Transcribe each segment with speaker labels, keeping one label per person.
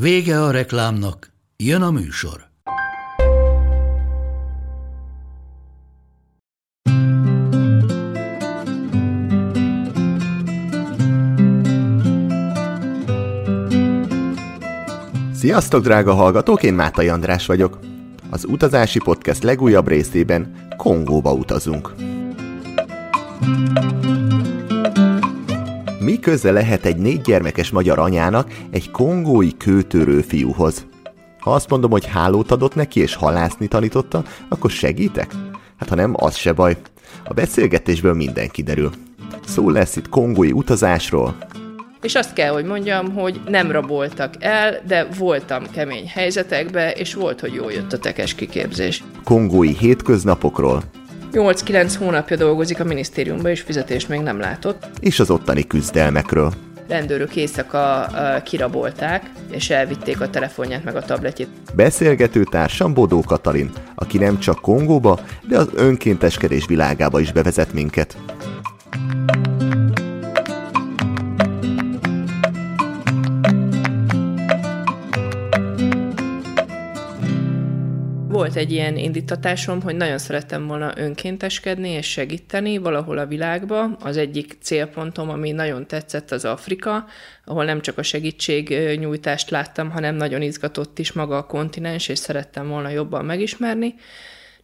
Speaker 1: Vége a reklámnak, jön a műsor.
Speaker 2: Sziasztok, drága hallgatók, én Mátai András vagyok. Az Utazási Podcast legújabb részében Kongóba utazunk. Mi köze lehet egy négy gyermekes magyar anyának egy kongói kőtörő fiúhoz? Ha azt mondom, hogy hálót adott neki és halászni tanította, akkor segítek? Hát ha nem, az se baj. A beszélgetésből minden kiderül. Szó lesz itt kongói utazásról,
Speaker 3: és azt kell, hogy mondjam, hogy nem raboltak el, de voltam kemény helyzetekbe, és volt, hogy jól jött a tekes kiképzés.
Speaker 2: kongói hétköznapokról,
Speaker 3: 8-9 hónapja dolgozik a minisztériumban, és fizetést még nem látott.
Speaker 2: és az ottani küzdelmekről.
Speaker 3: Rendőrök éjszaka kirabolták, és elvitték a telefonját meg a tabletjét.
Speaker 2: Beszélgető társam Bodó Katalin, aki nem csak Kongóba, de az önkénteskedés világába is bevezet minket.
Speaker 3: Volt egy ilyen indítatásom, hogy nagyon szerettem volna önkénteskedni és segíteni valahol a világba. Az egyik célpontom, ami nagyon tetszett, az Afrika, ahol nem csak a segítségnyújtást láttam, hanem nagyon izgatott is maga a kontinens, és szerettem volna jobban megismerni.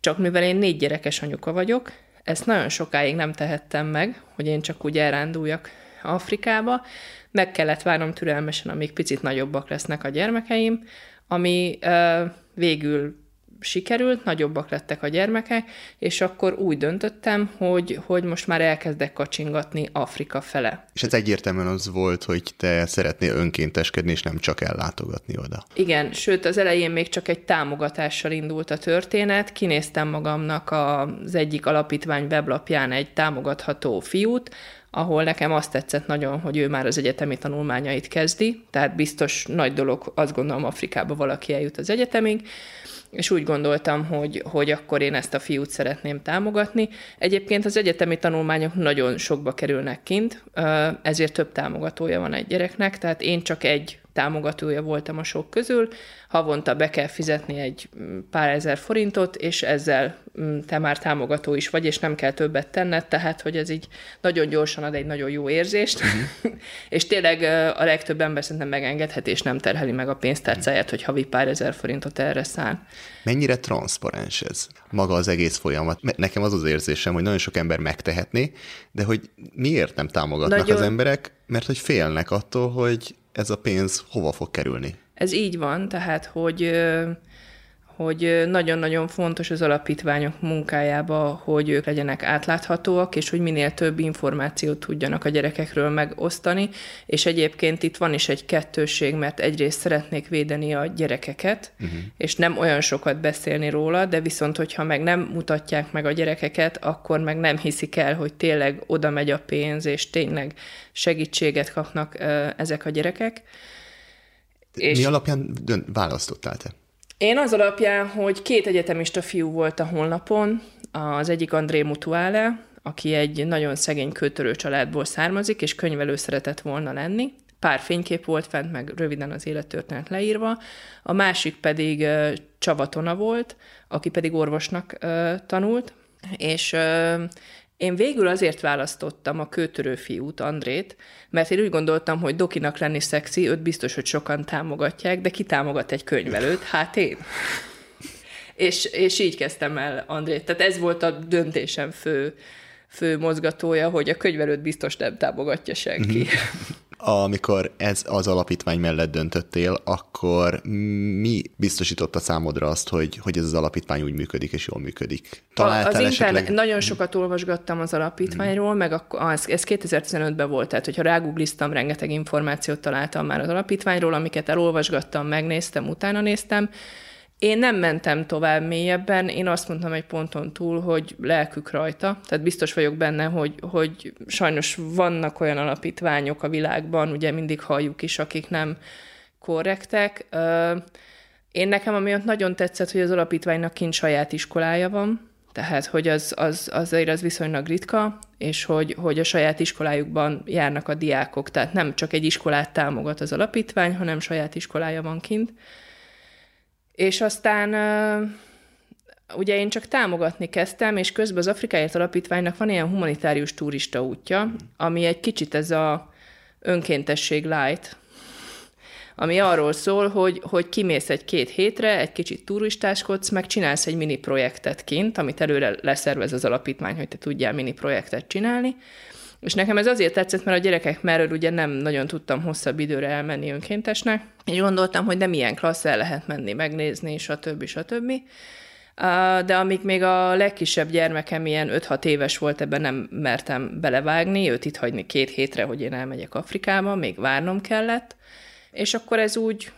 Speaker 3: Csak mivel én négy gyerekes anyuka vagyok, ezt nagyon sokáig nem tehettem meg, hogy én csak úgy elránduljak Afrikába. Meg kellett várnom türelmesen, amíg picit nagyobbak lesznek a gyermekeim, ami uh, végül sikerült, nagyobbak lettek a gyermekek, és akkor úgy döntöttem, hogy, hogy most már elkezdek kacsingatni Afrika fele.
Speaker 4: És ez egyértelműen az volt, hogy te szeretnél önkénteskedni, és nem csak ellátogatni oda.
Speaker 3: Igen, sőt az elején még csak egy támogatással indult a történet. Kinéztem magamnak az egyik alapítvány weblapján egy támogatható fiút, ahol nekem azt tetszett nagyon, hogy ő már az egyetemi tanulmányait kezdi, tehát biztos nagy dolog, azt gondolom Afrikába valaki eljut az egyetemig, és úgy gondoltam, hogy, hogy akkor én ezt a fiút szeretném támogatni. Egyébként az egyetemi tanulmányok nagyon sokba kerülnek kint, ezért több támogatója van egy gyereknek, tehát én csak egy támogatója voltam a sok közül, havonta be kell fizetni egy mm, pár ezer forintot, és ezzel mm, te már támogató is vagy, és nem kell többet tenned, tehát hogy ez így nagyon gyorsan ad egy nagyon jó érzést, uh-huh. és tényleg a legtöbb ember szerintem megengedhet, és nem terheli meg a pénztárcáját, hogy havi pár ezer forintot erre szán.
Speaker 4: Mennyire transzparens ez? Maga az egész folyamat. Nekem az az érzésem, hogy nagyon sok ember megtehetné, de hogy miért nem támogatnak
Speaker 3: Nagyon-
Speaker 4: az emberek? Mert hogy félnek attól, hogy ez a pénz hova fog kerülni.
Speaker 3: Ez így van, tehát hogy hogy nagyon-nagyon fontos az alapítványok munkájába, hogy ők legyenek átláthatóak, és hogy minél több információt tudjanak a gyerekekről megosztani, és egyébként itt van is egy kettőség, mert egyrészt szeretnék védeni a gyerekeket, uh-huh. és nem olyan sokat beszélni róla, de viszont, hogyha meg nem mutatják meg a gyerekeket, akkor meg nem hiszik el, hogy tényleg oda megy a pénz, és tényleg segítséget kapnak ezek a gyerekek.
Speaker 4: És... Mi alapján dönt, választottál te?
Speaker 3: Én az alapján, hogy két egyetemista fiú volt a honlapon, az egyik André Mutuale, aki egy nagyon szegény kőtörő családból származik, és könyvelő szeretett volna lenni. Pár fénykép volt fent, meg röviden az élettörténet leírva. A másik pedig ö, Csaba Tona volt, aki pedig orvosnak tanult, és én végül azért választottam a kőtörő fiút, Andrét, mert én úgy gondoltam, hogy dokinak lenni szexi, őt biztos, hogy sokan támogatják, de ki támogat egy könyvelőt? Hát én. És, és így kezdtem el Andrét. Tehát ez volt a döntésem fő, fő mozgatója, hogy a könyvelőt biztos nem támogatja senki.
Speaker 4: Amikor ez az alapítvány mellett döntöttél, akkor mi biztosította számodra azt, hogy, hogy ez az alapítvány úgy működik és jól működik?
Speaker 3: Találtál az esetleg... internet, nagyon sokat olvasgattam az alapítványról, mm. meg az, ez 2015-ben volt, tehát hogyha rágugliztam, rengeteg információt találtam már az alapítványról, amiket elolvasgattam, megnéztem, utána néztem, én nem mentem tovább mélyebben, én azt mondtam egy ponton túl, hogy lelkük rajta, tehát biztos vagyok benne, hogy, hogy sajnos vannak olyan alapítványok a világban, ugye mindig halljuk is, akik nem korrektek. Én nekem amiatt nagyon tetszett, hogy az alapítványnak kint saját iskolája van, tehát hogy az, az, azért az viszonylag ritka, és hogy, hogy a saját iskolájukban járnak a diákok, tehát nem csak egy iskolát támogat az alapítvány, hanem saját iskolája van kint. És aztán ugye én csak támogatni kezdtem, és közben az Afrikáért Alapítványnak van ilyen humanitárius turista útja, ami egy kicsit ez a önkéntesség light, ami arról szól, hogy, hogy kimész egy-két hétre, egy kicsit turistáskodsz, meg csinálsz egy mini projektet kint, amit előre leszervez az alapítvány, hogy te tudjál mini projektet csinálni, és nekem ez azért tetszett, mert a gyerekek merről ugye nem nagyon tudtam hosszabb időre elmenni önkéntesnek, és gondoltam, hogy nem ilyen klassz el lehet menni, megnézni, stb. stb. De amíg még a legkisebb gyermekem ilyen 5-6 éves volt, ebben nem mertem belevágni, őt itt hagyni két hétre, hogy én elmegyek Afrikába, még várnom kellett, és akkor ez úgy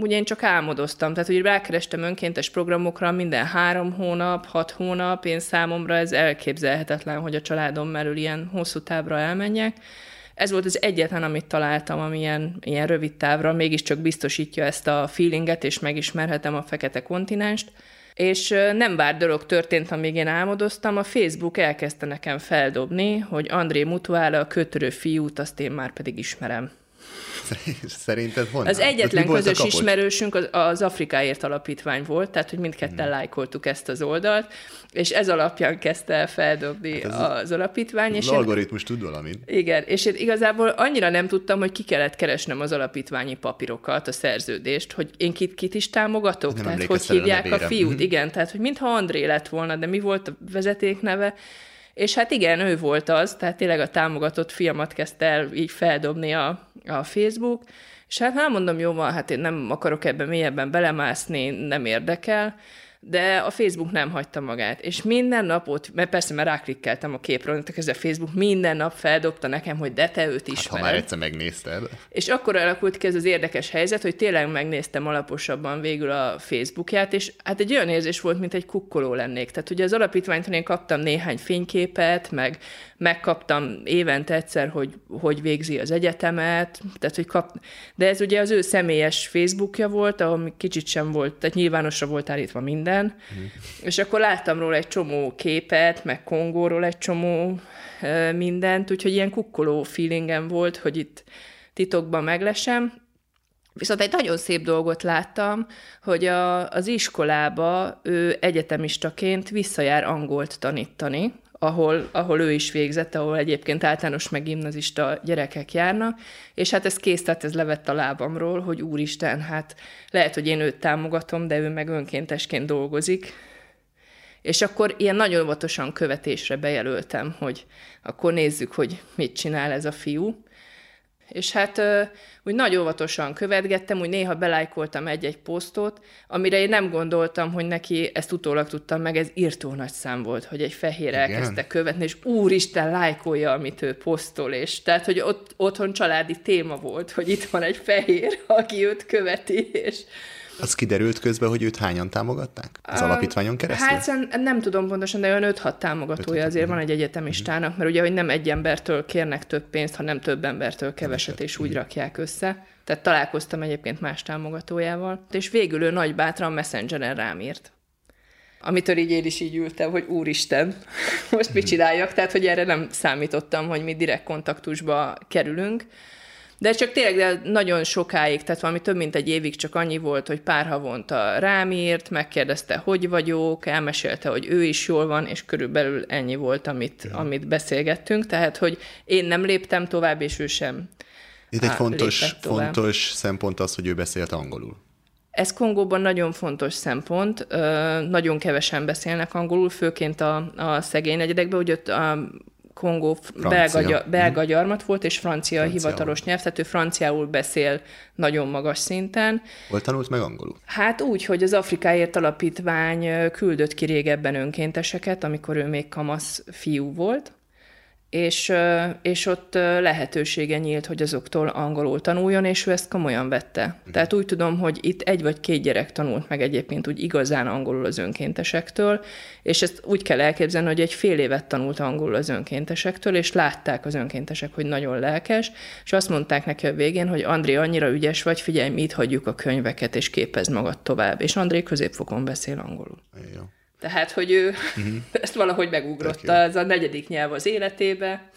Speaker 3: ugye én csak álmodoztam, tehát hogy rákerestem önkéntes programokra minden három hónap, hat hónap, én számomra ez elképzelhetetlen, hogy a családom merül ilyen hosszú távra elmenjek. Ez volt az egyetlen, amit találtam, ami ilyen, ilyen rövid távra mégiscsak biztosítja ezt a feelinget, és megismerhetem a fekete kontinenst. És nem vár dolog történt, amíg én álmodoztam, a Facebook elkezdte nekem feldobni, hogy André Mutuála, a kötörő fiút, azt én már pedig ismerem.
Speaker 4: Szerinted honnan?
Speaker 3: Az egyetlen közös ismerősünk az, az Afrikáért alapítvány volt, tehát hogy mindketten hmm. lájkoltuk ezt az oldalt, és ez alapján kezdte el feldobni hát az, az alapítvány.
Speaker 4: Az
Speaker 3: és
Speaker 4: algoritmus tud valamit.
Speaker 3: Igen, és én igazából annyira nem tudtam, hogy ki kellett keresnem az alapítványi papírokat, a szerződést, hogy én kit, kit is támogatok, nem tehát hogy hívják a, a fiút. Hmm. Igen, tehát hogy mintha André lett volna, de mi volt a vezetékneve, és hát igen, ő volt az, tehát tényleg a támogatott fiamat kezdte el így feldobni a, a Facebook, és hát nem mondom, jó van, hát én nem akarok ebben mélyebben belemászni, nem érdekel, de a Facebook nem hagyta magát, és minden nap ott, mert persze, mert ráklikkeltem a képről, ez a Facebook minden nap feldobta nekem, hogy de te őt ismered.
Speaker 4: Hát, ha már egyszer megnézted.
Speaker 3: És akkor alakult ki ez az érdekes helyzet, hogy tényleg megnéztem alaposabban végül a Facebookját, és hát egy olyan érzés volt, mint egy kukkoló lennék. Tehát ugye az alapítványtól én kaptam néhány fényképet, meg megkaptam évente egyszer, hogy hogy végzi az egyetemet, tehát hogy kap... de ez ugye az ő személyes Facebookja volt, ahol kicsit sem volt, tehát nyilvánosra volt állítva minden, mm. és akkor láttam róla egy csomó képet, meg Kongóról egy csomó mindent, úgyhogy ilyen kukkoló feelingem volt, hogy itt titokban meglesem, Viszont egy nagyon szép dolgot láttam, hogy a, az iskolába ő egyetemistaként visszajár angolt tanítani, ahol, ahol ő is végzett, ahol egyébként általános meg gimnazista gyerekek járnak, és hát ez kész, tehát ez levett a lábamról, hogy úristen, hát lehet, hogy én őt támogatom, de ő meg önkéntesként dolgozik, és akkor ilyen nagyon óvatosan követésre bejelöltem, hogy akkor nézzük, hogy mit csinál ez a fiú. És hát úgy nagy óvatosan követgettem, úgy néha belájkoltam egy-egy posztot, amire én nem gondoltam, hogy neki, ezt utólag tudtam meg, ez írtó nagy szám volt, hogy egy fehér Igen. elkezdte követni, és úristen, lájkolja, amit ő posztol, és tehát, hogy ott, otthon családi téma volt, hogy itt van egy fehér, aki őt követi, és
Speaker 4: az kiderült közben, hogy őt hányan támogatták? Az alapítványon keresztül?
Speaker 3: Hát nem tudom pontosan, de olyan 5-6 támogatója 5-6 azért van egy egyetemistának, mert ugye, hogy nem egy embertől kérnek több pénzt, hanem több embertől keveset, és úgy rakják össze. Tehát találkoztam egyébként más támogatójával, és végül ő nagy bátran messengeren rám írt amitől így én is így ültem, hogy úristen, most mit csináljak, tehát hogy erre nem számítottam, hogy mi direkt kontaktusba kerülünk, de csak tényleg de nagyon sokáig, tehát valami több mint egy évig csak annyi volt, hogy pár havonta rám írt, megkérdezte, hogy vagyok, elmesélte, hogy ő is jól van, és körülbelül ennyi volt, amit, ja. amit beszélgettünk. Tehát, hogy én nem léptem tovább, és ő sem.
Speaker 4: Itt egy fontos, fontos szempont az, hogy ő beszélt angolul.
Speaker 3: Ez Kongóban nagyon fontos szempont, nagyon kevesen beszélnek angolul, főként a, a szegény negyedekben, hogy ott a Kongó belga, belga gyarmat volt, és francia, francia. hivatalos nyelv, tehát ő franciául beszél nagyon magas szinten.
Speaker 4: Hol tanult meg angolul?
Speaker 3: Hát úgy, hogy az Afrikáért Alapítvány küldött ki régebben önkénteseket, amikor ő még kamasz fiú volt, és, és ott lehetősége nyílt, hogy azoktól angolul tanuljon, és ő ezt komolyan vette. Mm. Tehát úgy tudom, hogy itt egy vagy két gyerek tanult meg egyébként úgy igazán angolul az önkéntesektől, és ezt úgy kell elképzelni, hogy egy fél évet tanult angolul az önkéntesektől, és látták az önkéntesek, hogy nagyon lelkes, és azt mondták neki a végén, hogy André, annyira ügyes vagy, figyelj, mi itt hagyjuk a könyveket, és képezd magad tovább. És André középfokon beszél angolul.
Speaker 4: Jó.
Speaker 3: Tehát, hogy ő uh-huh. ezt valahogy megugrotta, ez a negyedik nyelv az életébe.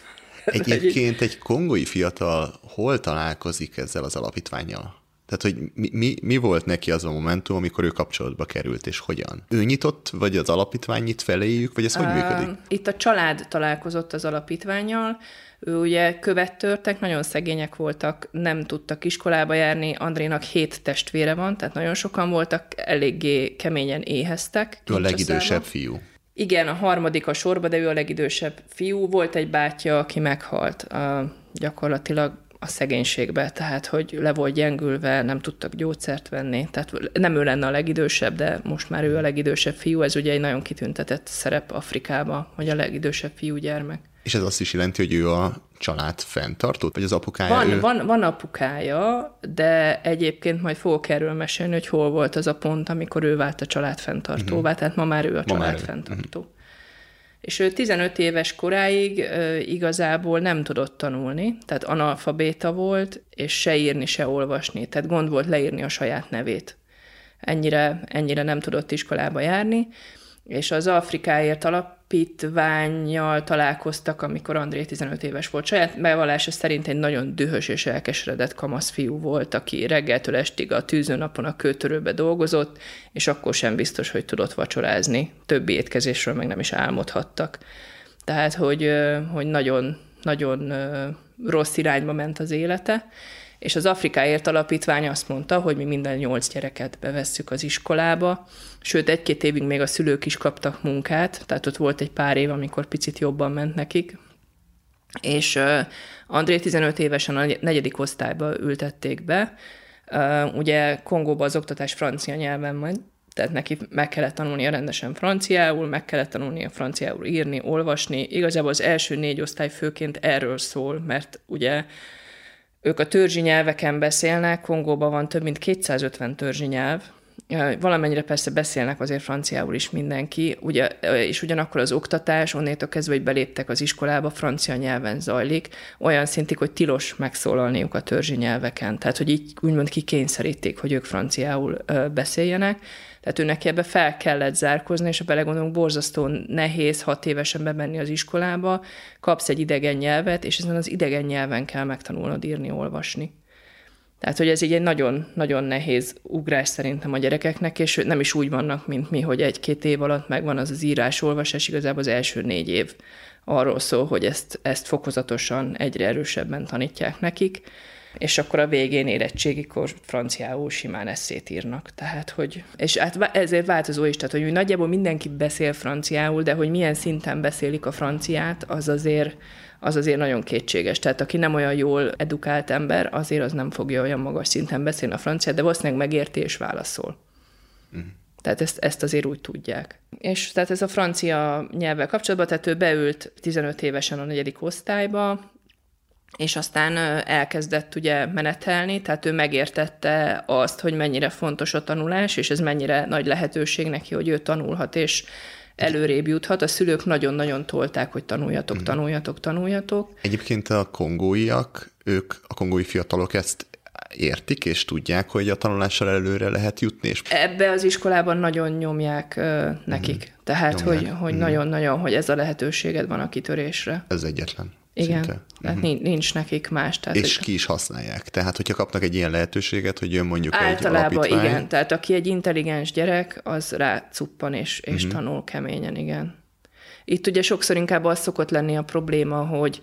Speaker 4: Egyébként egy kongói fiatal hol találkozik ezzel az alapítványjal? Tehát, hogy mi, mi, mi volt neki az a momentum, amikor ő kapcsolatba került, és hogyan? Ő nyitott, vagy az alapítvány nyit feléjük, vagy ez hogy működik?
Speaker 3: Itt a család találkozott az alapítványjal, ő ugye követtörtek, nagyon szegények voltak, nem tudtak iskolába járni, Andrénak hét testvére van, tehát nagyon sokan voltak, eléggé keményen éheztek.
Speaker 4: Ő a legidősebb fiú.
Speaker 3: Igen, a harmadik a sorba, de ő a legidősebb fiú. Volt egy bátyja, aki meghalt a, gyakorlatilag a szegénységbe, tehát hogy le volt gyengülve, nem tudtak gyógyszert venni. Tehát nem ő lenne a legidősebb, de most már ő a legidősebb fiú. Ez ugye egy nagyon kitüntetett szerep Afrikába, hogy a legidősebb fiú gyermek.
Speaker 4: És ez azt is jelenti, hogy ő a család fenntartott, vagy az apukája?
Speaker 3: Van,
Speaker 4: ő...
Speaker 3: van, van apukája, de egyébként majd fogok erről mesélni, hogy hol volt az a pont, amikor ő vált a család fenntartóvá, uh-huh. tehát ma már ő a ma család fenntartó. Uh-huh. És ő 15 éves koráig uh, igazából nem tudott tanulni, tehát analfabéta volt, és se írni, se olvasni, tehát gond volt leírni a saját nevét. Ennyire, ennyire nem tudott iskolába járni, és az Afrikáért alapítványjal találkoztak, amikor André 15 éves volt. Saját bevallása szerint egy nagyon dühös és elkeseredett kamasz fiú volt, aki reggeltől estig a tűzőnapon a kőtörőbe dolgozott, és akkor sem biztos, hogy tudott vacsorázni. Többi étkezésről meg nem is álmodhattak. Tehát, hogy, hogy nagyon, nagyon rossz irányba ment az élete, és az Afrikáért Alapítvány azt mondta, hogy mi minden nyolc gyereket bevesszük az iskolába, sőt, egy-két évig még a szülők is kaptak munkát, tehát ott volt egy pár év, amikor picit jobban ment nekik, és André 15 évesen a negyedik osztályba ültették be, ugye Kongóban az oktatás francia nyelven van, tehát neki meg kellett tanulnia rendesen franciául, meg kellett tanulnia franciául írni, olvasni. Igazából az első négy osztály főként erről szól, mert ugye ők a törzsi nyelveken beszélnek, Kongóban van több mint 250 törzsi nyelv, Valamennyire persze beszélnek azért franciául is mindenki, ugye, és ugyanakkor az oktatás, onnétől kezdve, hogy beléptek az iskolába, francia nyelven zajlik, olyan szintig, hogy tilos megszólalniuk a törzsi nyelveken. Tehát, hogy így úgymond kikényszerítik, hogy ők franciául beszéljenek. Tehát ő ebbe fel kellett zárkozni, és ha belegondolunk, borzasztó nehéz hat évesen bemenni az iskolába, kapsz egy idegen nyelvet, és ezen az idegen nyelven kell megtanulnod írni, olvasni. Tehát, hogy ez így egy nagyon, nagyon nehéz ugrás szerintem a gyerekeknek, és nem is úgy vannak, mint mi, hogy egy-két év alatt megvan az az írás, olvasás, igazából az első négy év arról szól, hogy ezt, ezt fokozatosan egyre erősebben tanítják nekik, és akkor a végén érettségikor franciául simán eszét írnak. Tehát, hogy, és hát ezért változó is, tehát, hogy nagyjából mindenki beszél franciául, de hogy milyen szinten beszélik a franciát, az azért az azért nagyon kétséges. Tehát aki nem olyan jól edukált ember, azért az nem fogja olyan magas szinten beszélni a franciát, de valószínűleg megérti és válaszol. Uh-huh. Tehát ezt, ezt azért úgy tudják. És tehát ez a francia nyelvvel kapcsolatban, tehát ő beült 15 évesen a negyedik osztályba, és aztán elkezdett ugye menetelni, tehát ő megértette azt, hogy mennyire fontos a tanulás, és ez mennyire nagy lehetőség neki, hogy ő tanulhat, és előrébb juthat. A szülők nagyon-nagyon tolták, hogy tanuljatok, mhm. tanuljatok, tanuljatok.
Speaker 4: Egyébként a kongóiak, ők, a kongói fiatalok ezt értik, és tudják, hogy a tanulással előre lehet jutni. És...
Speaker 3: Ebbe az iskolában nagyon nyomják nekik. Mm. Tehát, nyomják. hogy, hogy mm. nagyon-nagyon, hogy ez a lehetőséged van a kitörésre.
Speaker 4: Ez egyetlen.
Speaker 3: Igen, szinte. tehát uh-huh. nincs nekik más. Tehát
Speaker 4: és ki is használják. Tehát, hogyha kapnak egy ilyen lehetőséget, hogy jön mondjuk
Speaker 3: Általában
Speaker 4: egy alapítvány...
Speaker 3: igen, tehát aki egy intelligens gyerek, az rá cuppan és, és uh-huh. tanul keményen, igen. Itt ugye sokszor inkább az szokott lenni a probléma, hogy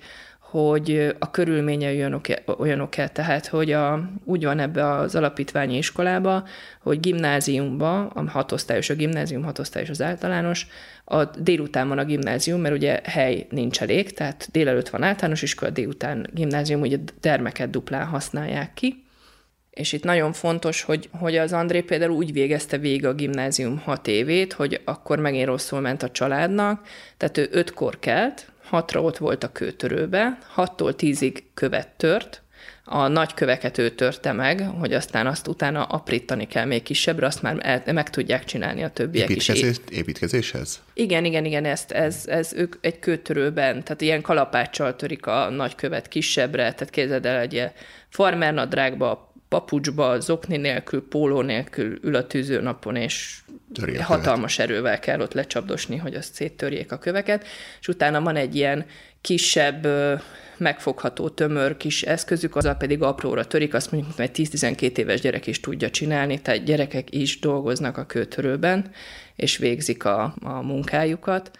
Speaker 3: hogy a körülményei olyanok-e, olyanok-e. Tehát hogy a, úgy van ebbe az alapítványi iskolába, hogy gimnáziumba, a hatosztályos a gimnázium, hatosztályos az általános, a délután van a gimnázium, mert ugye hely nincs elég, tehát délelőtt van általános iskola, délután gimnázium, ugye termeket duplán használják ki, és itt nagyon fontos, hogy, hogy az André például úgy végezte végig a gimnázium hat évét, hogy akkor megint rosszul ment a családnak, tehát ő ötkor kelt, hatra ott volt a kőtörőbe, hattól tízig követ tört, a nagy köveket ő törte meg, hogy aztán azt utána aprítani kell még kisebbre, azt már el, meg tudják csinálni a többiek
Speaker 4: Építkezés,
Speaker 3: is.
Speaker 4: Építkezéshez?
Speaker 3: Igen, igen, igen, ezt, ez, ez ők egy kőtörőben, tehát ilyen kalapáccsal törik a nagy követ kisebbre, tehát képzeld el egy farmernadrágba, papucsba, zokni nélkül, póló nélkül ül a tűzőnapon, és Törje hatalmas követ. erővel kell ott lecsapdosni, hogy azt széttörjék a köveket, és utána van egy ilyen kisebb, megfogható, tömör kis eszközük, azzal pedig apróra törik, azt mondjuk, egy 10-12 éves gyerek is tudja csinálni, tehát gyerekek is dolgoznak a kőtörőben, és végzik a, a munkájukat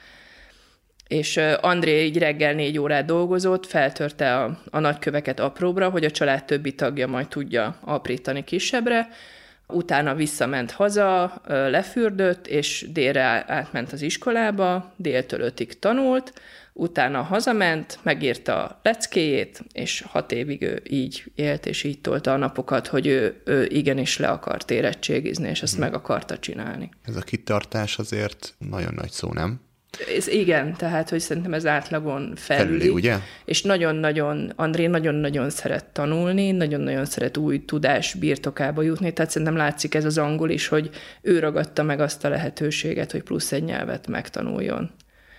Speaker 3: és André így reggel négy órát dolgozott, feltörte a, a nagyköveket apróbra, hogy a család többi tagja majd tudja aprítani kisebbre, utána visszament haza, lefürdött, és délre átment az iskolába, déltől ötig tanult, utána hazament, megírta a leckéjét, és hat évig ő így élt, és így tolta a napokat, hogy ő, ő igenis le akart érettségizni, és ezt hmm. meg akarta csinálni.
Speaker 4: Ez a kitartás azért nagyon nagy szó, nem?
Speaker 3: Ez igen, tehát, hogy szerintem ez átlagon felüli. felüli
Speaker 4: ugye?
Speaker 3: És nagyon-nagyon, André nagyon-nagyon szeret tanulni, nagyon-nagyon szeret új tudás birtokába jutni, tehát szerintem látszik ez az angol is, hogy ő ragadta meg azt a lehetőséget, hogy plusz egy nyelvet megtanuljon.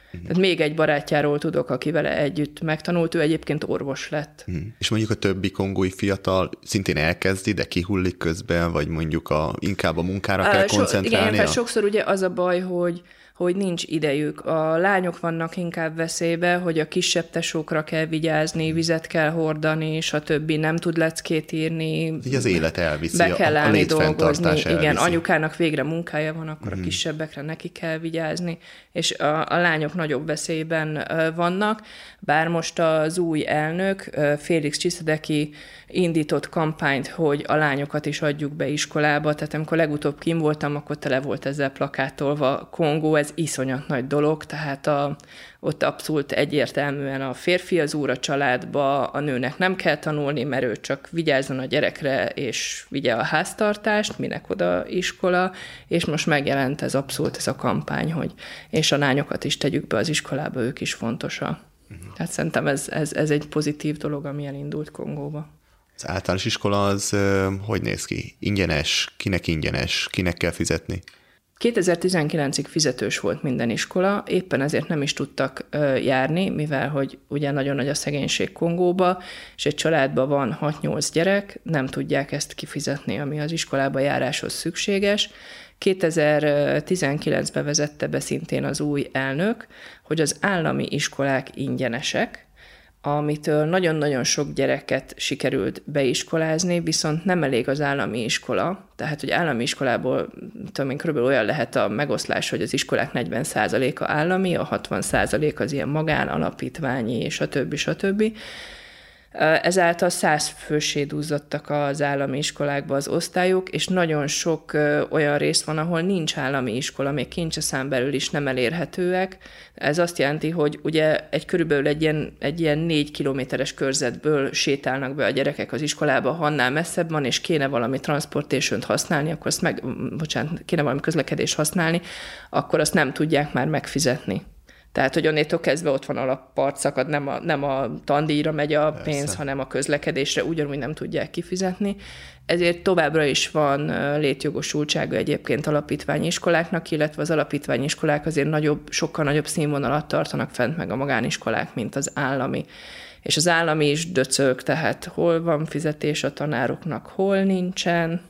Speaker 3: Uh-huh. Tehát még egy barátjáról tudok, aki vele együtt megtanult, ő egyébként orvos lett.
Speaker 4: Uh-huh. És mondjuk a többi kongói fiatal szintén elkezdi, de kihullik közben, vagy mondjuk a, inkább a munkára kell so?
Speaker 3: Igen, sokszor ugye az a baj, hogy hogy nincs idejük. A lányok vannak inkább veszélybe, hogy a kisebb tesókra kell vigyázni, vizet kell hordani, többi Nem tud leckét írni.
Speaker 4: Így az élet elviszi,
Speaker 3: be kell
Speaker 4: a,
Speaker 3: állni dolgozni. Elviszi. Igen, anyukának végre munkája van, akkor mm. a mhm. kisebbekre neki kell vigyázni, és a, a lányok nagyobb veszélyben vannak, bár most az új elnök, Félix Csiszedeki indított kampányt, hogy a lányokat is adjuk be iskolába, tehát amikor legutóbb kim voltam, akkor tele volt ezzel plakátolva Kongó, ez iszonyat nagy dolog, tehát a, ott abszolút egyértelműen a férfi az úr a családba, a nőnek nem kell tanulni, mert ő csak vigyázzon a gyerekre, és vigye a háztartást, minek oda iskola, és most megjelent ez abszolút ez a kampány, hogy és a lányokat is tegyük be az iskolába, ők is fontosak. Uh-huh. Tehát szerintem ez, ez, ez egy pozitív dolog, ami elindult Kongóba.
Speaker 4: Az általános iskola az hogy néz ki? Ingyenes? Kinek ingyenes? Kinek kell fizetni?
Speaker 3: 2019-ig fizetős volt minden iskola, éppen ezért nem is tudtak járni, mivel hogy ugye nagyon nagy a szegénység Kongóba, és egy családban van 6-8 gyerek, nem tudják ezt kifizetni, ami az iskolába járáshoz szükséges. 2019-ben vezette be szintén az új elnök, hogy az állami iskolák ingyenesek, amitől nagyon-nagyon sok gyereket sikerült beiskolázni, viszont nem elég az állami iskola. Tehát, hogy állami iskolából, tudom én, körülbelül olyan lehet a megoszlás, hogy az iskolák 40%-a állami, a 60% az ilyen magán, alapítványi, a többi. Ezáltal száz fősé duzzadtak az állami iskolákba az osztályok, és nagyon sok olyan rész van, ahol nincs állami iskola, még kincseszán belül is nem elérhetőek. Ez azt jelenti, hogy ugye egy körülbelül egy ilyen, egy ilyen négy kilométeres körzetből sétálnak be a gyerekek az iskolába, ha annál messzebb van, és kéne valami transportation használni, akkor azt meg, bocsánat, kéne valami közlekedést használni, akkor azt nem tudják már megfizetni. Tehát, hogy onnétól kezdve ott van alapparcakad, nem a, nem a tandíjra megy a Persze. pénz, hanem a közlekedésre, ugyanúgy nem tudják kifizetni. Ezért továbbra is van létjogosultsága egyébként alapítványi iskoláknak, illetve az alapítványi iskolák azért nagyobb, sokkal nagyobb színvonalat tartanak fent meg a magániskolák, mint az állami. És az állami is döcög, tehát hol van fizetés a tanároknak, hol nincsen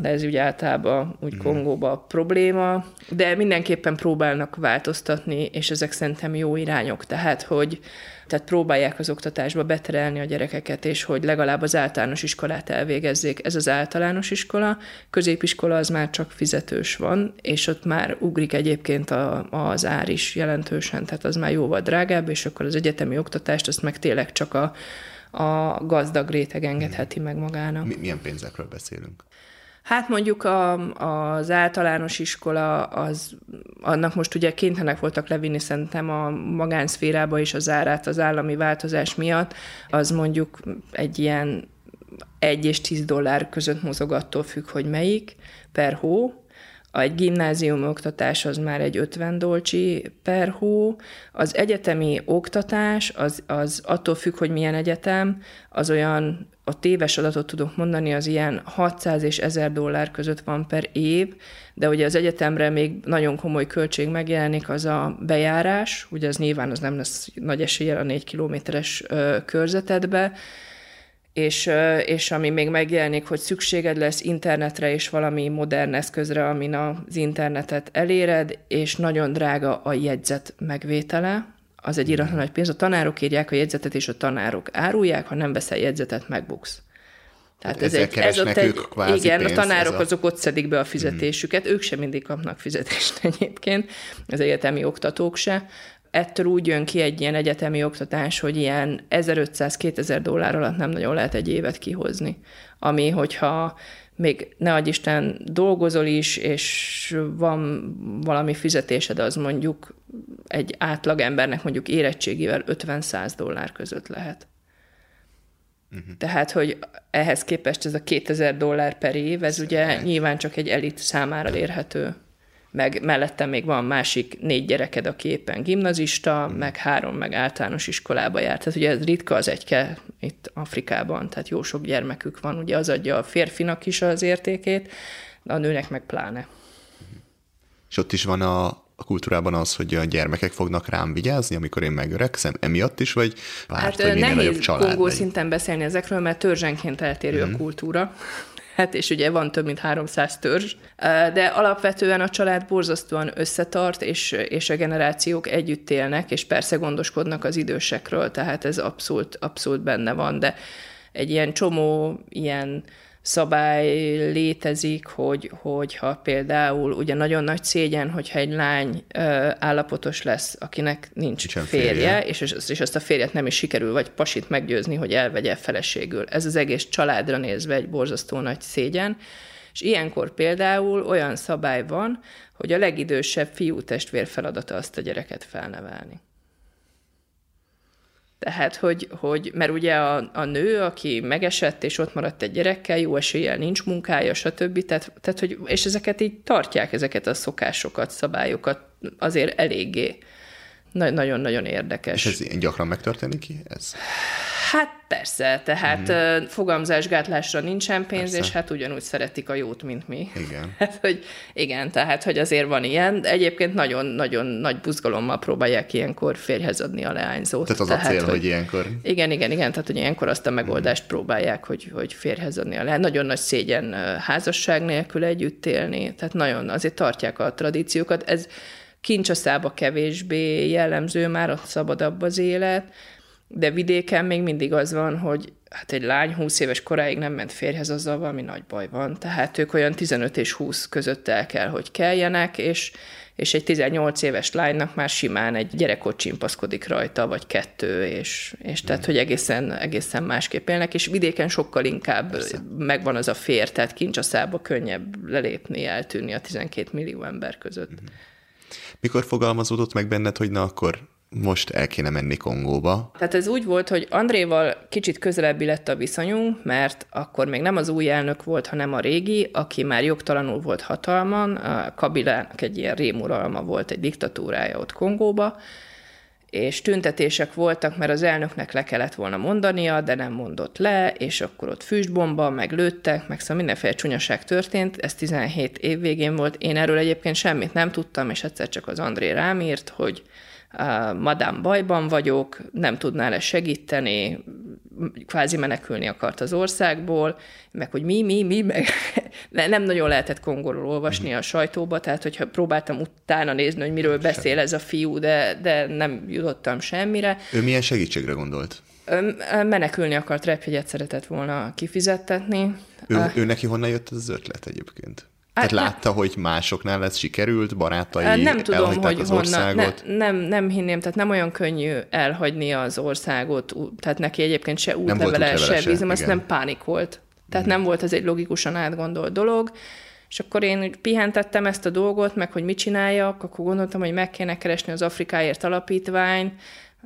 Speaker 3: de ez ugye általában úgy mm. Kongóba probléma, de mindenképpen próbálnak változtatni, és ezek szerintem jó irányok, tehát hogy tehát próbálják az oktatásba beterelni a gyerekeket, és hogy legalább az általános iskolát elvégezzék. Ez az általános iskola, középiskola az már csak fizetős van, és ott már ugrik egyébként a, az ár is jelentősen, tehát az már jóval drágább, és akkor az egyetemi oktatást azt meg tényleg csak a, a gazdag réteg engedheti meg magának.
Speaker 4: Milyen pénzekről beszélünk?
Speaker 3: Hát mondjuk a, az általános iskola, az, annak most ugye kénytelenek voltak levinni szerintem a magánszférába is az árát az állami változás miatt, az mondjuk egy ilyen 1 és 10 dollár között mozog attól függ, hogy melyik per hó, egy gimnázium oktatás az már egy 50 dolcsi per hó, az egyetemi oktatás az, az attól függ, hogy milyen egyetem, az olyan, a téves adatot tudok mondani, az ilyen 600 és 1000 dollár között van per év, de ugye az egyetemre még nagyon komoly költség megjelenik, az a bejárás, ugye az nyilván az nem lesz nagy eséllyel a 4 kilométeres körzetedbe, és, és ami még megjelenik, hogy szükséged lesz internetre és valami modern eszközre, amin az internetet eléred, és nagyon drága a jegyzet megvétele, az egy iratlan nagy pénz. A tanárok írják a jegyzetet, és a tanárok árulják, ha nem veszel jegyzetet, megbuksz.
Speaker 4: Tehát hát ez egy, ez ott egy,
Speaker 3: igen, pénz, a tanárok a... azok ott szedik be a fizetésüket, hmm. ők sem mindig kapnak fizetést egyébként, az egyetemi oktatók se ettől úgy jön ki egy ilyen egyetemi oktatás, hogy ilyen 1500-2000 dollár alatt nem nagyon lehet egy évet kihozni. Ami, hogyha még ne adj Isten dolgozol is, és van valami fizetésed, az mondjuk egy átlag embernek mondjuk érettségivel 50-100 dollár között lehet. Uh-huh. Tehát, hogy ehhez képest ez a 2000 dollár per év, ez ugye nyilván csak egy elit számára érhető meg mellette még van másik négy gyereked, aki éppen gimnazista, mm. meg három, meg általános iskolába járt. Tehát ugye ez ritka az egyke itt Afrikában, tehát jó sok gyermekük van, ugye az adja a férfinak is az értékét, a nőnek meg pláne.
Speaker 4: És ott is van a, a kultúrában az, hogy a gyermekek fognak rám vigyázni, amikor én megöregszem, emiatt is, vagy várt, hát, hogy nehéz
Speaker 3: Kongó szinten beszélni ezekről, mert törzsenként eltérő mm. a kultúra hát és ugye van több mint 300 törzs, de alapvetően a család borzasztóan összetart, és, és a generációk együtt élnek, és persze gondoskodnak az idősekről, tehát ez abszolút, abszolút benne van, de egy ilyen csomó ilyen szabály létezik, hogy, hogyha például ugye nagyon nagy szégyen, hogyha egy lány ö, állapotos lesz, akinek nincs Nincsen férje, férje. És, és azt a férjet nem is sikerül, vagy pasit meggyőzni, hogy elvegye feleségül. Ez az egész családra nézve egy borzasztó nagy szégyen. És ilyenkor például olyan szabály van, hogy a legidősebb fiú testvér feladata azt a gyereket felnevelni. Tehát, hogy, hogy mert ugye a, a nő, aki megesett, és ott maradt egy gyerekkel, jó eséllyel nincs munkája, stb. Tehát, tehát hogy, és ezeket így tartják, ezeket a szokásokat, szabályokat azért eléggé. Nagyon-nagyon érdekes.
Speaker 4: És ez ilyen gyakran megtörténik ki? Ez?
Speaker 3: Hát persze, tehát mm-hmm. fogamzásgátlásra nincsen pénz, persze. és hát ugyanúgy szeretik a jót, mint mi.
Speaker 4: Igen.
Speaker 3: Hát, hogy igen, tehát, hogy azért van ilyen. De egyébként nagyon-nagyon nagy buzgalommal próbálják ilyenkor férjhez adni a leányzót.
Speaker 4: Tehát az tehát, a cél, hogy, hogy ilyenkor...
Speaker 3: Igen, igen, igen, tehát hogy ilyenkor azt a megoldást mm. próbálják, hogy, hogy férjhez adni a leány. Nagyon nagy szégyen házasság nélkül együtt élni, tehát nagyon azért tartják a tradíciókat. Ez kincsaszába kevésbé jellemző, már ott szabadabb az élet, de vidéken még mindig az van, hogy hát egy lány 20 éves koráig nem ment férhez, azzal valami nagy baj van. Tehát ők olyan 15 és 20 között el kell, hogy keljenek, és, és egy 18 éves lánynak már simán egy gyerek ott csimpaszkodik rajta, vagy kettő, és, és tehát, hogy egészen, egészen másképp élnek, és vidéken sokkal inkább Persze. megvan az a fér, tehát kincsaszába könnyebb lelépni, eltűnni a 12 millió ember között. Mhm.
Speaker 4: Mikor fogalmazódott meg benned, hogy na akkor most el kéne menni Kongóba.
Speaker 3: Tehát ez úgy volt, hogy Andréval kicsit közelebbi lett a viszonyunk, mert akkor még nem az új elnök volt, hanem a régi, aki már jogtalanul volt hatalman, a Kabilának egy ilyen rémuralma volt, egy diktatúrája ott Kongóba, és tüntetések voltak, mert az elnöknek le kellett volna mondania, de nem mondott le, és akkor ott füstbomba, meg lőttek, meg szóval mindenféle csúnyaság történt, ez 17 év végén volt, én erről egyébként semmit nem tudtam, és egyszer csak az André rám írt, hogy madám bajban vagyok, nem tudnál-e segíteni, kvázi menekülni akart az országból, meg hogy mi, mi, mi, meg nem nagyon lehetett Kongóról olvasni a sajtóba, tehát hogyha próbáltam utána nézni, hogy miről beszél ez a fiú, de, de nem jutottam semmire.
Speaker 4: Ő milyen segítségre gondolt?
Speaker 3: Menekülni akart, repjegyet szeretett volna kifizettetni.
Speaker 4: Ő, ő neki honnan jött ez az ötlet egyébként? Hát Tehát látta, hogy másoknál ez sikerült, barátai
Speaker 3: Nem tudom, hogy az honnan, ne, nem, nem hinném, tehát nem olyan könnyű elhagyni az országot, tehát neki egyébként se útlevele, se vízem, az nem pánik volt. Tehát hmm. nem volt ez egy logikusan átgondolt dolog. És akkor én pihentettem ezt a dolgot, meg hogy mit csináljak, akkor gondoltam, hogy meg kéne keresni az Afrikáért alapítvány,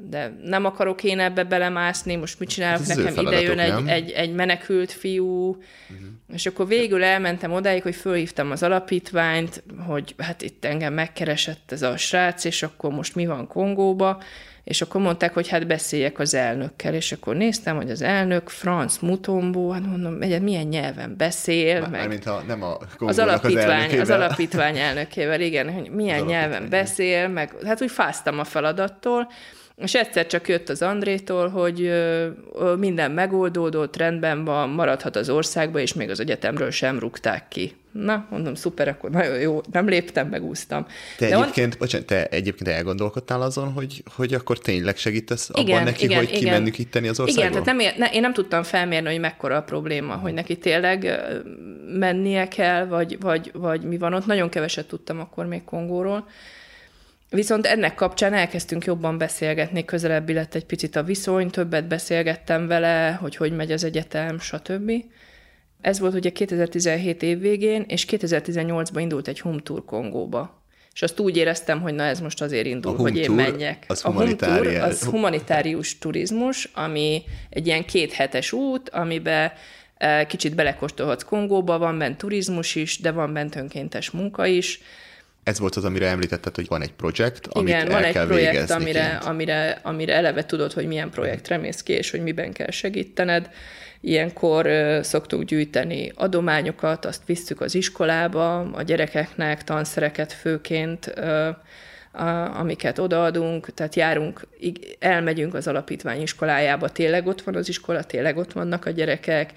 Speaker 3: de nem akarok én ebbe belemászni, most mit csinálok, hát nekem ide jön egy, egy, egy menekült fiú, uh-huh. és akkor végül elmentem odáig, hogy fölhívtam az alapítványt, hogy hát itt engem megkeresett ez a srác, és akkor most mi van Kongóba, és akkor mondták, hogy hát beszéljek az elnökkel, és akkor néztem, hogy az elnök Franz Mutombo, hát mondom, milyen nyelven beszél, Már, meg
Speaker 4: mint ha nem a
Speaker 3: az alapítvány, az, az alapítvány elnökével, igen, hogy milyen nyelven beszél, meg hát úgy fáztam a feladattól, és egyszer csak jött az Andrétól, hogy minden megoldódott, rendben van, maradhat az országba, és még az egyetemről sem rúgták ki. Na, mondom, szuper, akkor nagyon jó, nem léptem, megúsztam.
Speaker 4: Te De egyébként, on... bocsánat, te egyébként elgondolkodtál azon, hogy, hogy akkor tényleg segítesz abban igen, neki, igen, hogy igen. kimenni itteni az országból?
Speaker 3: Igen, tehát nem, ne, én nem tudtam felmérni, hogy mekkora a probléma, hogy neki tényleg mennie kell, vagy, vagy, vagy mi van ott. Nagyon keveset tudtam akkor még Kongóról. Viszont ennek kapcsán elkezdtünk jobban beszélgetni, közelebbi lett egy picit a viszony, többet beszélgettem vele, hogy hogy megy az egyetem, stb. Ez volt ugye 2017 év végén, és 2018-ban indult egy home tour Kongóba. És azt úgy éreztem, hogy na ez most azért indul, hogy én menjek.
Speaker 4: Az
Speaker 3: a home tour az humanitárius turizmus, ami egy ilyen kéthetes út, amiben eh, kicsit belekóstolhatsz Kongóba, van bent turizmus is, de van bent önkéntes munka is,
Speaker 4: ez volt az, amire említetted, hogy van egy projekt, amit Igen, el van egy kell projekt,
Speaker 3: amire, amire, amire eleve tudod, hogy milyen projektre mész ki, és hogy miben kell segítened. Ilyenkor uh, szoktuk gyűjteni adományokat, azt visszük az iskolába, a gyerekeknek tanszereket főként, a, amiket odaadunk, tehát járunk, elmegyünk az alapítvány iskolájába, tényleg ott van az iskola, tényleg ott vannak a gyerekek,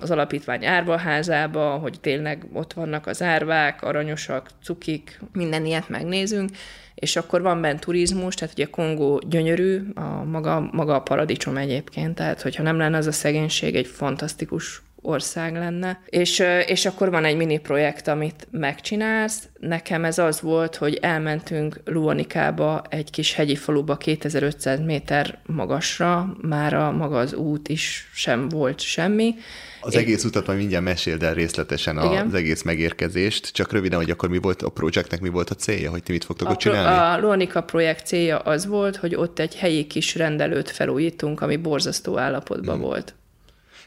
Speaker 3: az alapítvány árvaházába, hogy tényleg ott vannak az árvák, aranyosak, cukik, minden ilyet megnézünk, és akkor van bent turizmus, tehát ugye Kongó gyönyörű, a maga, maga a paradicsom egyébként, tehát hogyha nem lenne az a szegénység, egy fantasztikus ország lenne. És, és akkor van egy mini projekt, amit megcsinálsz. Nekem ez az volt, hogy elmentünk Luanikába, egy kis hegyi faluba 2500 méter magasra, már a maga az út is sem volt semmi.
Speaker 4: Az Én... egész utat majd mindjárt meséld el részletesen Igen. az egész megérkezést, csak röviden, hogy akkor mi volt a projektnek, mi volt a célja, hogy ti mit fogtok ott csinálni?
Speaker 3: A Luanika projekt célja az volt, hogy ott egy helyi kis rendelőt felújítunk, ami borzasztó állapotban hmm. volt.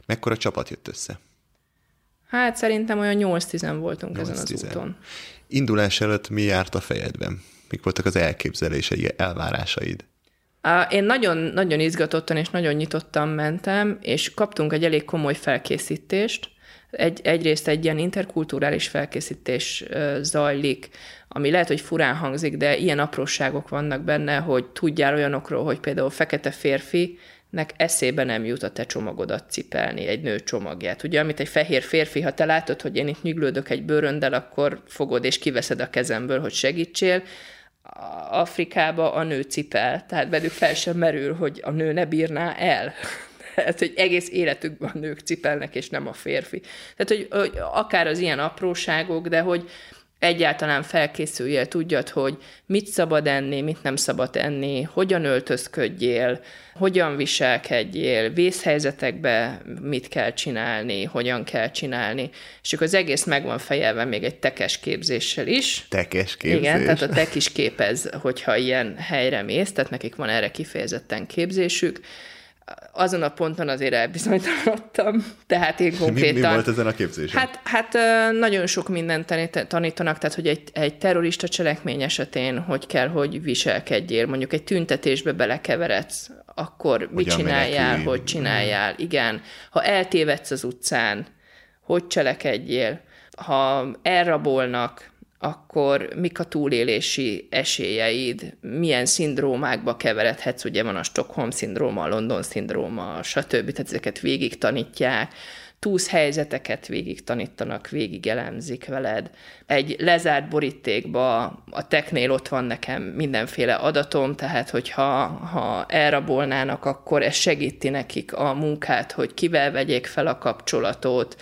Speaker 4: Mekkora csapat jött össze?
Speaker 3: Hát szerintem olyan 8-10 voltunk 8-10. ezen az úton.
Speaker 4: Indulás előtt mi járt a fejedben? Mik voltak az elképzelései, elvárásaid?
Speaker 3: Én nagyon, nagyon izgatottan és nagyon nyitottan mentem, és kaptunk egy elég komoly felkészítést. Egy, egyrészt egy ilyen interkulturális felkészítés zajlik, ami lehet, hogy furán hangzik, de ilyen apróságok vannak benne, hogy tudjál olyanokról, hogy például fekete férfi nek eszébe nem jut a te csomagodat cipelni, egy nő csomagját. Ugye, amit egy fehér férfi, ha te látod, hogy én itt nyüglődök egy bőröndel, akkor fogod és kiveszed a kezemből, hogy segítsél. Afrikába a nő cipel, tehát belük fel sem merül, hogy a nő ne bírná el. Tehát, hogy egész életükben a nők cipelnek, és nem a férfi. Tehát, hogy, hogy akár az ilyen apróságok, de hogy, egyáltalán felkészüljél, tudjad, hogy mit szabad enni, mit nem szabad enni, hogyan öltözködjél, hogyan viselkedjél, vészhelyzetekben mit kell csinálni, hogyan kell csinálni, és akkor az egész meg van fejelve még egy tekes képzéssel is.
Speaker 4: Tekes képzés.
Speaker 3: Igen, tehát a tek is képez, hogyha ilyen helyre mész, tehát nekik van erre kifejezetten képzésük, azon a ponton azért elbizonytalanodtam, tehát én konkrétan...
Speaker 4: Mi, mi volt ezen a képzésen?
Speaker 3: Hát, hát nagyon sok mindent tanítanak, tehát hogy egy, egy terrorista cselekmény esetén hogy kell, hogy viselkedjél, mondjuk egy tüntetésbe belekeveredsz, akkor Hogyan mit csináljál, menekülj? hogy csináljál, igen. Ha eltévedsz az utcán, hogy cselekedjél, ha elrabolnak, akkor mik a túlélési esélyeid, milyen szindrómákba keveredhetsz, ugye van a Stockholm szindróma, a London szindróma, stb. Tehát ezeket végig tanítják, túsz helyzeteket végig tanítanak, végig elemzik veled. Egy lezárt borítékba a teknél ott van nekem mindenféle adatom, tehát hogyha ha elrabolnának, akkor ez segíti nekik a munkát, hogy kivel vegyék fel a kapcsolatot,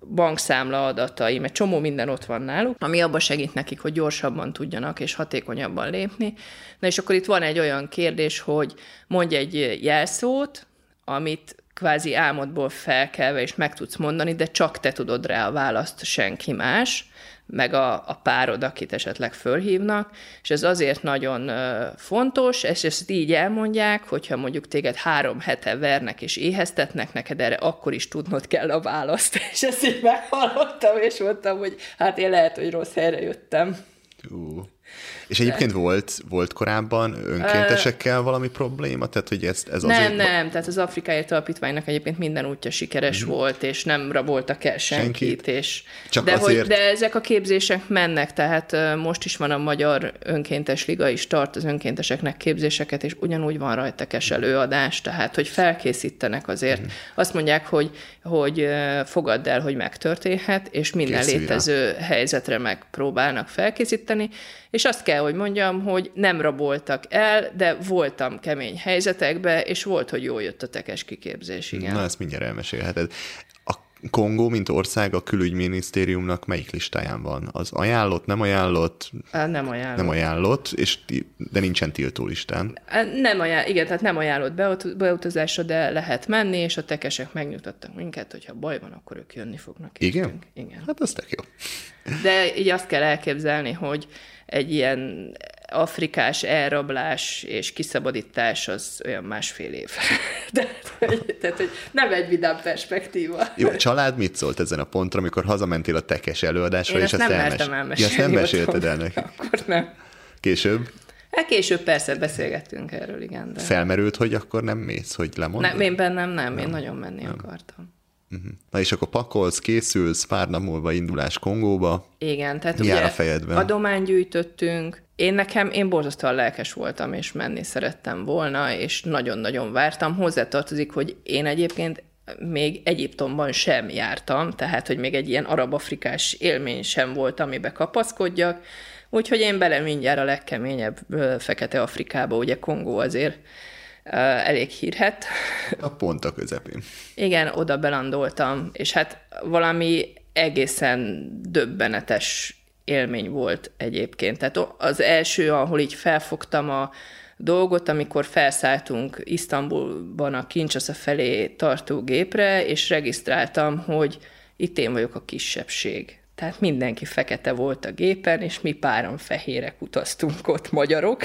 Speaker 3: bankszámla adatai, mert csomó minden ott van náluk, ami abba segít nekik, hogy gyorsabban tudjanak és hatékonyabban lépni. Na és akkor itt van egy olyan kérdés, hogy mondj egy jelszót, amit kvázi álmodból felkelve és meg tudsz mondani, de csak te tudod rá a választ, senki más, meg a, a párod, akit esetleg fölhívnak, és ez azért nagyon fontos, és ezt így elmondják, hogyha mondjuk téged három hete vernek és éheztetnek, neked erre akkor is tudnod kell a választ. És ezt így meghallottam, és mondtam, hogy hát én lehet, hogy rossz helyre jöttem.
Speaker 4: Uh. És egyébként volt, volt korábban önkéntesekkel valami probléma? Tehát, hogy ez, ez
Speaker 3: nem,
Speaker 4: azért...
Speaker 3: nem, tehát az Afrikáért Alapítványnak egyébként minden útja sikeres mm. volt, és nem raboltak el senkit. senkit. És...
Speaker 4: Csak
Speaker 3: de,
Speaker 4: azért...
Speaker 3: hogy, de ezek a képzések mennek, tehát most is van a Magyar Önkéntes Liga is tart az önkénteseknek képzéseket, és ugyanúgy van rajta előadás, tehát hogy felkészítenek azért. Mm. Azt mondják, hogy, hogy fogadd el, hogy megtörténhet, és minden Készülj létező helyzetre megpróbálnak felkészíteni, és azt kell, hogy mondjam, hogy nem raboltak el, de voltam kemény helyzetekbe, és volt, hogy jól jött a tekes kiképzés, igen.
Speaker 4: Na, ezt mindjárt elmesélheted. A Kongó, mint ország a külügyminisztériumnak melyik listáján van? Az ajánlott, nem ajánlott?
Speaker 3: Nem ajánlott.
Speaker 4: Nem ajánlott, és, de nincsen tiltó listán.
Speaker 3: Nem ajánlott, igen, tehát nem ajánlott beutazásra, de lehet menni, és a tekesek megnyugtattak minket, hogyha baj van, akkor ők jönni fognak.
Speaker 4: Igen?
Speaker 3: Igen.
Speaker 4: Hát az tök jó.
Speaker 3: De így azt kell elképzelni, hogy egy ilyen afrikás elrablás és kiszabadítás az olyan másfél év. De, tehát, hogy nem egy vidám perspektíva.
Speaker 4: Jó, a család mit szólt ezen a pontra, amikor hazamentél a tekes előadásra,
Speaker 3: Én
Speaker 4: és
Speaker 3: ezt
Speaker 4: ezt
Speaker 3: nem
Speaker 4: elmes...
Speaker 3: mertem elmesélni. Ja,
Speaker 4: ezt nem mesélted el neki?
Speaker 3: Akkor nem.
Speaker 4: Később?
Speaker 3: Hát később persze beszélgettünk erről, igen. De...
Speaker 4: Felmerült, hogy akkor nem mész, hogy lemondod?
Speaker 3: Nem, én bennem nem, nem. én nagyon menni nem. akartam.
Speaker 4: Uh-huh. Na és akkor pakolsz, készülsz, pár nap múlva indulás Kongóba.
Speaker 3: Igen, tehát
Speaker 4: Mi
Speaker 3: ugye
Speaker 4: a fejedben?
Speaker 3: adomány gyűjtöttünk. Én nekem, én borzasztóan lelkes voltam, és menni szerettem volna, és nagyon-nagyon vártam. Hozzátartozik, hogy én egyébként még Egyiptomban sem jártam, tehát, hogy még egy ilyen arab-afrikás élmény sem volt, amibe kapaszkodjak, úgyhogy én bele mindjárt a legkeményebb Fekete Afrikába, ugye Kongó azért elég hírhet.
Speaker 4: A pont a közepén.
Speaker 3: Igen, oda belandoltam, és hát valami egészen döbbenetes élmény volt egyébként. Tehát az első, ahol így felfogtam a dolgot, amikor felszálltunk Isztambulban a Kincsasza felé tartó gépre, és regisztráltam, hogy itt én vagyok a kisebbség. Tehát mindenki fekete volt a gépen, és mi páran fehérek utaztunk ott, magyarok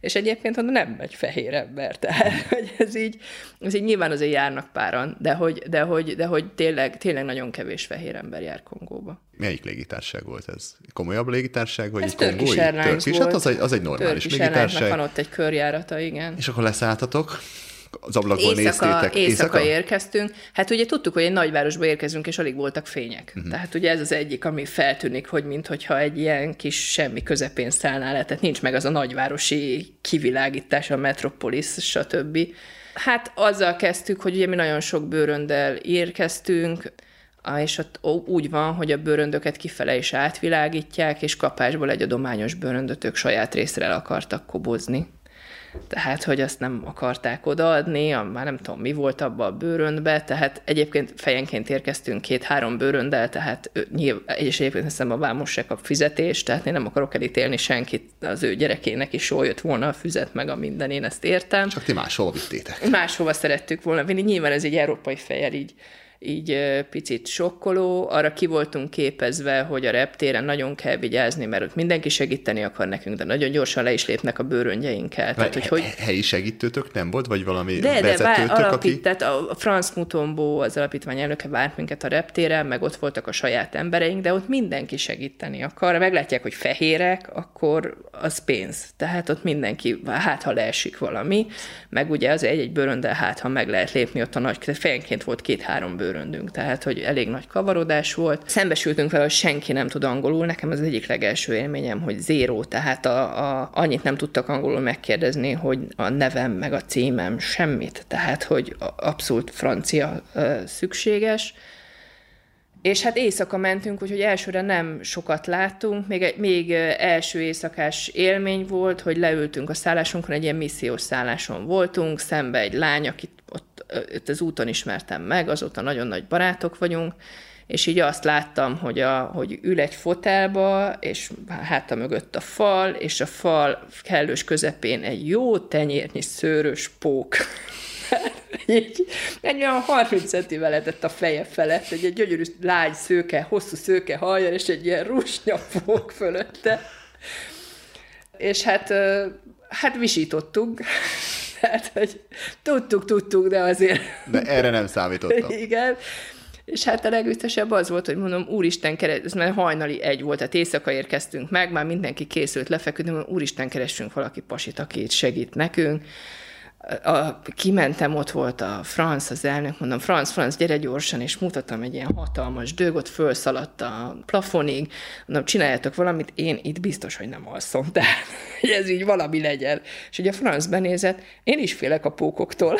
Speaker 3: és egyébként oda nem egy fehér ember, tehát hogy ez így, ez így nyilván azért járnak páran, de hogy, de hogy, de hogy tényleg, tényleg nagyon kevés fehér ember jár Kongóba.
Speaker 4: Melyik légitárság volt ez? Komolyabb légitárság, vagy
Speaker 3: ez
Speaker 4: kongói?
Speaker 3: Turkish Airlines
Speaker 4: Turkish, hát az egy, az egy normális
Speaker 3: Turkish
Speaker 4: légitárság.
Speaker 3: van ott egy körjárata, igen.
Speaker 4: És akkor leszálltatok? Az ablakból
Speaker 3: éjszaka,
Speaker 4: néztétek?
Speaker 3: Éjszaka érkeztünk. Hát ugye tudtuk, hogy egy nagyvárosba érkezünk, és alig voltak fények. Uh-huh. Tehát ugye ez az egyik, ami feltűnik, hogy mintha egy ilyen kis semmi közepén szállnál le, tehát nincs meg az a nagyvárosi kivilágítás, a metropolis, stb. Hát azzal kezdtük, hogy ugye mi nagyon sok bőröndel érkeztünk, és ott úgy van, hogy a bőröndöket kifele is átvilágítják, és kapásból egy adományos bőröndöt ők saját részre el akartak kobozni tehát hogy azt nem akarták odaadni, már nem tudom, mi volt abba a bőröndbe, tehát egyébként fejenként érkeztünk két-három bőröndel, tehát nyilv, és egyébként hiszem a vámos se kap fizetést, tehát én nem akarok elítélni senkit, az ő gyerekének is jól jött volna a füzet, meg a minden, én ezt értem.
Speaker 4: Csak ti máshova vittétek.
Speaker 3: Máshova szerettük volna vinni, nyilván ez egy európai fejjel így így picit sokkoló. Arra ki voltunk képezve, hogy a reptéren nagyon kell vigyázni, mert ott mindenki segíteni akar nekünk, de nagyon gyorsan le is lépnek a bőröngyeinkkel.
Speaker 4: Tehát, hogy, hogy... Helyi segítőtök nem volt, vagy valami
Speaker 3: de, de, alapít, aki... Tehát a Franz Mutombo, az alapítvány elnöke várt minket a reptéren, meg ott voltak a saját embereink, de ott mindenki segíteni akar. Meglátják, hogy fehérek, akkor az pénz. Tehát ott mindenki, hát ha leesik valami, meg ugye az egy-egy bőröndel, hát ha meg lehet lépni ott a nagy, fejenként volt két-három bőr bőröndünk, tehát hogy elég nagy kavarodás volt. Szembesültünk vele, hogy senki nem tud angolul, nekem az egyik legelső élményem, hogy zéró, tehát a, a, annyit nem tudtak angolul megkérdezni, hogy a nevem meg a címem, semmit, tehát hogy abszolút francia szükséges. És hát éjszaka mentünk, úgyhogy elsőre nem sokat láttunk, még, még első éjszakás élmény volt, hogy leültünk a szállásunkon, egy ilyen missziós szálláson voltunk, szembe egy lány, akit ott, ott az úton ismertem meg, azóta nagyon nagy barátok vagyunk, és így azt láttam, hogy, a, hogy ül egy fotelba, és háta mögött a fal, és a fal kellős közepén egy jó tenyérnyi szőrös pók. így, egy olyan 30 centivel lehetett a feje felett, egy, egy gyönyörű lágy szőke, hosszú szőke hajjal, és egy ilyen rusnyapók fölötte. És hát, hát visítottunk. Tehát, hogy tudtuk, tudtuk, de azért...
Speaker 4: De erre nem számítottam.
Speaker 3: Igen. És hát a legütesebb az volt, hogy mondom, úristen, keres, ez már hajnali egy volt, tehát éjszaka érkeztünk meg, már mindenki készült lefeküdni, mondom, úristen, keressünk valaki pasit, aki itt segít nekünk a, kimentem, ott volt a Franz, az elnök, mondom, Franz, Franz, gyere gyorsan, és mutatom egy ilyen hatalmas dög, fölszaladt a plafonig, mondom, csináljátok valamit, én itt biztos, hogy nem alszom, tehát hogy ez így valami legyen. És ugye a Franz benézett, én is félek a pókoktól.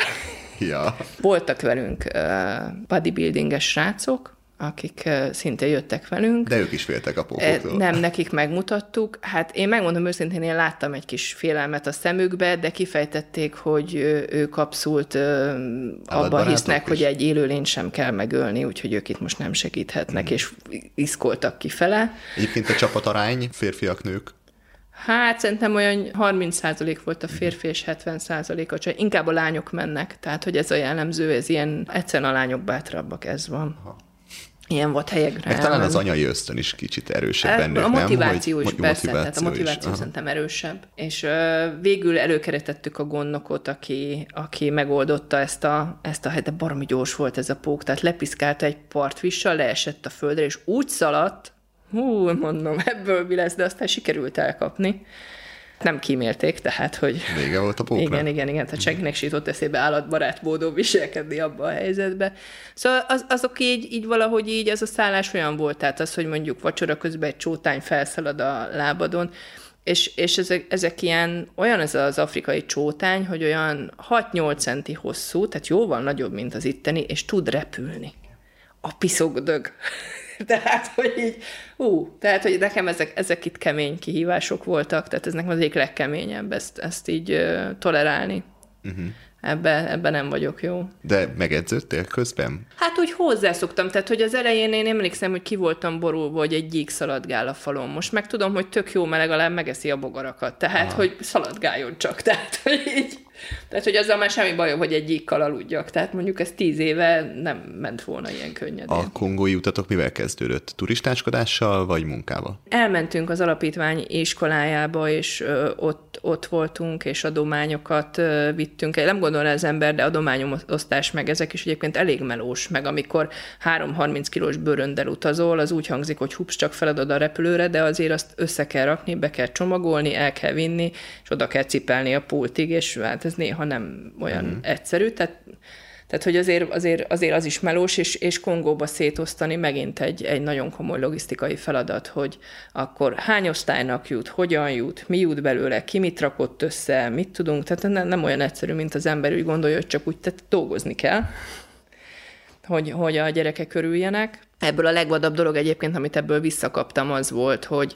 Speaker 4: Ja.
Speaker 3: Voltak velünk uh, bodybuildinges srácok, akik szinte jöttek velünk.
Speaker 4: De ők is féltek a pókoktól.
Speaker 3: Nem, nekik megmutattuk. Hát én megmondom őszintén, én láttam egy kis félelmet a szemükbe, de kifejtették, hogy ők abszolút abban hisznek, is. hogy egy élőlényt sem kell megölni, úgyhogy ők itt most nem segíthetnek, hmm. és iszkoltak kifele.
Speaker 4: Egyébként a csapatarány, férfiak, nők?
Speaker 3: Hát szerintem olyan 30% volt a férfi és 70% a csaj. Inkább a lányok mennek, tehát hogy ez a jellemző, ez ilyen, egyszerűen a lányok bátrabbak, ez van. Aha ilyen volt helyekre.
Speaker 4: Meg talán az anyai ösztön is kicsit erősebb bennük,
Speaker 3: A motiváció nem? is, hogy, persze, motiváció tehát a motiváció is. szerintem erősebb. És uh, végül előkeretettük a gondnokot, aki, aki megoldotta ezt a, ezt a helyet, de baromi gyors volt ez a pók, tehát lepiszkálta egy partvissal, leesett a földre, és úgy szaladt, hú, mondom, ebből mi lesz, de aztán sikerült elkapni nem kímélték, tehát, hogy...
Speaker 4: Vége volt a pókra.
Speaker 3: Igen, igen, igen, tehát senkinek se jutott eszébe állatbarát módon viselkedni abba a helyzetbe. Szóval az, azok így, így valahogy így, ez a szállás olyan volt, tehát az, hogy mondjuk vacsora közben egy csótány felszalad a lábadon, és, és ezek, ezek ilyen, olyan ez az afrikai csótány, hogy olyan 6-8 centi hosszú, tehát jóval nagyobb, mint az itteni, és tud repülni. A piszogdög. tehát, hogy így, hú, tehát, hogy nekem ezek, ezek itt kemény kihívások voltak, tehát ez nekem az egyik legkeményebb ezt, ezt így uh, tolerálni. Uh-huh. Ebbe, ebbe nem vagyok jó.
Speaker 4: De megedződtél közben?
Speaker 3: Hát úgy hozzászoktam, tehát hogy az elején én emlékszem, hogy ki voltam borulva, hogy egy gyík szaladgál a falon. Most meg tudom, hogy tök jó, mert legalább megeszi a bogarakat. Tehát, Aha. hogy szaladgáljon csak. Tehát, hogy így tehát, hogy azzal már semmi bajom, hogy egy gyíkkal aludjak. Tehát mondjuk ez tíz éve nem ment volna ilyen könnyedén.
Speaker 4: A kongói utatok mivel kezdődött? Turistáskodással vagy munkával?
Speaker 3: Elmentünk az alapítvány iskolájába, és ö, ott, ott voltunk, és adományokat ö, vittünk. Nem gondol az ember, de adományomosztás meg ezek is egyébként elég melós, meg amikor 3-30 kilós bőröndel utazol, az úgy hangzik, hogy hups, csak feladod a repülőre, de azért azt össze kell rakni, be kell csomagolni, el kell vinni, és oda kell cipelni a pultig, és hát ez néha nem olyan uh-huh. egyszerű, tehát, tehát hogy azért, azért, azért az is melós, és, és Kongóba szétosztani megint egy, egy nagyon komoly logisztikai feladat, hogy akkor hány osztálynak jut, hogyan jut, mi jut belőle, ki mit rakott össze, mit tudunk, tehát nem, nem olyan egyszerű, mint az ember úgy gondolja, hogy csak úgy tehát dolgozni kell, hogy, hogy a gyerekek körüljenek. Ebből a legvadabb dolog egyébként, amit ebből visszakaptam, az volt, hogy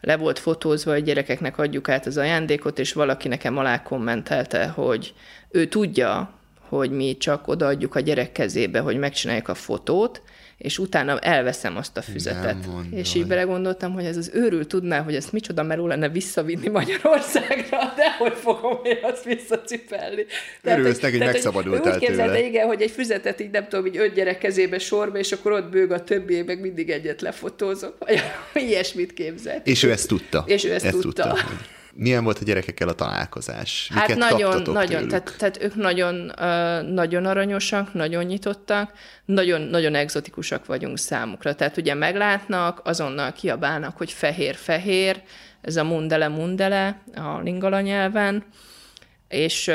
Speaker 3: le volt fotózva, hogy gyerekeknek adjuk át az ajándékot, és valaki nekem alá kommentelte, hogy ő tudja, hogy mi csak odaadjuk a gyerek kezébe, hogy megcsináljuk a fotót, és utána elveszem azt a füzetet. És így belegondoltam, hogy ez az őrül tudná, hogy ezt micsoda merő lenne visszavinni Magyarországra, de hogy fogom én azt visszacipelni.
Speaker 4: Örülsz neki, hogy megszabadultál
Speaker 3: Úgy képzelte, igen, hogy egy füzetet így nem tudom, így öt gyerek kezébe sorba, és akkor ott bőg a többi, meg mindig egyet lefotózok. Vagy ilyesmit képzelt.
Speaker 4: És ő ezt tudta.
Speaker 3: És ő ezt, ezt tudta. tudta.
Speaker 4: Milyen volt a gyerekekkel a találkozás?
Speaker 3: Hát Miket nagyon, nagyon, tehát, tehát ők nagyon, nagyon aranyosak, nagyon nyitottak, nagyon, nagyon egzotikusak vagyunk számukra. Tehát ugye meglátnak, azonnal kiabálnak, hogy fehér-fehér, ez a mundele-mundele a lingala nyelven, és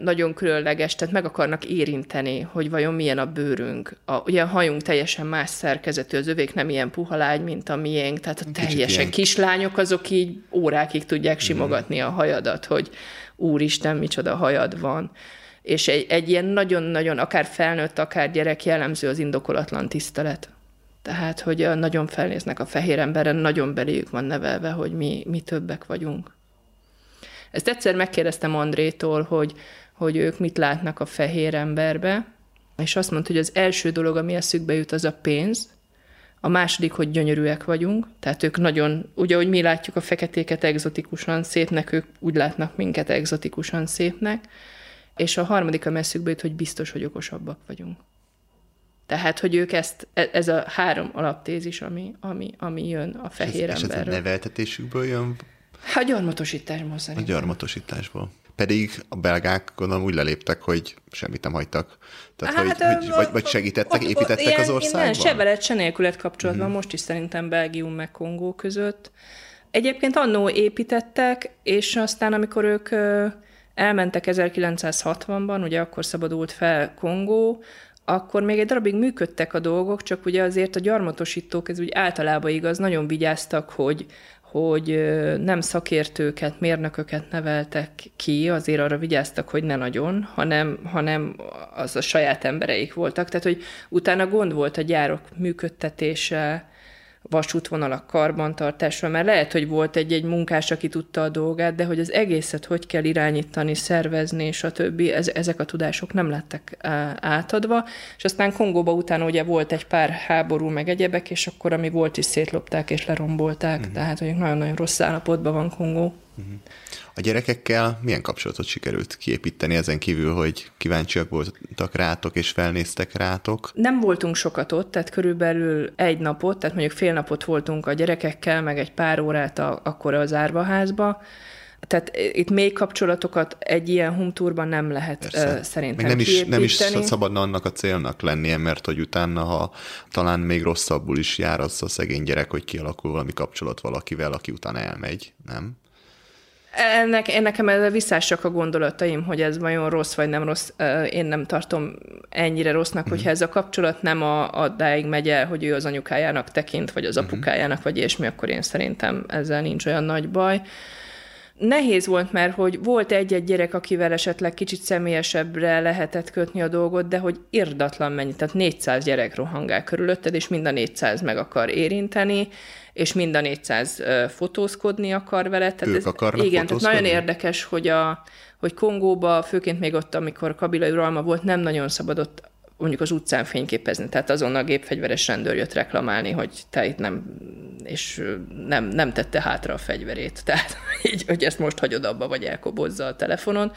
Speaker 3: nagyon különleges, tehát meg akarnak érinteni, hogy vajon milyen a bőrünk. A, ugye a hajunk teljesen más szerkezetű, az övék nem ilyen puha lágy, mint a miénk, tehát a teljesen ilyen... kislányok azok így órákig tudják mhm. simogatni a hajadat, hogy úristen, micsoda hajad van. És egy, egy ilyen nagyon-nagyon, akár felnőtt, akár gyerek jellemző az indokolatlan tisztelet. Tehát, hogy nagyon felnéznek a fehér emberen, nagyon beléjük van nevelve, hogy mi, mi többek vagyunk. Ezt egyszer megkérdeztem Andrétól, hogy, hogy ők mit látnak a fehér emberbe, és azt mondta, hogy az első dolog, ami eszükbe jut, az a pénz, a második, hogy gyönyörűek vagyunk, tehát ők nagyon, ugye, hogy mi látjuk a feketéket egzotikusan szépnek, ők úgy látnak minket egzotikusan szépnek, és a harmadik, ami eszükbe jut, hogy biztos, hogy okosabbak vagyunk. Tehát, hogy ők ezt, e, ez a három alaptézis, ami, ami, ami jön a fehér és emberről.
Speaker 4: És ez a neveltetésükből jön?
Speaker 3: A gyarmatosításból szerintem.
Speaker 4: A gyarmatosításból. Pedig a belgák gondolom úgy leléptek, hogy semmit nem hagytak. Tehát, hát, hogy, hogy, vagy, vagy segítettek, ott, építettek ilyen, az országban?
Speaker 3: se veled, se nélkület kapcsolatban, uh-huh. most is szerintem Belgium meg Kongó között. Egyébként annó építettek, és aztán amikor ők elmentek 1960-ban, ugye akkor szabadult fel Kongó, akkor még egy darabig működtek a dolgok, csak ugye azért a gyarmatosítók, ez úgy általában igaz, nagyon vigyáztak, hogy, hogy nem szakértőket, mérnököket neveltek ki, azért arra vigyáztak, hogy ne nagyon, hanem, hanem az a saját embereik voltak. Tehát, hogy utána gond volt a gyárok működtetése, vasútvonalak karbantartásra, mert lehet, hogy volt egy-egy munkás, aki tudta a dolgát, de hogy az egészet hogy kell irányítani, szervezni, és a többi, ez, ezek a tudások nem lettek átadva, és aztán Kongóba utána ugye volt egy pár háború, meg egyebek, és akkor ami volt is szétlopták és lerombolták, uh-huh. tehát hogy nagyon-nagyon rossz állapotban van Kongó.
Speaker 4: A gyerekekkel milyen kapcsolatot sikerült kiépíteni ezen kívül, hogy kíváncsiak voltak rátok és felnéztek rátok?
Speaker 3: Nem voltunk sokat ott, tehát körülbelül egy napot, tehát mondjuk fél napot voltunk a gyerekekkel, meg egy pár órát a, akkor az árvaházba, tehát itt még kapcsolatokat egy ilyen humtúrban nem lehet Persze. szerintem
Speaker 4: Még nem is, nem is szabadna annak a célnak lennie, mert hogy utána, ha talán még rosszabbul is jár az a szegény gyerek, hogy kialakul valami kapcsolat valakivel, aki utána elmegy, nem?
Speaker 3: Ennek, én nekem ezzel visszássak a gondolataim, hogy ez vajon rossz vagy nem rossz. Én nem tartom ennyire rossznak, hogyha ez a kapcsolat nem a, a dáig megy el, hogy ő az anyukájának tekint, vagy az mhm. apukájának, vagy ilyesmi, akkor én szerintem ezzel nincs olyan nagy baj. Nehéz volt, mert hogy volt egy-egy gyerek, akivel esetleg kicsit személyesebbre lehetett kötni a dolgot, de hogy irdatlan mennyi, tehát 400 gyerek rohangál körülötted, és mind a 400 meg akar érinteni, és mind a 400 fotózkodni akar vele.
Speaker 4: Tehát ők ez, akarnak
Speaker 3: Igen, tehát nagyon érdekes, hogy, a, hogy Kongóba, főként még ott, amikor Kabila uralma volt, nem nagyon szabadott mondjuk az utcán fényképezni, tehát azon a gépfegyveres rendőr jött reklamálni, hogy te itt nem, és nem, nem tette hátra a fegyverét, tehát így, hogy ezt most hagyod abba, vagy elkobozza a telefonon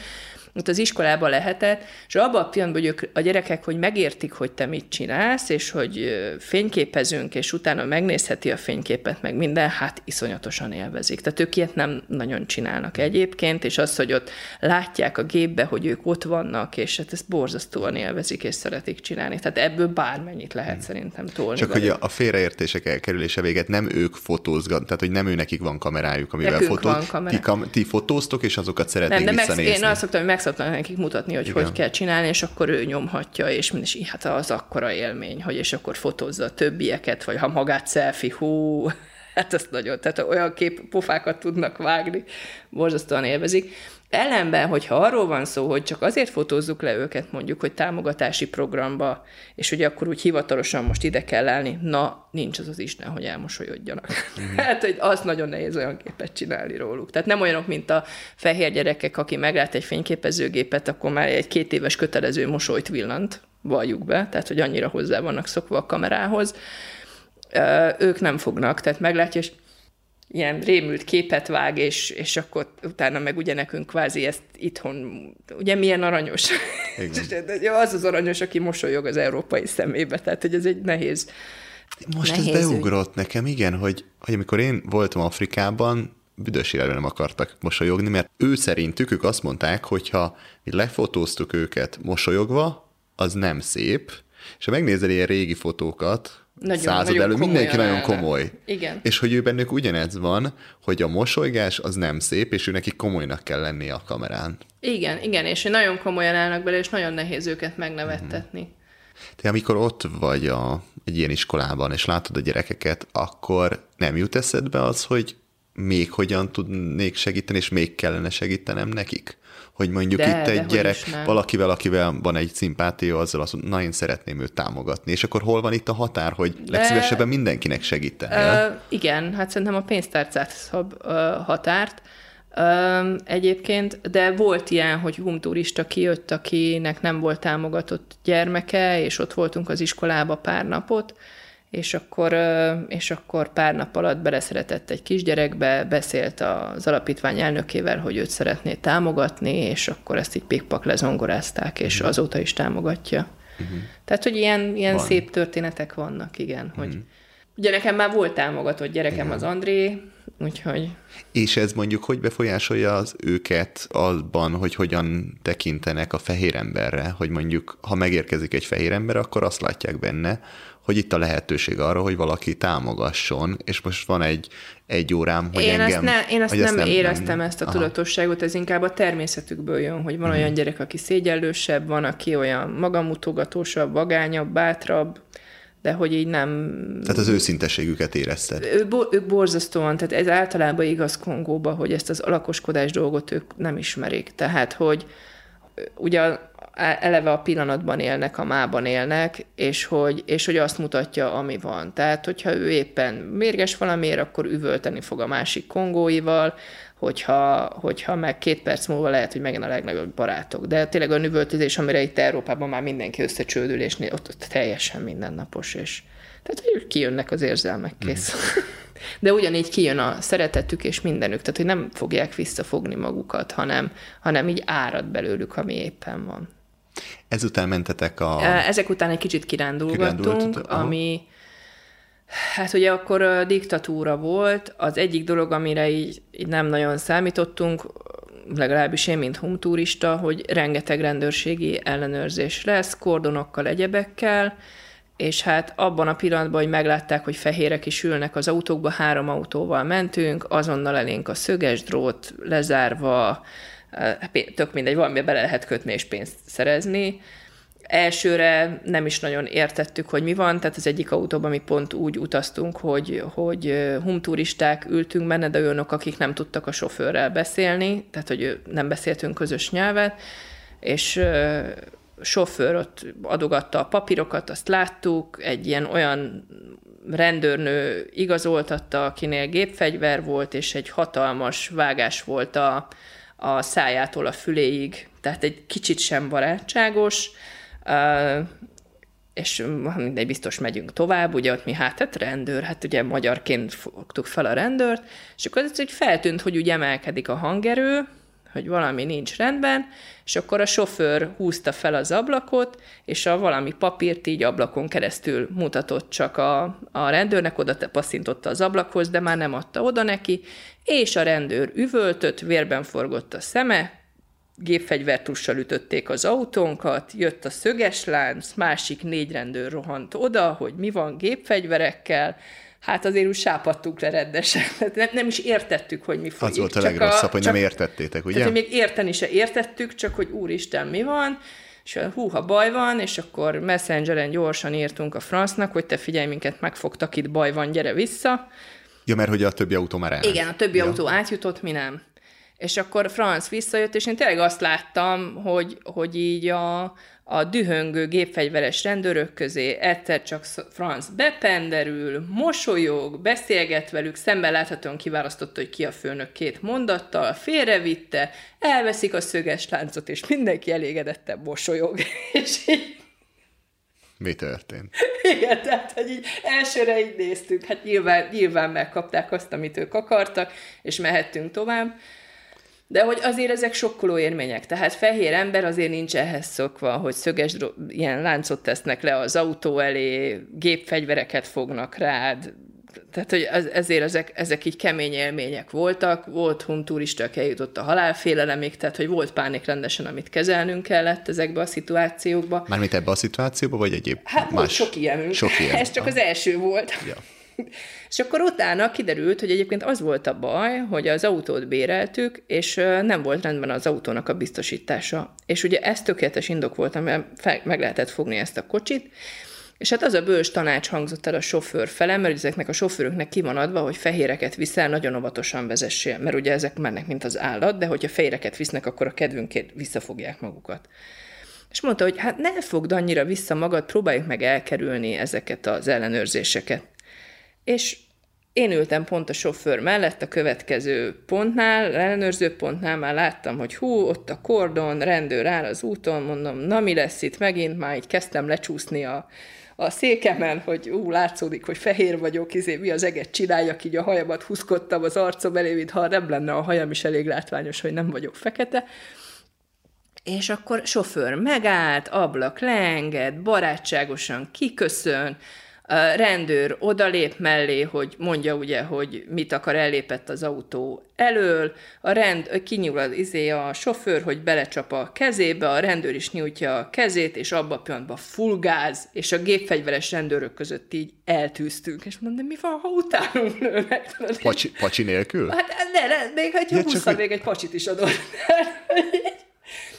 Speaker 3: ott az iskolába lehetett, és abban a pillanatban, hogy ők, a gyerekek, hogy megértik, hogy te mit csinálsz, és hogy fényképezünk, és utána megnézheti a fényképet, meg minden, hát iszonyatosan élvezik. Tehát ők ilyet nem nagyon csinálnak egyébként, és az, hogy ott látják a gépbe, hogy ők ott vannak, és hát ezt borzasztóan élvezik, és szeretik csinálni. Tehát ebből bármennyit lehet hmm. szerintem tolni.
Speaker 4: Csak velük. hogy a félreértések elkerülése véget nem ők fotózgat, tehát hogy nem ő nekik van kamerájuk, amivel fotóz. Ti, kam- ti fotóztok, és azokat szeretnék nem, de
Speaker 3: visszanézni. Meg, én azt szoktam, hogy meg szoktam nekik mutatni, hogy Igen. hogy kell csinálni, és akkor ő nyomhatja, és, és hát az akkora élmény, hogy és akkor fotózza a többieket, vagy ha magát selfie, hú, hát ezt nagyon, tehát olyan kép pofákat tudnak vágni, borzasztóan élvezik. Ellenben, hogyha arról van szó, hogy csak azért fotózzuk le őket mondjuk, hogy támogatási programba, és hogy akkor úgy hivatalosan most ide kell állni, na, nincs az az Isten, hogy elmosolyodjanak. Mm. hát, hogy az nagyon nehéz olyan képet csinálni róluk. Tehát nem olyanok, mint a fehér gyerekek, aki meglát egy fényképezőgépet, akkor már egy két éves kötelező mosolyt villant, valljuk be, tehát hogy annyira hozzá vannak szokva a kamerához. Ők nem fognak, tehát meglátja, és ilyen rémült képet vág, és, és akkor utána meg ugye nekünk kvázi ezt itthon, ugye milyen aranyos. Igen. az az aranyos, aki mosolyog az európai szemébe, tehát hogy ez egy nehéz
Speaker 4: Most nehéz ez beugrott ügy. nekem, igen, hogy, hogy amikor én voltam Afrikában, büdös nem akartak mosolyogni, mert ő szerintük ők azt mondták, hogy ha mi lefotóztuk őket mosolyogva, az nem szép, és ha megnézel ilyen régi fotókat,
Speaker 3: Nagyon-
Speaker 4: század
Speaker 3: nagyon
Speaker 4: elő, mindenki nagyon komoly.
Speaker 3: Igen.
Speaker 4: És hogy ő bennük ugyanez van, hogy a mosolygás az nem szép, és ő neki komolynak kell lennie a kamerán.
Speaker 3: Igen, igen, és nagyon komolyan állnak bele, és nagyon nehéz őket megnevettetni.
Speaker 4: Te amikor ott vagy a, egy ilyen iskolában, és látod a gyerekeket, akkor nem jut eszedbe az, hogy még hogyan tudnék segíteni, és még kellene segítenem nekik? Hogy mondjuk
Speaker 3: De,
Speaker 4: itt egy
Speaker 3: dehogy
Speaker 4: gyerek valakivel, akivel van egy szimpátia, azzal azt mondja, na én szeretném őt támogatni. És akkor hol van itt a határ, hogy legszívesebben mindenkinek segítenél?
Speaker 3: Ö, igen, hát szerintem a pénztárcát szab ö, határt. Ö, egyébként, de volt ilyen, hogy humturista kijött, akinek nem volt támogatott gyermeke, és ott voltunk az iskolába pár napot, és akkor, és akkor pár nap alatt beleszeretett egy kisgyerekbe, beszélt az alapítvány elnökével, hogy őt szeretné támogatni, és akkor ezt így pikpak lezongorázták, és
Speaker 4: Mhm.
Speaker 3: azóta is támogatja. Tehát, hogy ilyen, ilyen
Speaker 4: Van.
Speaker 3: szép történetek vannak, igen, hogy Ugye nekem már volt támogatott gyerekem az André, úgyhogy
Speaker 4: És ez mondjuk hogy befolyásolja az őket abban, hogy hogyan tekintenek a fehér emberre, hogy mondjuk, ha megérkezik egy fehér ember, akkor azt látják benne, hogy itt a lehetőség arra, hogy valaki támogasson, és most van egy, egy órám, hogy
Speaker 3: én
Speaker 4: engem...
Speaker 3: ezt, ne, én ezt
Speaker 4: hogy
Speaker 3: nem, éreztem ezt a
Speaker 4: Aha.
Speaker 3: Tudatosságot, ez inkább a természetükből jön, hogy van olyan gyerek, aki szégyellősebb, van, aki olyan magamutogatósabb, vagányabb, bátrabb, de hogy így nem...
Speaker 4: Tehát az őszinteségüket érezted.
Speaker 3: Ő, ők borzasztóan, tehát ez általában igaz Kongóba, hogy ezt az alakoskodás dolgot ők nem ismerik. Tehát, hogy ugye eleve a pillanatban élnek, a mában élnek, és hogy, és hogy azt mutatja, ami van. Tehát, hogyha ő éppen mérges valamiért, akkor üvölteni fog a másik kongóival, hogyha, hogyha meg két perc múlva lehet, hogy megint a legnagyobb barátok. De tényleg a üvöltözés, amire itt Európában már mindenki összecsődül, és ott, ott teljesen mindennapos, és tehát, hogy kijönnek az érzelmek, kész. De ugyanígy kijön a szeretetük és mindenük, tehát hogy nem fogják visszafogni magukat, hanem, hanem így árad belőlük, ami éppen van.
Speaker 4: Ezután mentetek a...
Speaker 3: Ezek után egy kicsit kirándulgattunk, ami hát ugye akkor a diktatúra volt, az egyik dolog, amire így, így nem nagyon számítottunk, legalábbis én, mint humturista, hogy rengeteg rendőrségi ellenőrzés lesz, kordonokkal, egyebekkel, és hát abban a pillanatban, hogy meglátták, hogy fehérek is ülnek az autókba, három autóval mentünk, azonnal elénk a szöges drót lezárva, eh, tök mindegy, valamibe bele lehet kötni és pénzt szerezni. Elsőre nem is nagyon értettük, hogy mi van, tehát az egyik autóban mi pont úgy utaztunk, hogy, hogy eh, humturisták ültünk benne, de olyanok, akik nem tudtak a sofőrrel beszélni, tehát hogy nem beszéltünk közös nyelvet, és ö, sofőr ott adogatta a papírokat, azt láttuk, egy ilyen olyan rendőrnő igazoltatta, akinél gépfegyver volt, és egy hatalmas vágás volt a, a szájától a füléig, tehát egy kicsit sem barátságos, és mindegy, biztos megyünk tovább, ugye ott mi hát, hát rendőr, hát ugye magyarként fogtuk fel a rendőrt, és akkor ez úgy feltűnt, hogy úgy emelkedik a hangerő, hogy valami nincs rendben, és akkor a sofőr húzta fel az ablakot, és a valami papírt így ablakon keresztül mutatott csak a, a rendőrnek, oda passzintotta az ablakhoz, de már nem adta oda neki, és a rendőr üvöltött, vérben forgott a szeme, gépfegyvertussal ütötték az autónkat, jött a szöges lánc, másik négy rendőr rohant oda, hogy mi van gépfegyverekkel, hát azért úgy sápadtunk le rendesen. Nem, nem is értettük, hogy mi folyik.
Speaker 4: Az volt a legrosszabb, hogy nem
Speaker 3: csak-
Speaker 4: értettétek, ugye?
Speaker 3: Tehát, hogy még érteni se értettük, csak hogy úristen, mi van, és hú, ha baj van, és akkor messengeren gyorsan írtunk a francnak, hogy te figyelj, minket megfogtak, itt baj van, gyere vissza.
Speaker 4: Ja, mert hogy a többi autó már elment.
Speaker 3: Igen, a többi ja. autó átjutott, mi nem. És akkor Franz visszajött, és én tényleg azt láttam, hogy, hogy így a, a dühöngő gépfegyveres rendőrök közé egyszer csak Franz bependerül, mosolyog, beszélget velük, szemben láthatóan kiválasztotta, hogy ki a főnök két mondattal, félrevitte, elveszik a szöges láncot, és mindenki elégedettebb mosolyog. és így
Speaker 4: Mi történt?
Speaker 3: igen, tehát, hogy így elsőre így néztük, hát nyilván, nyilván megkapták azt, amit ők akartak, és mehettünk tovább. De hogy azért ezek sokkoló élmények. Tehát fehér ember azért nincs ehhez szokva, hogy szöges ilyen láncot tesznek le az autó elé, gépfegyvereket fognak rád, Tehát, hogy ez, ezért ezek, ezek így kemény élmények voltak. Volt hun turista, aki eljutott a halálfélelemig, tehát, hogy volt pánik rendesen, amit kezelnünk kellett ezekbe a szituációkba.
Speaker 4: Mármint ebbe a szituációba, vagy egyéb
Speaker 3: Hát más? sok ilyenünk. Sok ilyen. Ez csak az első volt. Ja. És akkor utána kiderült, hogy egyébként az volt a baj, hogy az autót béreltük, és nem volt rendben az autónak a biztosítása. És ugye ez tökéletes indok volt, amivel meg lehetett fogni ezt a kocsit, és hát az a bős tanács hangzott el a sofőr fele, mert ezeknek a sofőröknek ki van adva, hogy fehéreket viszel, nagyon óvatosan vezessél, mert ugye ezek mennek, mint az állat, de hogyha fehéreket visznek, akkor a kedvünkért visszafogják magukat. És mondta, hogy hát ne fogd annyira vissza magad, próbáljuk meg elkerülni ezeket az ellenőrzéseket. És én ültem pont a sofőr mellett a következő pontnál, ellenőrző pontnál már láttam, hogy hú, ott a kordon, rendőr áll az úton, mondom, na mi lesz itt megint, már így kezdtem lecsúszni a, a székemen, hogy ú, látszódik, hogy fehér vagyok, izé, mi az eget csináljak, így a hajamat húzkodtam az arcom elé, mintha nem lenne a hajam is elég látványos, hogy nem vagyok fekete. És akkor sofőr megállt, ablak leenged, barátságosan kiköszön, rendőr odalép mellé, hogy mondja ugye, hogy mit akar, ellépett az autó elől, a rend, kinyúl az izé a sofőr, hogy belecsap a kezébe, a rendőr is nyújtja a kezét, és abba a pillanatban full gáz, és a gépfegyveres rendőrök között így eltűztünk, és mondom, de mi van, ha utánunk lőnek?
Speaker 4: Pacsi, pacsi nélkül?
Speaker 3: Hát ne, ne még ha ja, csak... még egy pacsit is adott.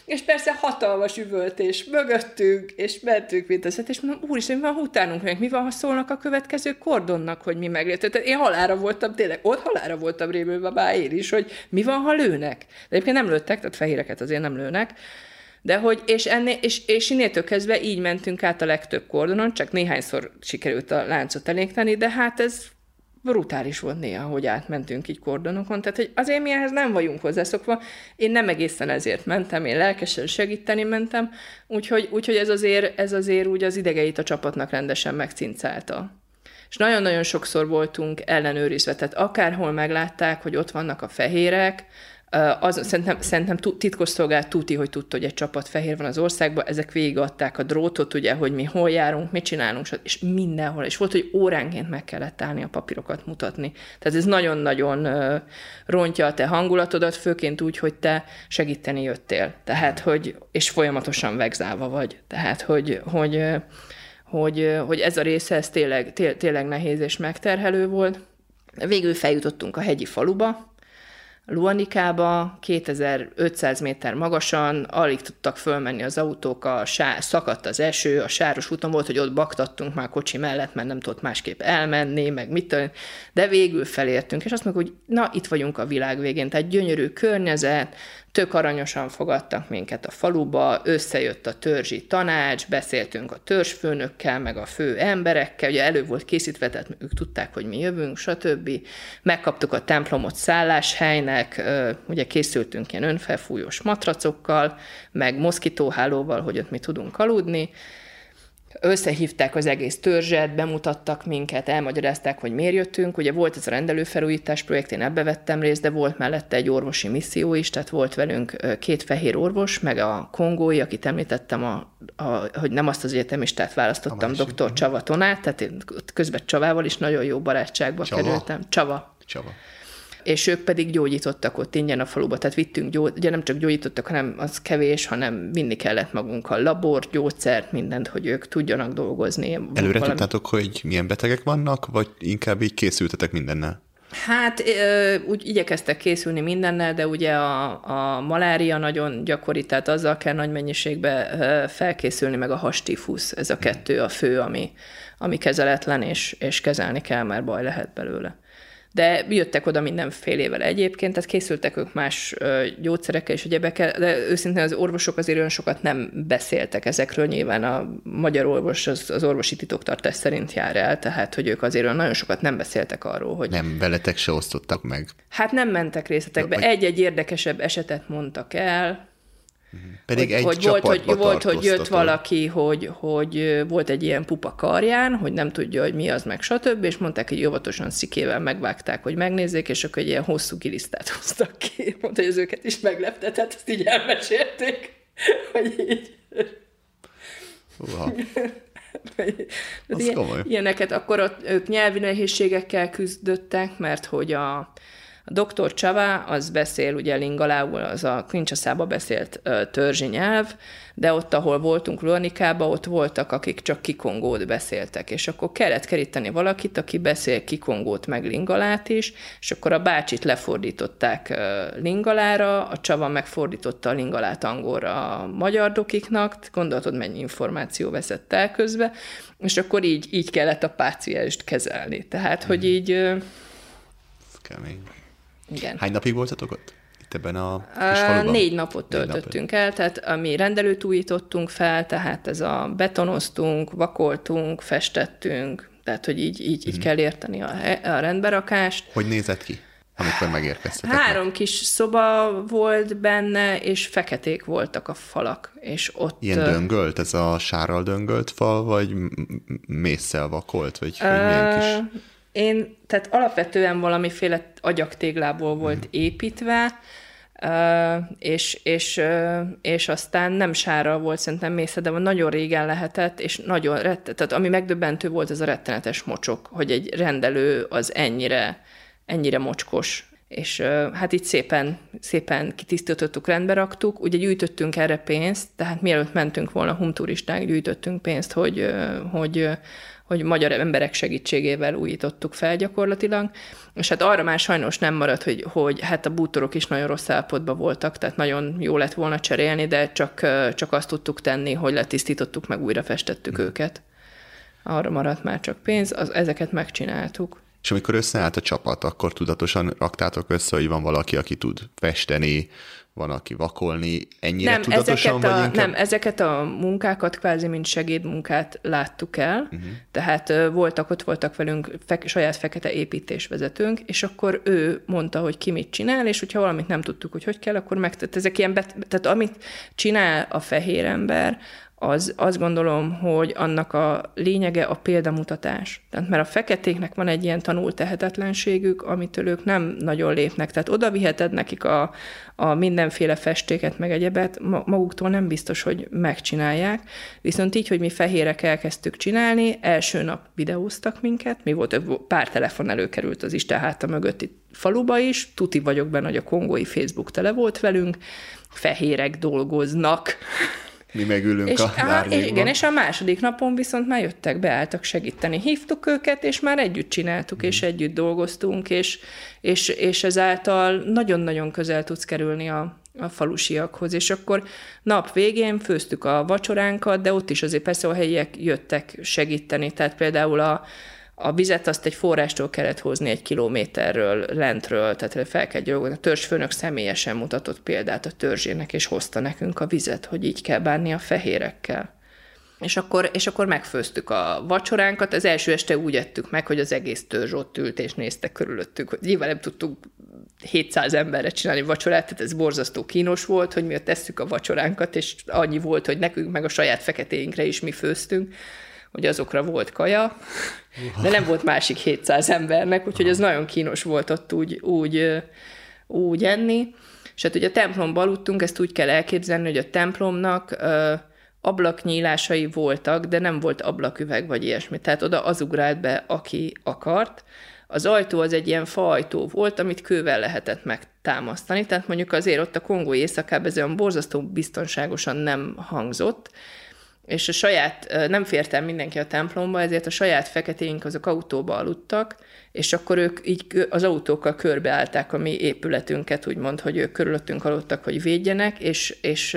Speaker 3: És persze hatalmas üvöltés mögöttünk, és mentünk, mint az, és mondom, úristen, mi van, ha utánunk meg, mi van, ha szólnak a következő kordonnak, hogy mi megléptünk. Tehát én halára voltam, tényleg, ott halára voltam rémülve már én is, hogy mi van, ha lőnek. De egyébként nem lőttek, tehát fehéreket azért nem lőnek. De hogy, és, ennél, és, és innétől kezdve így mentünk át a legtöbb kordonon, csak néhányszor sikerült a láncot elégteni, de hát ez brutális volt néha, hogy átmentünk így kordonokon, tehát hogy azért mi ehhez nem vagyunk hozzászokva, én nem egészen ezért mentem, én lelkesen segíteni mentem, úgyhogy, úgyhogy ez, azért, ez azért úgy az idegeit a csapatnak rendesen megcincálta. És nagyon-nagyon sokszor voltunk ellenőrizve, tehát akárhol meglátták, hogy ott vannak a fehérek, az, szerintem, szerintem titkos szolgálat tuti, hogy tudta, hogy egy csapat fehér van az országban, ezek végigadták a drótot, ugye, hogy mi hol járunk, mit csinálunk, és mindenhol. És volt, hogy óránként meg kellett állni a papírokat mutatni. Tehát ez nagyon-nagyon rontja a te hangulatodat, főként úgy, hogy te segíteni jöttél. Tehát, hogy, és folyamatosan vegzálva vagy. Tehát, hogy, hogy, hogy, hogy ez a része, ez tényleg, tényleg nehéz és megterhelő volt. Végül feljutottunk a hegyi faluba, Luanikába, 2500 méter magasan, alig tudtak fölmenni az autók, a sá- szakadt az eső, a sáros úton volt, hogy ott baktattunk már kocsi mellett, mert nem tudott másképp elmenni, meg mit de végül felértünk, és azt mondjuk, hogy na, itt vagyunk a világ végén, tehát gyönyörű környezet, tök aranyosan fogadtak minket a faluba, összejött a törzsi tanács, beszéltünk a törzsfőnökkel, meg a fő emberekkel, ugye elő volt készítve, tehát ők tudták, hogy mi jövünk, stb. Megkaptuk a templomot szálláshelynek, ugye készültünk ilyen önfelfújós matracokkal, meg moszkitóhálóval, hogy ott mi tudunk aludni, összehívták az egész törzset, bemutattak minket, elmagyarázták, hogy miért jöttünk. Ugye volt ez a rendelőfelújítás projekt, én ebbe vettem részt, de volt mellette egy orvosi misszió is, tehát volt velünk két fehér orvos, meg a kongói, akit említettem, a, a, hogy nem azt az egyetemistát választottam, dr. Csava Tonát, tehát én közben Csavával is nagyon jó barátságba Csava? kerültem. Csava.
Speaker 4: Csava
Speaker 3: és ők pedig gyógyítottak ott ingyen a faluba, tehát vittünk, gyógy, ugye nem csak gyógyítottak, hanem az kevés, hanem vinni kellett magunkkal labort, gyógyszert, mindent, hogy ők tudjanak dolgozni.
Speaker 4: Előre valami... tudtátok, hogy milyen betegek vannak, vagy inkább így készültetek mindennel?
Speaker 3: Hát úgy igyekeztek készülni mindennel, de ugye a, a malária nagyon gyakori, tehát azzal kell nagy mennyiségbe felkészülni, meg a hastifusz, ez a kettő a fő, ami, ami kezeletlen, és, és kezelni kell, mert baj lehet belőle de jöttek oda mindenfélével egyébként, tehát készültek ők más gyógyszerekkel és egyebekkel, de őszintén az orvosok azért olyan sokat nem beszéltek ezekről, nyilván a magyar orvos az, az orvosi titoktartás szerint jár el, tehát hogy ők azért olyan nagyon sokat nem beszéltek arról, hogy...
Speaker 4: Nem, veletek se osztottak meg.
Speaker 3: Hát nem mentek részletekbe, egy-egy érdekesebb esetet mondtak el,
Speaker 4: pedig hogy, egy
Speaker 3: hogy volt, hogy, volt, hogy jött valaki, hogy, hogy volt egy ilyen pupa karján, hogy nem tudja, hogy mi az, meg stb., és mondták, hogy óvatosan szikével megvágták, hogy megnézzék, és akkor egy ilyen hosszú kilisztát hoztak ki. Mondta, hogy az őket is meglepte, tehát ezt így elmesélték, hogy így...
Speaker 4: Uha.
Speaker 3: Ilyen, ilyeneket, akkor ott ők nyelvi nehézségekkel küzdöttek, mert hogy a, a doktor Csava az beszél ugye lingalául, az a Kincsaszába beszélt ö, törzsi nyelv, de ott, ahol voltunk Luanikába, ott voltak, akik csak kikongót beszéltek, és akkor kellett keríteni valakit, aki beszél kikongót meg lingalát is, és akkor a bácsit lefordították ö, lingalára, a Csava megfordította a lingalát angolra a magyar dokiknak, gondolatod, mennyi információ veszett el közbe, és akkor így, így kellett a pácienst kezelni. Tehát, hogy így... ö,
Speaker 4: kemény.
Speaker 3: Igen.
Speaker 4: Hány napig voltatok ott? Itt ebben a kis faluban?
Speaker 3: Négy napot
Speaker 4: Négy
Speaker 3: töltöttünk el, tehát ami rendelőt újítottunk fel, tehát ez a betonoztunk, vakoltunk, festettünk, tehát hogy így, így,
Speaker 4: Mhm.
Speaker 3: így kell érteni a, a rendberakást.
Speaker 4: Hogy nézett ki, amikor megérkeztetek?
Speaker 3: Három kis szoba volt benne, és feketék voltak a falak, és ott...
Speaker 4: Ilyen döngölt, ez a sárral döngölt fal, vagy m- m- mészsel vakolt, vagy, vagy milyen kis...
Speaker 3: Én, tehát alapvetően valamiféle agyaktéglából volt építve, és, és, és aztán nem sárral volt szerintem mésze, de nagyon régen lehetett, és nagyon rett, tehát ami megdöbbentő volt, ez a rettenetes mocsok, hogy egy rendelő az ennyire, ennyire mocskos. És hát így szépen, szépen kitisztítottuk, rendbe raktuk. Ugye gyűjtöttünk erre pénzt, tehát mielőtt mentünk volna humturisták, gyűjtöttünk pénzt, hogy, hogy, hogy magyar emberek segítségével újítottuk fel gyakorlatilag. És hát arra már sajnos nem maradt, hogy, hogy hát a bútorok is nagyon rossz állapotban voltak, tehát nagyon jó lett volna cserélni, de csak, csak azt tudtuk tenni, hogy letisztítottuk, meg újra festettük őket. Arra maradt már csak pénz, az, ezeket megcsináltuk.
Speaker 4: És amikor összeállt a csapat, akkor tudatosan raktátok össze, hogy van valaki, aki tud festeni, van, aki vakolni. Ennyire
Speaker 3: nem,
Speaker 4: tudatosan,
Speaker 3: ezeket
Speaker 4: vagy
Speaker 3: a,
Speaker 4: inkább...
Speaker 3: nem, ezeket a munkákat kvázi, mint segédmunkát láttuk el, uh-huh. tehát voltak, ott voltak velünk fe, saját fekete építésvezetőnk, és akkor ő mondta, hogy ki mit csinál, és hogyha valamit nem tudtuk, hogy hogy kell, akkor meg, tehát ezek ilyen, bet, tehát amit csinál a fehér ember, az azt gondolom, hogy annak a lényege a példamutatás. Tehát mert a feketéknek van egy ilyen tanult tehetetlenségük, amitől ők nem nagyon lépnek. Tehát oda viheted nekik a, a mindenféle festéket, meg egyebet, ma- maguktól nem biztos, hogy megcsinálják. Viszont így, hogy mi fehérek elkezdtük csinálni, első nap videóztak minket, mi volt, pár telefon előkerült az Isten háta mögötti faluba is, tuti vagyok benne, hogy a kongói Facebook tele volt velünk, fehérek dolgoznak,
Speaker 4: Mi megülünk
Speaker 3: és,
Speaker 4: a
Speaker 3: á,
Speaker 4: lárvékban.
Speaker 3: igen, és a második napon viszont már jöttek, beálltak segíteni. Hívtuk őket, és már együtt csináltuk, és együtt dolgoztunk, és, és, és ezáltal nagyon-nagyon közel tudsz kerülni a, a falusiakhoz. És akkor nap végén főztük a vacsoránkat, de ott is azért persze a helyiek jöttek segíteni. Tehát például a, a vizet azt egy forrástól kellett hozni egy kilométerről, lentről, tehát fel kell gyalogolni. A törzsfőnök személyesen mutatott példát a törzsének, és hozta nekünk a vizet, hogy így kell bánni a fehérekkel. És akkor, és akkor megfőztük a vacsoránkat. Az első este úgy ettük meg, hogy az egész törzs ott ült és nézte körülöttünk. Hogy nyilván nem tudtunk 700 emberre csinálni vacsorát, tehát ez borzasztó kínos volt, hogy mi ott tesszük a vacsoránkat, és annyi volt, hogy nekünk meg a saját feketéinkre is mi főztünk hogy azokra volt kaja, de nem volt másik 700 embernek, úgyhogy ez nagyon kínos volt ott úgy, úgy, úgy enni. És hát ugye a templomba aludtunk, ezt úgy kell elképzelni, hogy a templomnak ö, ablaknyílásai voltak, de nem volt ablaküveg vagy ilyesmi. Tehát oda az ugrált be, aki akart. Az ajtó az egy ilyen faajtó volt, amit kővel lehetett megtámasztani, tehát mondjuk azért ott a kongói éjszakában ez olyan borzasztó biztonságosan nem hangzott, és a saját, nem fért mindenki a templomba, ezért a saját feketéink azok autóba aludtak, és akkor ők így az autókkal körbeállták a mi épületünket, úgymond, hogy ők körülöttünk aludtak, hogy védjenek, és, és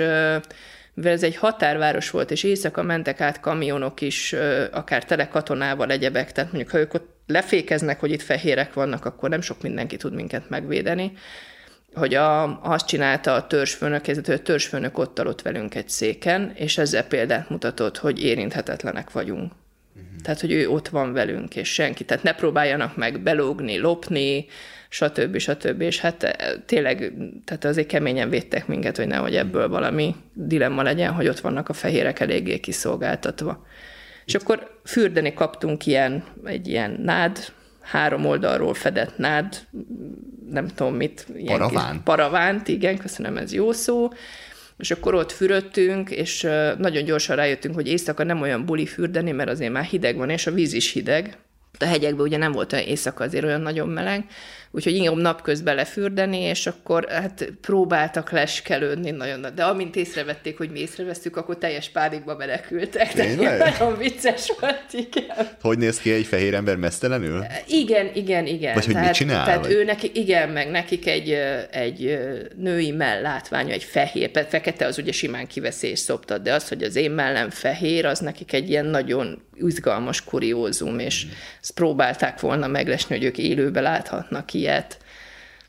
Speaker 3: mivel ez egy határváros volt, és éjszaka mentek át kamionok is, akár tele katonával egyebek, tehát mondjuk, ha ők ott lefékeznek, hogy itt fehérek vannak, akkor nem sok mindenki tud minket megvédeni hogy a, azt csinálta a törzsfőnök, ez a törzsfőnök ott aludt velünk egy széken, és ezzel példát mutatott, hogy érinthetetlenek vagyunk. Uh-huh. Tehát, hogy ő ott van velünk, és senki. Tehát ne próbáljanak meg belógni, lopni, stb. stb. És hát eh, tényleg, tehát azért keményen védtek minket, hogy nehogy ebből valami dilemma legyen, hogy ott vannak a fehérek eléggé kiszolgáltatva. És akkor fürdeni kaptunk ilyen, egy ilyen nád, három oldalról fedett nád, nem tudom mit. Ilyen
Speaker 4: Paraván?
Speaker 3: Paravánt, igen, köszönöm, ez jó szó. és akkor ott fürödtünk, és nagyon gyorsan rájöttünk, hogy éjszaka nem olyan buli fürdeni, mert azért már hideg van, és a víz is hideg. A hegyekben ugye nem volt olyan éjszaka azért olyan nagyon meleg, úgyhogy inkább napközben lefürdeni, és akkor hát próbáltak leskelődni nagyon, de amint észrevették, hogy mi észrevesztük, akkor teljes pánikba menekültek. Tehát nagyon vicces volt, igen.
Speaker 4: Hogy néz ki egy fehér ember mesztelenül?
Speaker 3: Igen, igen, igen.
Speaker 4: Vagy hogy
Speaker 3: tehát,
Speaker 4: mit csinál?
Speaker 3: Tehát
Speaker 4: vagy?
Speaker 3: ő neki, igen, meg nekik egy, egy női mellátványa, egy fehér, fekete az ugye simán kiveszi és szoptad, de az, hogy az én mellem fehér, az nekik egy ilyen nagyon izgalmas kuriózum, és ezt próbálták volna meglesni, hogy ők élőbe láthatnak ilyet.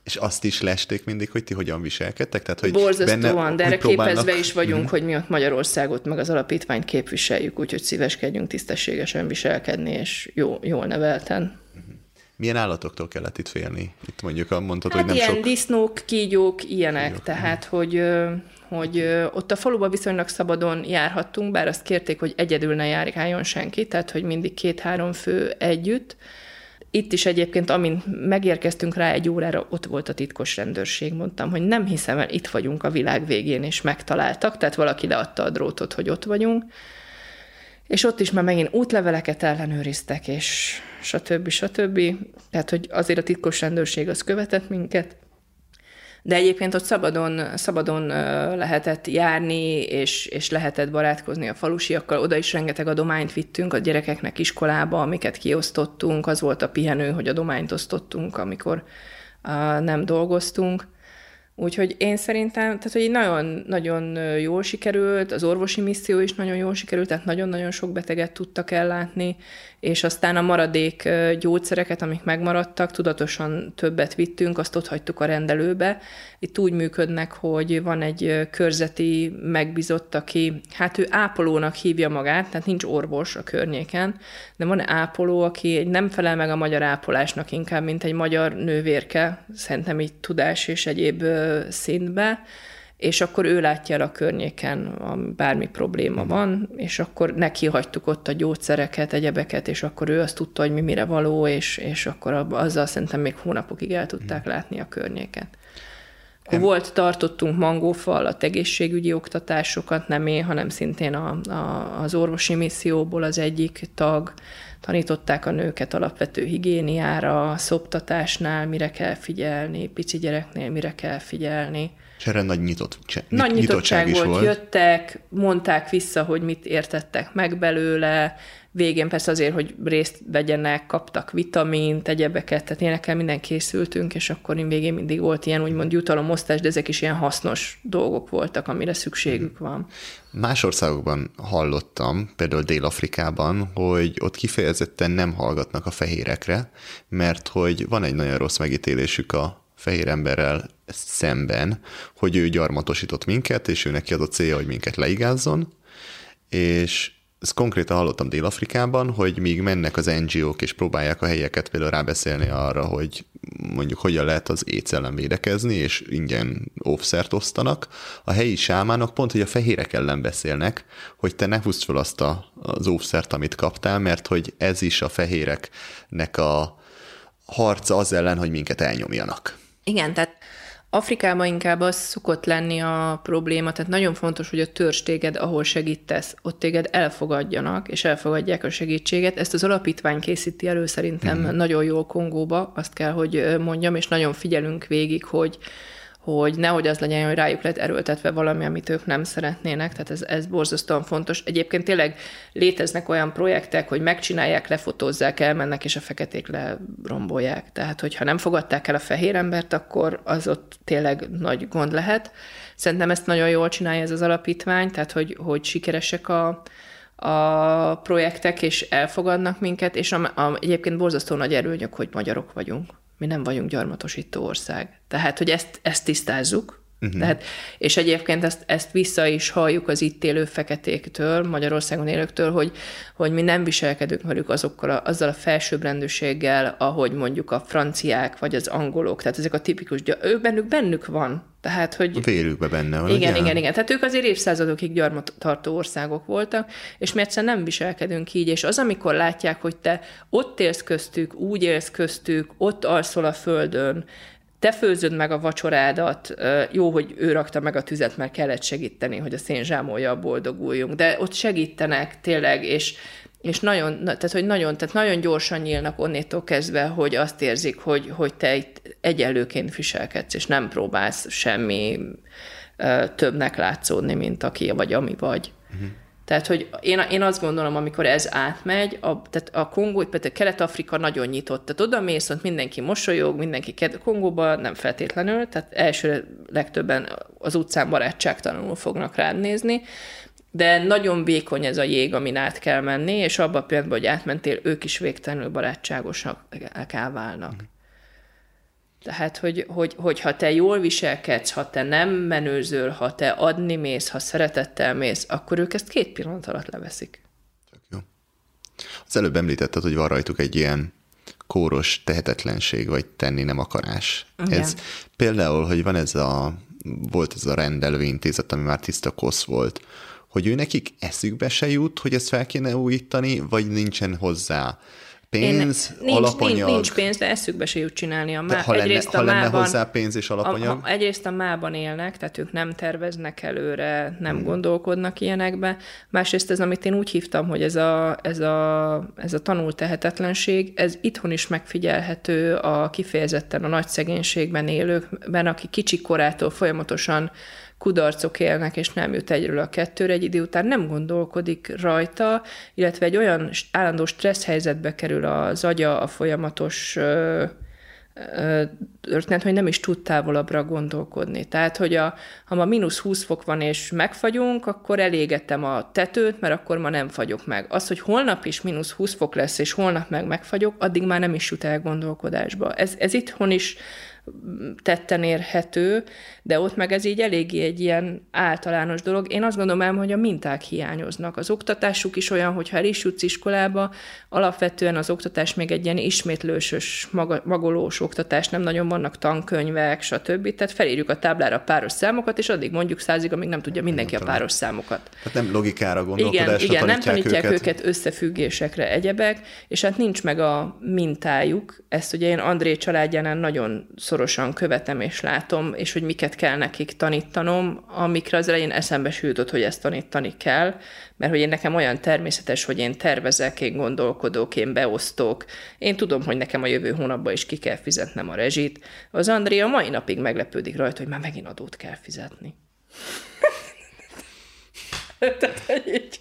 Speaker 4: És azt is lesték mindig, hogy ti hogyan viselkedtek? Tehát, hogy
Speaker 3: Borzasztóan,
Speaker 4: benne,
Speaker 3: de erre
Speaker 4: próbálnak...
Speaker 3: képezve is vagyunk, mm-hmm. hogy mi ott Magyarországot, meg az alapítványt képviseljük, úgyhogy szíveskedjünk tisztességesen viselkedni, és jó, jól nevelten.
Speaker 4: Milyen állatoktól kellett itt félni? Itt mondjuk mondtad,
Speaker 3: hát
Speaker 4: hogy nem
Speaker 3: ilyen
Speaker 4: sok...
Speaker 3: disznók, kígyók, ilyenek, kígyók. tehát, hogy hogy ott a faluba viszonylag szabadon járhattunk, bár azt kérték, hogy egyedül ne járkáljon senki, tehát hogy mindig két-három fő együtt. Itt is egyébként, amint megérkeztünk rá egy órára, ott volt a titkos rendőrség. Mondtam, hogy nem hiszem el, itt vagyunk a világ végén, és megtaláltak, tehát valaki leadta a drótot, hogy ott vagyunk. És ott is már megint útleveleket ellenőriztek, és stb. stb. Tehát, hogy azért a titkos rendőrség az követett minket, de egyébként ott szabadon, szabadon lehetett járni, és, és lehetett barátkozni a falusiakkal. Oda is rengeteg adományt vittünk a gyerekeknek iskolába, amiket kiosztottunk. Az volt a pihenő, hogy adományt osztottunk, amikor nem dolgoztunk. Úgyhogy én szerintem, tehát hogy nagyon, nagyon jól sikerült, az orvosi misszió is nagyon jól sikerült, tehát nagyon-nagyon sok beteget tudtak ellátni, és aztán a maradék gyógyszereket, amik megmaradtak, tudatosan többet vittünk, azt ott hagytuk a rendelőbe. Itt úgy működnek, hogy van egy körzeti megbízott, aki, hát ő ápolónak hívja magát, tehát nincs orvos a környéken, de van ápoló, aki nem felel meg a magyar ápolásnak inkább, mint egy magyar nővérke, szerintem így tudás és egyéb szintbe, és akkor ő látja el a környéken, bármi probléma van, és akkor neki hagytuk ott a gyógyszereket, egyebeket, és akkor ő azt tudta, hogy mi mire való, és, és akkor azzal szerintem még hónapokig el tudták látni a környéket. Akkor volt, tartottunk mangófa alatt egészségügyi oktatásokat, nem én, hanem szintén a, a, az orvosi misszióból az egyik tag, tanították a nőket alapvető higiéniára, szoptatásnál mire kell figyelni, pici gyereknél mire kell figyelni.
Speaker 4: És erre nagy nyitott,
Speaker 3: cse, nagy nyitottság, nyitottság volt, volt, jöttek, mondták vissza, hogy mit értettek meg belőle, végén persze azért, hogy részt vegyenek, kaptak vitamint, egyebeket, tehát ilyenekkel minden készültünk, és akkor én végén mindig volt ilyen úgymond jutalomosztás, de ezek is ilyen hasznos dolgok voltak, amire szükségük van.
Speaker 4: Más országokban hallottam, például Dél-Afrikában, hogy ott kifejezetten nem hallgatnak a fehérekre, mert hogy van egy nagyon rossz megítélésük a fehér emberrel szemben, hogy ő gyarmatosított minket, és ő neki adott célja, hogy minket leigázzon, és ezt konkrétan hallottam Dél-Afrikában, hogy míg mennek az NGO-k és próbálják a helyeket például rábeszélni arra, hogy mondjuk hogyan lehet az éjsz védekezni, és ingyen óvszert osztanak, a helyi sámánok pont, hogy a fehérek ellen beszélnek, hogy te ne húzd fel azt a, az óvszert, amit kaptál, mert hogy ez is a fehéreknek a harca az ellen, hogy minket elnyomjanak.
Speaker 3: Igen, tehát Afrikában inkább az szokott lenni a probléma, tehát nagyon fontos, hogy a törzs téged, ahol segítesz, ott téged elfogadjanak, és elfogadják a segítséget. Ezt az alapítvány készíti elő szerintem mm. nagyon jól Kongóba, azt kell, hogy mondjam, és nagyon figyelünk végig, hogy hogy nehogy az legyen, hogy rájuk lett erőltetve valami, amit ők nem szeretnének, tehát ez, ez borzasztóan fontos. Egyébként tényleg léteznek olyan projektek, hogy megcsinálják, lefotózzák, elmennek, és a feketék lerombolják. Tehát, hogyha nem fogadták el a fehér embert, akkor az ott tényleg nagy gond lehet. Szerintem ezt nagyon jól csinálja ez az alapítvány, tehát, hogy, hogy sikeresek a, a projektek, és elfogadnak minket, és a, a, egyébként borzasztó nagy erőnyök, hogy magyarok vagyunk mi nem vagyunk gyarmatosító ország. Tehát, hogy ezt, ezt tisztázzuk, Uh-huh. Tehát, és egyébként ezt, ezt vissza is halljuk az itt élő feketéktől, Magyarországon élőktől, hogy, hogy mi nem viselkedünk velük azokkal a, azzal a felsőbbrendűséggel, ahogy mondjuk a franciák vagy az angolok, tehát ezek a tipikus, ő bennük, bennük van. Tehát, hogy...
Speaker 4: Vérükbe benne van.
Speaker 3: Igen, ugye? igen, igen. Tehát ők azért évszázadokig gyarmattartó országok voltak, és mi egyszerűen nem viselkedünk így, és az, amikor látják, hogy te ott élsz köztük, úgy élsz köztük, ott alszol a földön, te főzöd meg a vacsorádat, jó, hogy ő rakta meg a tüzet, mert kellett segíteni, hogy a szénzsámolja boldoguljunk, de ott segítenek tényleg, és és nagyon, tehát, hogy nagyon, tehát nagyon gyorsan nyílnak onnétól kezdve, hogy azt érzik, hogy, hogy te itt egyenlőként viselkedsz, és nem próbálsz semmi többnek látszódni, mint aki vagy, ami vagy. Uh-huh. Tehát, hogy én, én azt gondolom, amikor ez átmegy, a, tehát a Kongó, például Kelet-Afrika nagyon nyitott. Tehát oda mész, ott mindenki mosolyog, mindenki Kongóba, nem feltétlenül, tehát első legtöbben az utcán barátságtalanul fognak rád nézni, de nagyon vékony ez a jég, amin át kell menni, és abban a pillanatban, hogy átmentél, ők is végtelenül barátságosak kell válnak. Mm. Tehát, hogy, hogy, hogy ha te jól viselkedsz, ha te nem menőzöl, ha te adni mész, ha szeretettel mész, akkor ők ezt két pillanat alatt leveszik.
Speaker 4: Tök jó. Az előbb említetted, hogy van rajtuk egy ilyen kóros tehetetlenség, vagy tenni nem akarás. Igen. Ez például, hogy van ez a, volt ez a rendelőintézet, ami már tiszta kosz volt, hogy ő nekik eszükbe se jut, hogy ezt fel kéne újítani, vagy nincsen hozzá pénz, Én, nincs, alapanyag.
Speaker 3: Nincs, pénz, de eszükbe se jut csinálni a má.
Speaker 4: Ha lenne, egyrészt a ha lenne mában, hozzá pénz és alapanyag?
Speaker 3: A, a, egyrészt a mában élnek, tehát ők nem terveznek előre, nem hmm. gondolkodnak ilyenekbe. Másrészt ez, amit én úgy hívtam, hogy ez a, ez a, ez a tanult tehetetlenség, ez itthon is megfigyelhető a kifejezetten a nagy szegénységben élőkben, akik kicsi korától folyamatosan kudarcok élnek, és nem jut egyről a kettőre, egy idő után nem gondolkodik rajta, illetve egy olyan állandó stressz helyzetbe kerül az agya a folyamatos történet, hogy nem is tud távolabbra gondolkodni. Tehát, hogy a, ha ma mínusz 20 fok van és megfagyunk, akkor elégetem a tetőt, mert akkor ma nem fagyok meg. Az, hogy holnap is mínusz 20 fok lesz, és holnap meg megfagyok, addig már nem is jut el gondolkodásba. Ez, ez itthon is tetten érhető, de ott meg ez így eléggé egy ilyen általános dolog. Én azt gondolom hogy a minták hiányoznak. Az oktatásuk is olyan, hogyha el is jutsz iskolába, alapvetően az oktatás még egy ilyen ismétlősös, magolós oktatás, nem nagyon vannak tankönyvek, stb. Tehát felírjuk a táblára a páros számokat, és addig mondjuk százig, amíg nem tudja mindenki a páros számokat.
Speaker 4: Tehát nem logikára gondolkodásra
Speaker 3: Igen, igen nem tanítják őket. őket összefüggésekre, egyebek, és hát nincs meg a mintájuk. Ezt ugye én André családjánál nagyon szorosan követem és látom, és hogy miket kell nekik tanítanom, amikre az elején eszembe sült, hogy ezt tanítani kell, mert hogy én nekem olyan természetes, hogy én tervezek, én gondolkodok, én beosztok, én tudom, hogy nekem a jövő hónapban is ki kell fizetnem a rezsit. Az Andrea mai napig meglepődik rajta, hogy már megint adót kell fizetni.
Speaker 4: Tehát, hogy így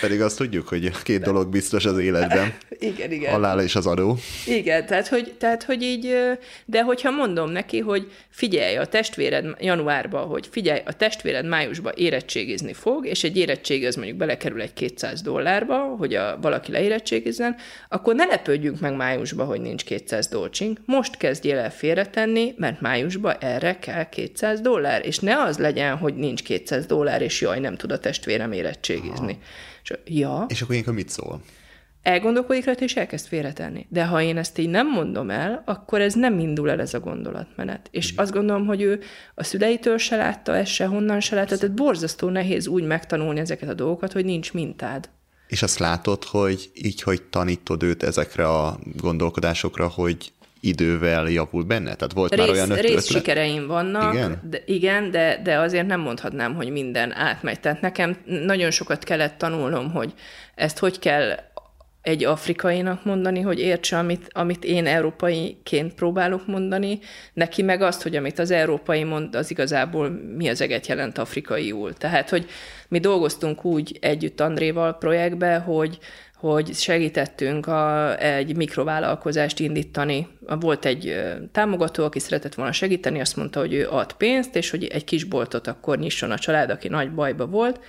Speaker 4: pedig azt tudjuk, hogy két dolog biztos az életben.
Speaker 3: igen, igen.
Speaker 4: Halál és az adó.
Speaker 3: Igen, tehát hogy, tehát, hogy így, de hogyha mondom neki, hogy figyelj, a testvéred januárban, hogy figyelj, a testvéred májusban érettségizni fog, és egy érettségi az mondjuk belekerül egy 200 dollárba, hogy a, valaki leérettségizzen, akkor ne lepődjünk meg májusban, hogy nincs 200 dolcsink. Most kezdjél el félretenni, mert májusban erre kell 200 dollár, és ne az legyen, hogy nincs 200 dollár, és jaj, nem tud a testvérem érettségizni. Aha és, ja.
Speaker 4: És akkor ilyenkor mit szól?
Speaker 3: Elgondolkodik rajta, és elkezd félretenni. De ha én ezt így nem mondom el, akkor ez nem indul el ez a gondolatmenet. És mm. azt gondolom, hogy ő a szüleitől se látta, ezt se honnan se látta, tehát borzasztó nehéz úgy megtanulni ezeket a dolgokat, hogy nincs mintád.
Speaker 4: És azt látod, hogy így, hogy tanítod őt ezekre a gondolkodásokra, hogy idővel javul benne? Tehát volt rész, már olyan ötlet?
Speaker 3: Rész sikereim vannak, igen, de, igen de, de azért nem mondhatnám, hogy minden átmegy. Tehát nekem nagyon sokat kellett tanulnom, hogy ezt hogy kell egy afrikainak mondani, hogy értse, amit, amit én európaiként próbálok mondani, neki meg azt, hogy amit az európai mond, az igazából mi az eget jelent afrikaiul. Tehát, hogy mi dolgoztunk úgy együtt Andréval projektbe, hogy hogy segítettünk a, egy mikrovállalkozást indítani. Volt egy támogató, aki szeretett volna segíteni, azt mondta, hogy ő ad pénzt, és hogy egy kis boltot akkor nyisson a család, aki nagy bajba volt.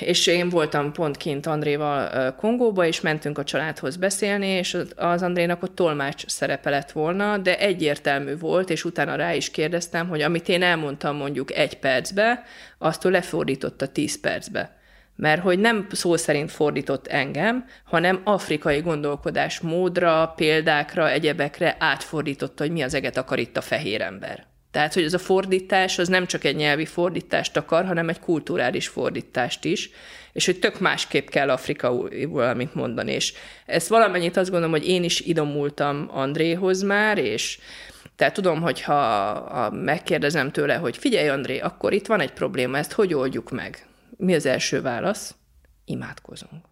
Speaker 3: És én voltam pont kint Andréval uh, Kongóba, és mentünk a családhoz beszélni, és az Andrénak ott tolmács szerepe lett volna, de egyértelmű volt, és utána rá is kérdeztem, hogy amit én elmondtam mondjuk egy percbe, azt ő lefordította tíz percbe mert hogy nem szó szerint fordított engem, hanem afrikai gondolkodás módra, példákra, egyebekre átfordította, hogy mi az eget akar itt a fehér ember. Tehát, hogy ez a fordítás az nem csak egy nyelvi fordítást akar, hanem egy kulturális fordítást is, és hogy tök másképp kell Afrika valamit mondani. És ezt valamennyit azt gondolom, hogy én is idomultam Andréhoz már, és tehát tudom, hogy ha megkérdezem tőle, hogy figyelj André, akkor itt van egy probléma, ezt hogy oldjuk meg? Mi az első válasz? Imádkozunk.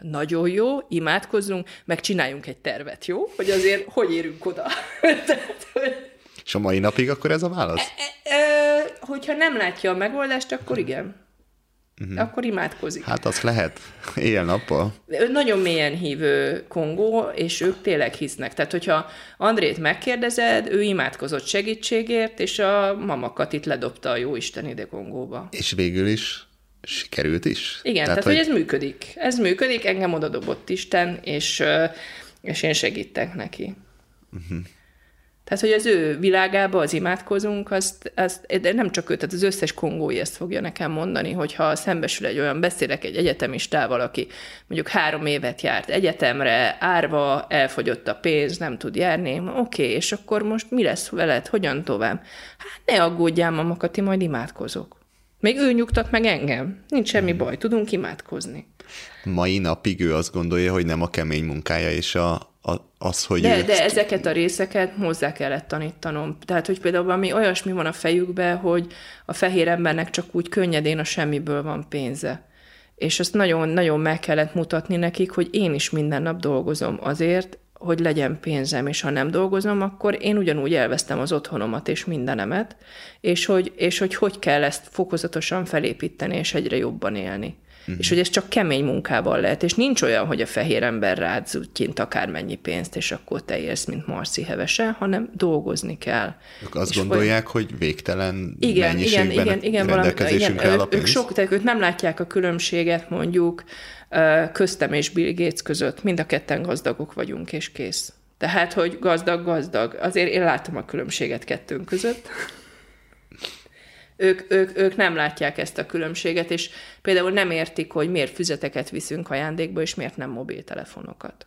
Speaker 3: Nagyon jó, imádkozzunk, meg csináljunk egy tervet, jó? Hogy azért hogy érünk oda.
Speaker 4: És a mai napig akkor ez a válasz? E, e,
Speaker 3: e, hogyha nem látja a megoldást, akkor igen. Uh-huh. Akkor imádkozik.
Speaker 4: Hát az lehet, éjjel-nappal.
Speaker 3: Ő nagyon mélyen hívő Kongó, és ők tényleg hisznek. Tehát, hogyha Andrét megkérdezed, ő imádkozott segítségért, és a mamakat itt ledobta a jóisten ide Kongóba.
Speaker 4: És végül is sikerült is?
Speaker 3: Igen, tehát, tehát hogy... hogy ez működik. Ez működik, engem oda dobott Isten, és, és én segítek neki. Uh-huh. Tehát, hogy az ő világába az imádkozunk, azt, azt, de nem csak ő, tehát az összes kongói ezt fogja nekem mondani, hogyha szembesül egy olyan, beszélek egy egyetemistával, aki mondjuk három évet járt egyetemre, árva, elfogyott a pénz, nem tud járni, oké, okay, és akkor most mi lesz veled, hogyan tovább? Hát ne aggódjál, mamakati, majd imádkozok. Még ő nyugtat meg engem. Nincs semmi hmm. baj, tudunk imádkozni.
Speaker 4: Mai napig ő azt gondolja, hogy nem a kemény munkája és a, az, hogy...
Speaker 3: De, de ezeket a részeket hozzá kellett tanítanom. Tehát, hogy például ami olyasmi van a fejükben, hogy a fehér embernek csak úgy könnyedén a semmiből van pénze. És azt nagyon-nagyon meg kellett mutatni nekik, hogy én is minden nap dolgozom azért, hogy legyen pénzem, és ha nem dolgozom, akkor én ugyanúgy elvesztem az otthonomat és mindenemet, és hogy, és hogy hogy kell ezt fokozatosan felépíteni, és egyre jobban élni. Uh-huh. És hogy ez csak kemény munkával lehet, és nincs olyan, hogy a fehér ember rád zúgyint akármennyi pénzt, és akkor te élsz, mint Marci hevesen, hanem dolgozni kell.
Speaker 4: Ők azt és gondolják, hogy, hogy végtelen igen, mennyiségben
Speaker 3: igen, igen, igen, rendelkezésünkre valami, igen, ők, ők, sok, tehát ők nem látják a különbséget mondjuk köztem és Bill Gates között. Mind a ketten gazdagok vagyunk, és kész. Tehát, hogy gazdag-gazdag. Azért én látom a különbséget kettőnk között ők, ők, ők nem látják ezt a különbséget, és például nem értik, hogy miért füzeteket viszünk ajándékba, és miért nem mobiltelefonokat.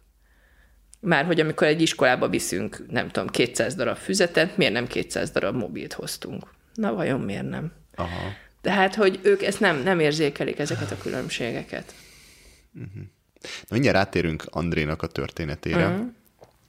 Speaker 3: Már hogy amikor egy iskolába viszünk, nem tudom, 200 darab füzetet, miért nem 200 darab mobilt hoztunk? Na vajon miért nem? Aha. Tehát, hogy ők ezt nem, nem érzékelik, ezeket a különbségeket.
Speaker 4: Uh-huh. Na, mindjárt rátérünk Andrénak a történetére. Uh-huh.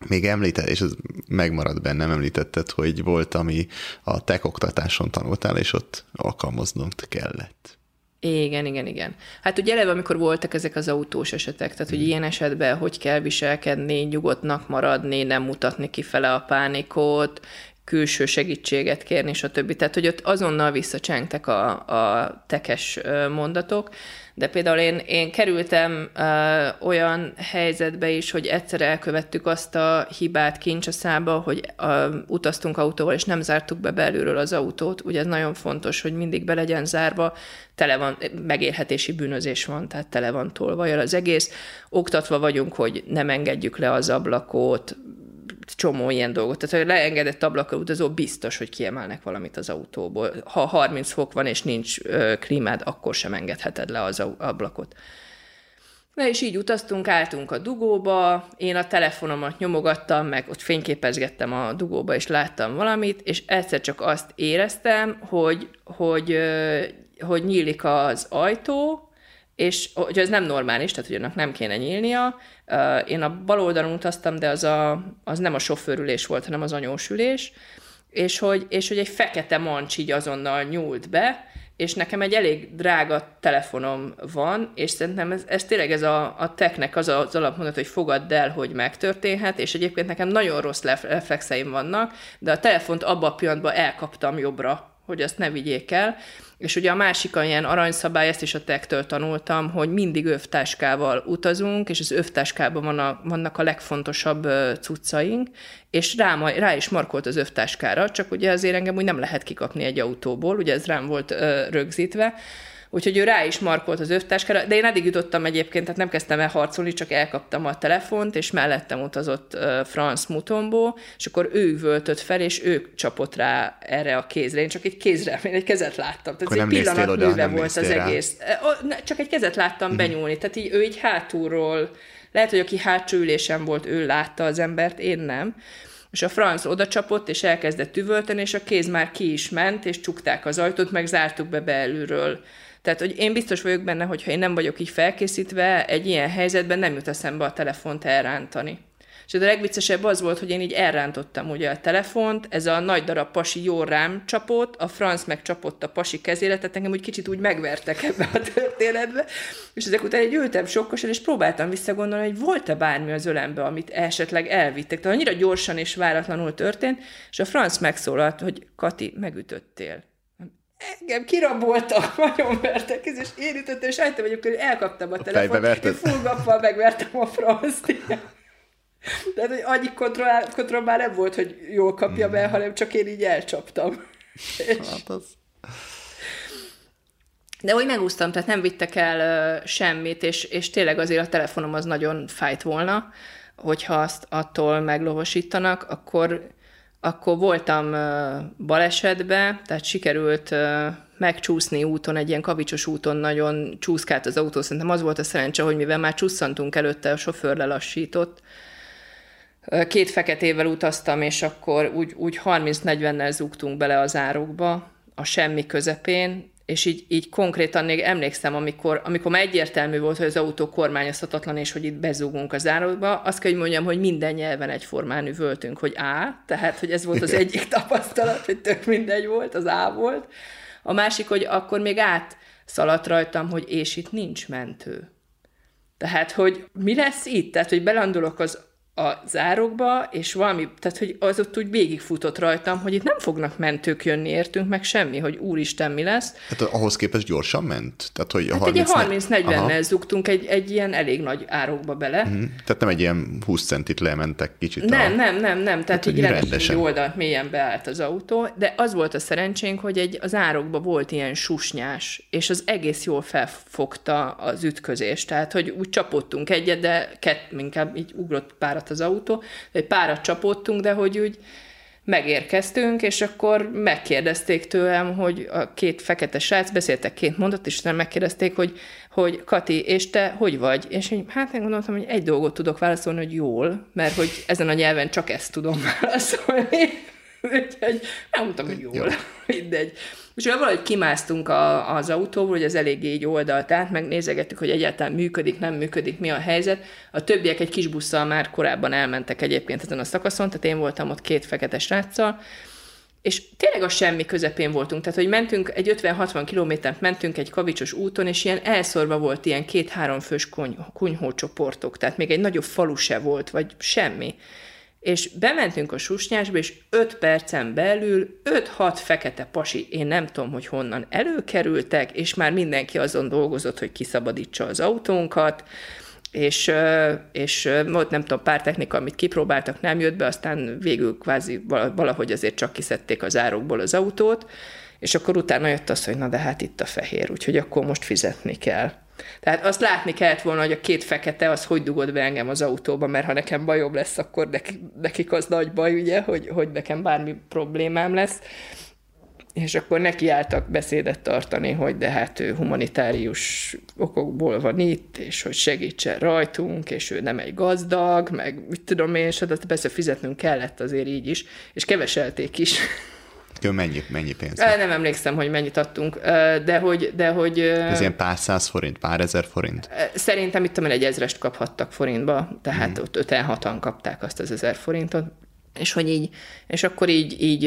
Speaker 4: Még említett, és ez megmaradt bennem, említetted, hogy volt, ami a tech oktatáson tanultál, és ott alkalmaznod kellett.
Speaker 3: Igen, igen, igen. Hát ugye eleve, amikor voltak ezek az autós esetek, tehát hogy hmm. ilyen esetben hogy kell viselkedni, nyugodtnak maradni, nem mutatni kifele a pánikot, külső segítséget kérni, stb. Tehát, hogy ott azonnal visszacsengtek a, a tekes mondatok, de például én, én kerültem uh, olyan helyzetbe is, hogy egyszer elkövettük azt a hibát kincsaszába, hogy uh, utaztunk autóval, és nem zártuk be belülről az autót. Ugye ez nagyon fontos, hogy mindig be legyen zárva, tele van, megélhetési bűnözés van, tehát tele van tolva az egész. Oktatva vagyunk, hogy nem engedjük le az ablakot, csomó ilyen dolgot. Tehát, ha leengedett ablakon utazó, biztos, hogy kiemelnek valamit az autóból. Ha 30 fok van és nincs ö, klímád, akkor sem engedheted le az ablakot. Na és így utaztunk, álltunk a dugóba, én a telefonomat nyomogattam, meg ott fényképezgettem a dugóba, és láttam valamit, és egyszer csak azt éreztem, hogy, hogy, hogy nyílik az ajtó, és hogy ez nem normális, tehát hogy annak nem kéne nyílnia. Én a bal oldalon utaztam, de az, a, az nem a sofőrülés volt, hanem az anyósülés, és hogy, és hogy egy fekete mancs így azonnal nyúlt be, és nekem egy elég drága telefonom van, és szerintem ez, ez tényleg ez a, a technek az az alapmondat, hogy fogadd el, hogy megtörténhet, és egyébként nekem nagyon rossz reflexeim vannak, de a telefont abban a pillanatban elkaptam jobbra, hogy azt ne vigyék el, és ugye a másik ilyen aranyszabály, ezt is a tektől tanultam, hogy mindig övtáskával utazunk, és az övtáskában van a, vannak a legfontosabb cuccaink, és rá, rá is markolt az övtáskára, csak ugye azért engem úgy nem lehet kikapni egy autóból, ugye ez rám volt ö, rögzítve, Úgyhogy ő rá is markolt az övtáskára, de én eddig jutottam egyébként, tehát nem kezdtem el harcolni, csak elkaptam a telefont, és mellettem utazott uh, Franz Mutombo, és akkor ő üvöltött fel, és ő csapott rá erre a kézre. Én csak egy kézre, én egy kezet láttam. Tehát egy pillanat oda, műve volt az rá. egész. Csak egy kezet láttam uh-huh. benyúlni, tehát így, ő így hátulról, lehet, hogy aki hátsó ülésen volt, ő látta az embert, én nem és a franc oda csapott, és elkezdett üvölteni, és a kéz már ki is ment, és csukták az ajtót, meg zártuk be belülről. Tehát, hogy én biztos vagyok benne, hogy ha én nem vagyok így felkészítve, egy ilyen helyzetben nem jut eszembe a telefont elrántani. És a legviccesebb az volt, hogy én így elrántottam ugye a telefont, ez a nagy darab pasi jó rám csapott, a franc meg csapott a pasi kezére, tehát engem úgy kicsit úgy megvertek ebbe a történetbe, és ezek után egy ültem sokkosan, és próbáltam visszagondolni, hogy volt-e bármi az ölembe, amit esetleg elvittek. Tehát annyira gyorsan és váratlanul történt, és a franc megszólalt, hogy Kati, megütöttél engem kiraboltak, nagyon vertek, és én ütöttem, és vagyok, hogy elkaptam a, a telefont, és fullgappal megvertem a franszt. Tehát, hogy annyi kontroll, kontroll már nem volt, hogy jól kapja be, mm. hanem csak én így elcsaptam. Hát az... De hogy megúsztam, tehát nem vittek el uh, semmit, és, és tényleg azért a telefonom az nagyon fájt volna, hogyha azt attól meglovosítanak, akkor, akkor voltam balesetbe, tehát sikerült megcsúszni úton, egy ilyen kavicsos úton nagyon csúszkált az autó. Szerintem az volt a szerencse, hogy mivel már csusszantunk előtte, a sofőr lelassított, Két feketével utaztam, és akkor úgy, úgy 30-40-nel zúgtunk bele az árokba, a semmi közepén, és így, így konkrétan még emlékszem, amikor, amikor már egyértelmű volt, hogy az autó kormányozhatatlan, és hogy itt bezúgunk az árokba, azt kell, hogy mondjam, hogy minden nyelven egyformán üvöltünk, hogy A, tehát, hogy ez volt az egyik tapasztalat, hogy tök mindegy volt, az A volt. A másik, hogy akkor még át szaladt rajtam, hogy és itt nincs mentő. Tehát, hogy mi lesz itt? Tehát, hogy belandulok az a zárokba, és valami, tehát hogy az ott úgy végigfutott rajtam, hogy itt nem fognak mentők jönni értünk, meg semmi, hogy úristen mi lesz.
Speaker 4: Tehát ahhoz képest gyorsan ment? Tehát, hogy
Speaker 3: hát 30 egy 30-40-nel zugtunk egy, egy ilyen elég nagy árokba bele. Uh-huh.
Speaker 4: Tehát nem egy ilyen 20 centit lementek kicsit.
Speaker 3: Nem, a... nem, nem, nem, tehát hát, így rendesen oldalt mélyen beállt az autó, de az volt a szerencsénk, hogy egy, az árokba volt ilyen susnyás, és az egész jól felfogta az ütközést, tehát hogy úgy csapottunk egyet, de kett, inkább így ugrott párat az autó, egy párat csapottunk, de hogy úgy megérkeztünk, és akkor megkérdezték tőlem, hogy a két fekete srác, beszéltek két mondat, és utána megkérdezték, hogy, hogy Kati, és te hogy vagy? És én hát megmondtam, hogy egy dolgot tudok válaszolni, hogy jól, mert hogy ezen a nyelven csak ezt tudom válaszolni. Úgyhogy nem mondtam, hogy jól, Jó. mindegy. És valahogy kimásztunk a, az autóból, hogy az eléggé így oldalt át, megnézegettük, hogy egyáltalán működik, nem működik, mi a helyzet. A többiek egy kis busszal már korábban elmentek egyébként ezen a szakaszon, tehát én voltam ott két fekete sráccal, és tényleg a semmi közepén voltunk, tehát hogy mentünk, egy 50-60 kilométert mentünk egy kavicsos úton, és ilyen elszorva volt ilyen két-három fős kunyhócsoportok, tehát még egy nagyobb falu se volt, vagy semmi és bementünk a susnyásba, és öt percen belül öt-hat fekete pasi, én nem tudom, hogy honnan előkerültek, és már mindenki azon dolgozott, hogy kiszabadítsa az autónkat, és, és volt nem tudom, pár technika, amit kipróbáltak, nem jött be, aztán végül kvázi valahogy azért csak kiszedték az árokból az autót, és akkor utána jött az, hogy na de hát itt a fehér, úgyhogy akkor most fizetni kell. Tehát azt látni kellett volna, hogy a két fekete az hogy dugod be engem az autóba, mert ha nekem bajom lesz, akkor nekik az nagy baj, ugye, hogy, hogy nekem bármi problémám lesz. És akkor nekiálltak beszédet tartani, hogy de hát ő humanitárius okokból van itt, és hogy segítsen rajtunk, és ő nem egy gazdag, meg mit tudom én, és hát persze fizetnünk kellett azért így is, és keveselték is.
Speaker 4: Mennyi, mennyi pénz?
Speaker 3: Nem emlékszem, hogy mennyit adtunk, de hogy... De hogy
Speaker 4: Ez ilyen pár száz forint, pár ezer forint?
Speaker 3: Szerintem itt egy ezrest kaphattak forintba, tehát hmm. ott öten hatan kapták azt az ezer forintot, és hogy így, és akkor így, így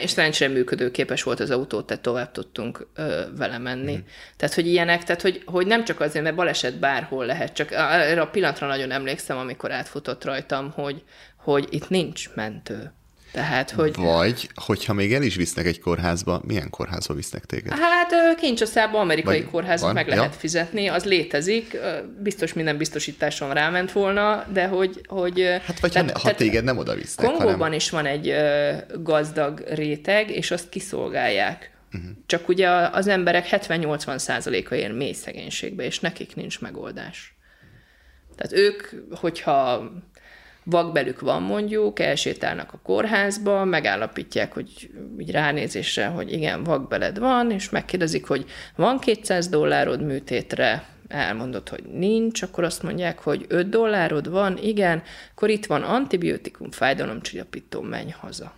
Speaker 3: és szerencsére működőképes volt az autó, tehát tovább tudtunk ö, vele menni. Hmm. Tehát, hogy ilyenek, tehát, hogy, hogy nem csak azért, mert baleset bárhol lehet, csak erre a pillanatra nagyon emlékszem, amikor átfutott rajtam, hogy, hogy itt nincs mentő. Tehát, hogy...
Speaker 4: Vagy, hogyha még el is visznek egy kórházba, milyen kórházba visznek téged?
Speaker 3: Hát Kincsaszába amerikai Vagy kórházba meg lehet ja. fizetni, az létezik, biztos minden biztosításon ráment volna, de hogy... hogy
Speaker 4: hát vagy tehát, ha, ha téged nem oda visznek,
Speaker 3: Kongóban hanem... is van egy gazdag réteg, és azt kiszolgálják. Uh-huh. Csak ugye az emberek 70-80 százaléka él mély szegénységbe, és nekik nincs megoldás. Tehát ők, hogyha vakbelük van mondjuk, elsétálnak a kórházba, megállapítják, hogy így ránézésre, hogy igen, vakbeled van, és megkérdezik, hogy van 200 dollárod műtétre, elmondod, hogy nincs, akkor azt mondják, hogy 5 dollárod van, igen, akkor itt van antibiotikum, fájdalomcsillapító, menj haza.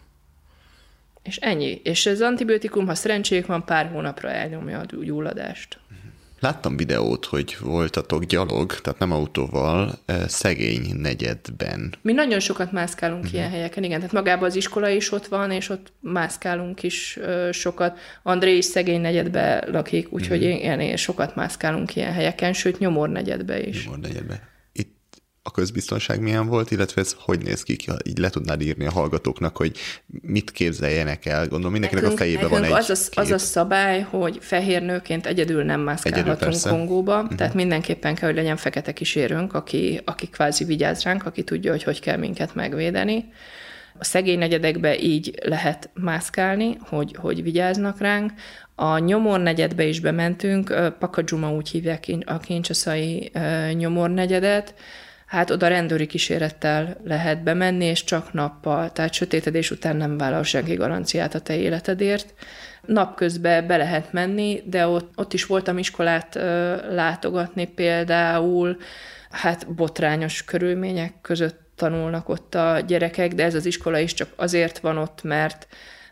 Speaker 3: És ennyi. És ez antibiotikum, ha szerencséjük van, pár hónapra elnyomja a gyulladást.
Speaker 4: Láttam videót, hogy voltatok gyalog, tehát nem autóval, szegény negyedben.
Speaker 3: Mi nagyon sokat mászkálunk uh-huh. ilyen helyeken, igen. Tehát magában az iskola is ott van, és ott mászkálunk is sokat. André is szegény negyedbe lakik, úgyhogy uh-huh. igen, sokat mászkálunk ilyen helyeken, sőt nyomor negyedbe is.
Speaker 4: Nyomor negyedbe a közbiztonság milyen volt, illetve ez hogy néz ki, így le tudnád írni a hallgatóknak, hogy mit képzeljenek el. Gondolom mindenkinek nekünk, a fejében van egy
Speaker 3: az a, az a szabály, hogy fehér nőként egyedül nem mászkálhatunk Kongóba, uh-huh. tehát mindenképpen kell, hogy legyen fekete kísérőnk, aki, aki kvázi vigyáz ránk, aki tudja, hogy hogy kell minket megvédeni. A szegény negyedekbe így lehet mászkálni, hogy, hogy vigyáznak ránk. A nyomor negyedbe is bementünk, Pakadzsuma úgy hívják a kincsaszai nyomornegyedet, hát oda rendőri kísérettel lehet bemenni, és csak nappal, tehát sötétedés után nem vállal senki garanciát a te életedért. Napközben be lehet menni, de ott, ott is voltam iskolát ö, látogatni például, hát botrányos körülmények között tanulnak ott a gyerekek, de ez az iskola is csak azért van ott, mert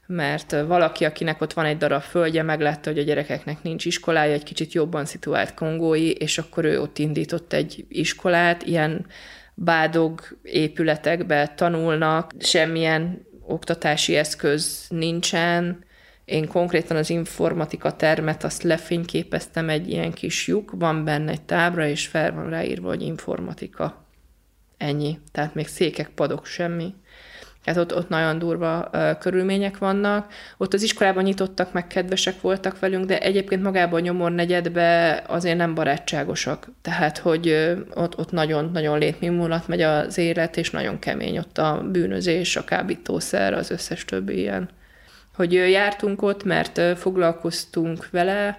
Speaker 3: mert valaki, akinek ott van egy darab földje, meglátta, hogy a gyerekeknek nincs iskolája, egy kicsit jobban szituált kongói, és akkor ő ott indított egy iskolát, ilyen bádog épületekbe tanulnak, semmilyen oktatási eszköz nincsen. Én konkrétan az informatika termet azt lefényképeztem egy ilyen kis lyuk, van benne egy tábra, és fel van ráírva, hogy informatika. Ennyi. Tehát még székek, padok, semmi. Hát ott, ott nagyon durva uh, körülmények vannak. Ott az iskolában nyitottak, meg kedvesek voltak velünk, de egyébként magában a nyomor negyedbe azért nem barátságosak. Tehát, hogy uh, ott, ott nagyon-nagyon létmimulat megy az élet, és nagyon kemény ott a bűnözés, a kábítószer, az összes többi ilyen. Hogy uh, jártunk ott, mert foglalkoztunk vele,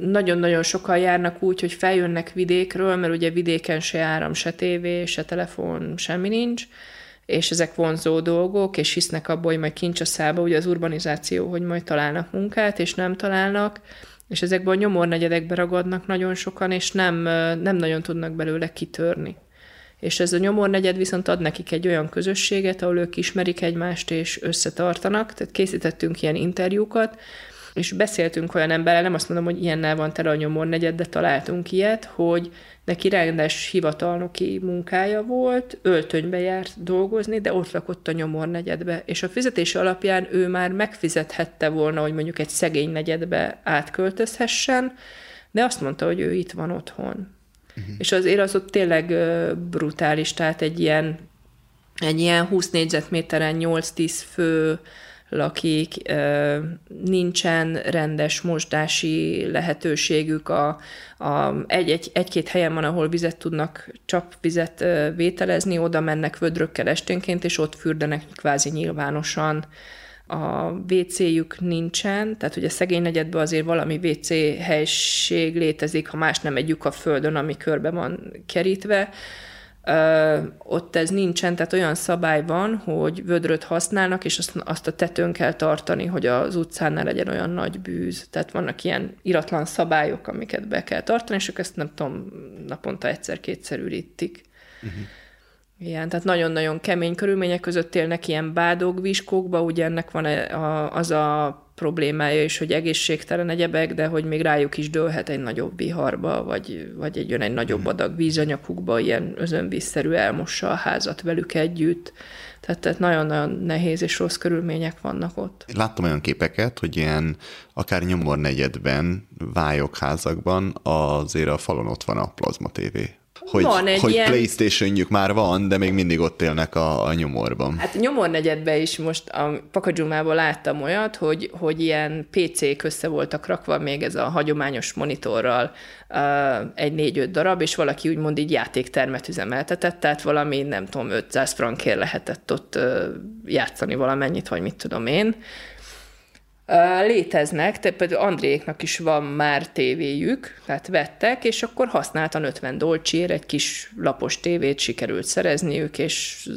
Speaker 3: nagyon-nagyon sokan járnak úgy, hogy feljönnek vidékről, mert ugye vidéken se áram, se tévé, se telefon, semmi nincs, és ezek vonzó dolgok, és hisznek abból, hogy majd kincs a szába, ugye az urbanizáció, hogy majd találnak munkát, és nem találnak, és ezekből a nyomornegyedekbe ragadnak nagyon sokan, és nem, nem nagyon tudnak belőle kitörni. És ez a nyomornegyed viszont ad nekik egy olyan közösséget, ahol ők ismerik egymást és összetartanak, tehát készítettünk ilyen interjúkat, és beszéltünk olyan emberrel, nem azt mondom, hogy ilyennel van tele a nyomor negyed, de találtunk ilyet, hogy neki rendes hivatalnoki munkája volt, öltönybe járt dolgozni, de ott lakott a nyomor negyedbe, és a fizetése alapján ő már megfizethette volna, hogy mondjuk egy szegény negyedbe átköltözhessen, de azt mondta, hogy ő itt van otthon. Uh-huh. És azért az ott tényleg brutális, tehát egy ilyen, egy ilyen 20 négyzetméteren 8-10 fő lakik, nincsen rendes mosdási lehetőségük, a, a, egy, egy, egy-két helyen van, ahol vizet tudnak, csak vizet vételezni, oda mennek vödrökkel esténként, és ott fürdenek kvázi nyilvánosan, a WC-jük nincsen, tehát hogy a szegény negyedben azért valami WC helység létezik, ha más nem egy a földön, ami körbe van kerítve, ott ez nincsen, tehát olyan szabály van, hogy vödröt használnak, és azt, azt a tetőn kell tartani, hogy az utcán ne legyen olyan nagy bűz. Tehát vannak ilyen iratlan szabályok, amiket be kell tartani, és ők ezt nem tudom, naponta egyszer-kétszer ürítik. Uh-huh. Igen, tehát nagyon-nagyon kemény körülmények között élnek ilyen bádogviskókba, ugye ennek van a, az a problémája is, hogy egészségtelen egyebek, de hogy még rájuk is dőlhet egy nagyobb viharba, vagy, vagy egy, jön egy nagyobb mhm. adag vízanyakukba, ilyen özönvízszerű elmossa a házat velük együtt. Tehát, tehát nagyon-nagyon nehéz és rossz körülmények vannak ott.
Speaker 4: Láttam olyan képeket, hogy ilyen akár nyomor negyedben, vályokházakban azért a falon ott van a plazma tévé hogy, hogy ilyen... Playstation-jük már van, de még mindig ott élnek a, a nyomorban.
Speaker 3: Hát nyomornegyedben is most a Pakadzsumában láttam olyat, hogy, hogy ilyen PC-k össze voltak rakva még ez a hagyományos monitorral uh, egy négy-öt darab, és valaki úgymond így játéktermet üzemeltetett, tehát valami, nem tudom, 500 frankért lehetett ott uh, játszani valamennyit, vagy mit tudom én Léteznek, tehát például Andréknak is van már tévéjük, tehát vettek, és akkor használtan 50 dolcsér egy kis lapos tévét sikerült szerezniük, és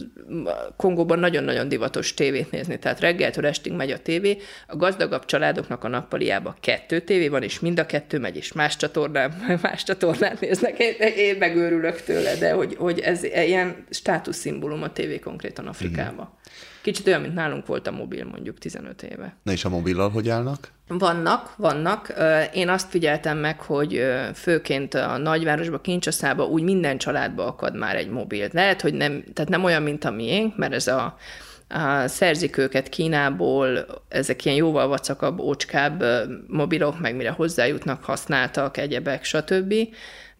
Speaker 3: Kongóban nagyon-nagyon divatos tévét nézni, tehát reggeltől estig megy a tévé. A gazdagabb családoknak a nappaliában kettő tévé van, és mind a kettő megy, és más csatornán, más csatornát néznek. Én, én megőrülök tőle, de hogy, hogy ez ilyen státuszszimbólum a tévé konkrétan Afrikában. Mm. Kicsit olyan, mint nálunk volt a mobil mondjuk 15 éve.
Speaker 4: Na és a mobillal hogy állnak?
Speaker 3: Vannak, vannak. Én azt figyeltem meg, hogy főként a nagyvárosban, Kincsaszába úgy minden családba akad már egy mobil. Lehet, hogy nem, tehát nem olyan, mint a miénk, mert ez a, a szerzik őket Kínából, ezek ilyen jóval vacakabb, ócskább mobilok, meg mire hozzájutnak, használtak, egyebek, stb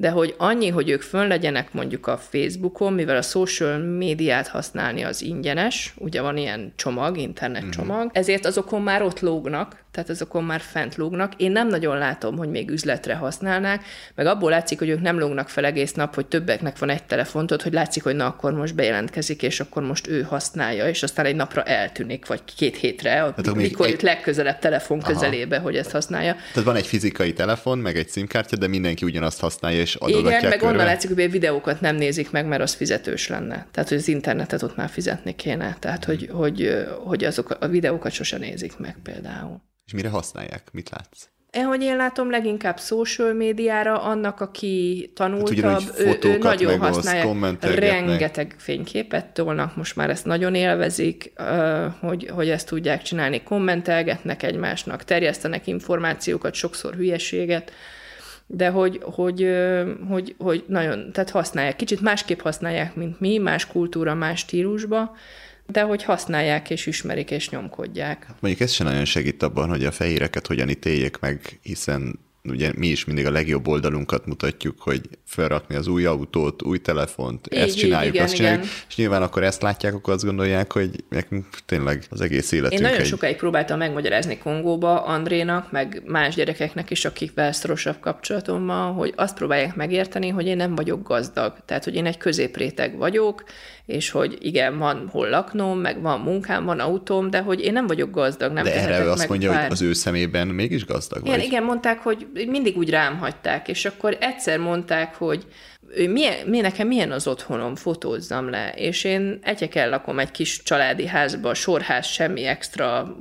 Speaker 3: de hogy annyi, hogy ők fönn legyenek mondjuk a Facebookon, mivel a social médiát használni az ingyenes, ugye van ilyen csomag, internet mhm. csomag, uh-huh. ezért azokon már ott lógnak, tehát azokon már fent lógnak. Én nem nagyon látom, hogy még üzletre használnák, meg abból látszik, hogy ők nem lógnak fel egész nap, hogy többeknek van egy telefontot, hogy látszik, hogy na akkor most bejelentkezik, és akkor most ő használja, és aztán egy napra eltűnik, vagy két hétre, hát, mikor egy... legközelebb telefon Aha. közelébe, hogy ezt használja.
Speaker 4: Tehát van egy fizikai telefon, meg egy SIM-kártya, de mindenki ugyanazt használja, és
Speaker 3: adogatják Igen, meg körbe. onnan látszik, hogy videókat nem nézik meg, mert az fizetős lenne. Tehát, hogy az internetet ott már fizetni kéne. Tehát, hmm. hogy, hogy, hogy azok a videókat sose nézik meg például.
Speaker 4: És mire használják? Mit látsz?
Speaker 3: Ahogy én látom, leginkább social médiára, annak, aki tanultabb, hát, ő, ő nagyon használja. Rengeteg fényképet tolnak, most már ezt nagyon élvezik, hogy, hogy ezt tudják csinálni. Kommentelgetnek egymásnak, terjesztenek információkat, sokszor hülyeséget, de hogy, hogy, hogy, hogy nagyon, tehát használják. Kicsit másképp használják, mint mi, más kultúra, más stílusba, de hogy használják és ismerik és nyomkodják.
Speaker 4: Mondjuk ez sem nagyon segít abban, hogy a fehéreket hogyan ítéljék meg, hiszen ugye mi is mindig a legjobb oldalunkat mutatjuk, hogy felrakni az új autót, új telefont, így, ezt csináljuk, igen, azt csináljuk, igen. és nyilván akkor ezt látják, akkor azt gondolják, hogy nekünk tényleg az egész életünk
Speaker 3: Én nagyon egy... sokáig próbáltam megmagyarázni Kongóba Andrénak, meg más gyerekeknek is, akikvel szorosabb kapcsolatom van, hogy azt próbálják megérteni, hogy én nem vagyok gazdag. Tehát, hogy én egy középréteg vagyok, és hogy igen, van hol laknom, meg van munkám, van autóm, de hogy én nem vagyok gazdag, nem
Speaker 4: De erre ő azt mondja, pár... hogy az ő szemében mégis gazdag
Speaker 3: igen, vagy. Igen, mondták, hogy mindig úgy rám hagyták, és akkor egyszer mondták, hogy milyen, milyen, nekem milyen az otthonom, fotózzam le, és én egyek lakom egy kis családi házba, sorház, semmi extra,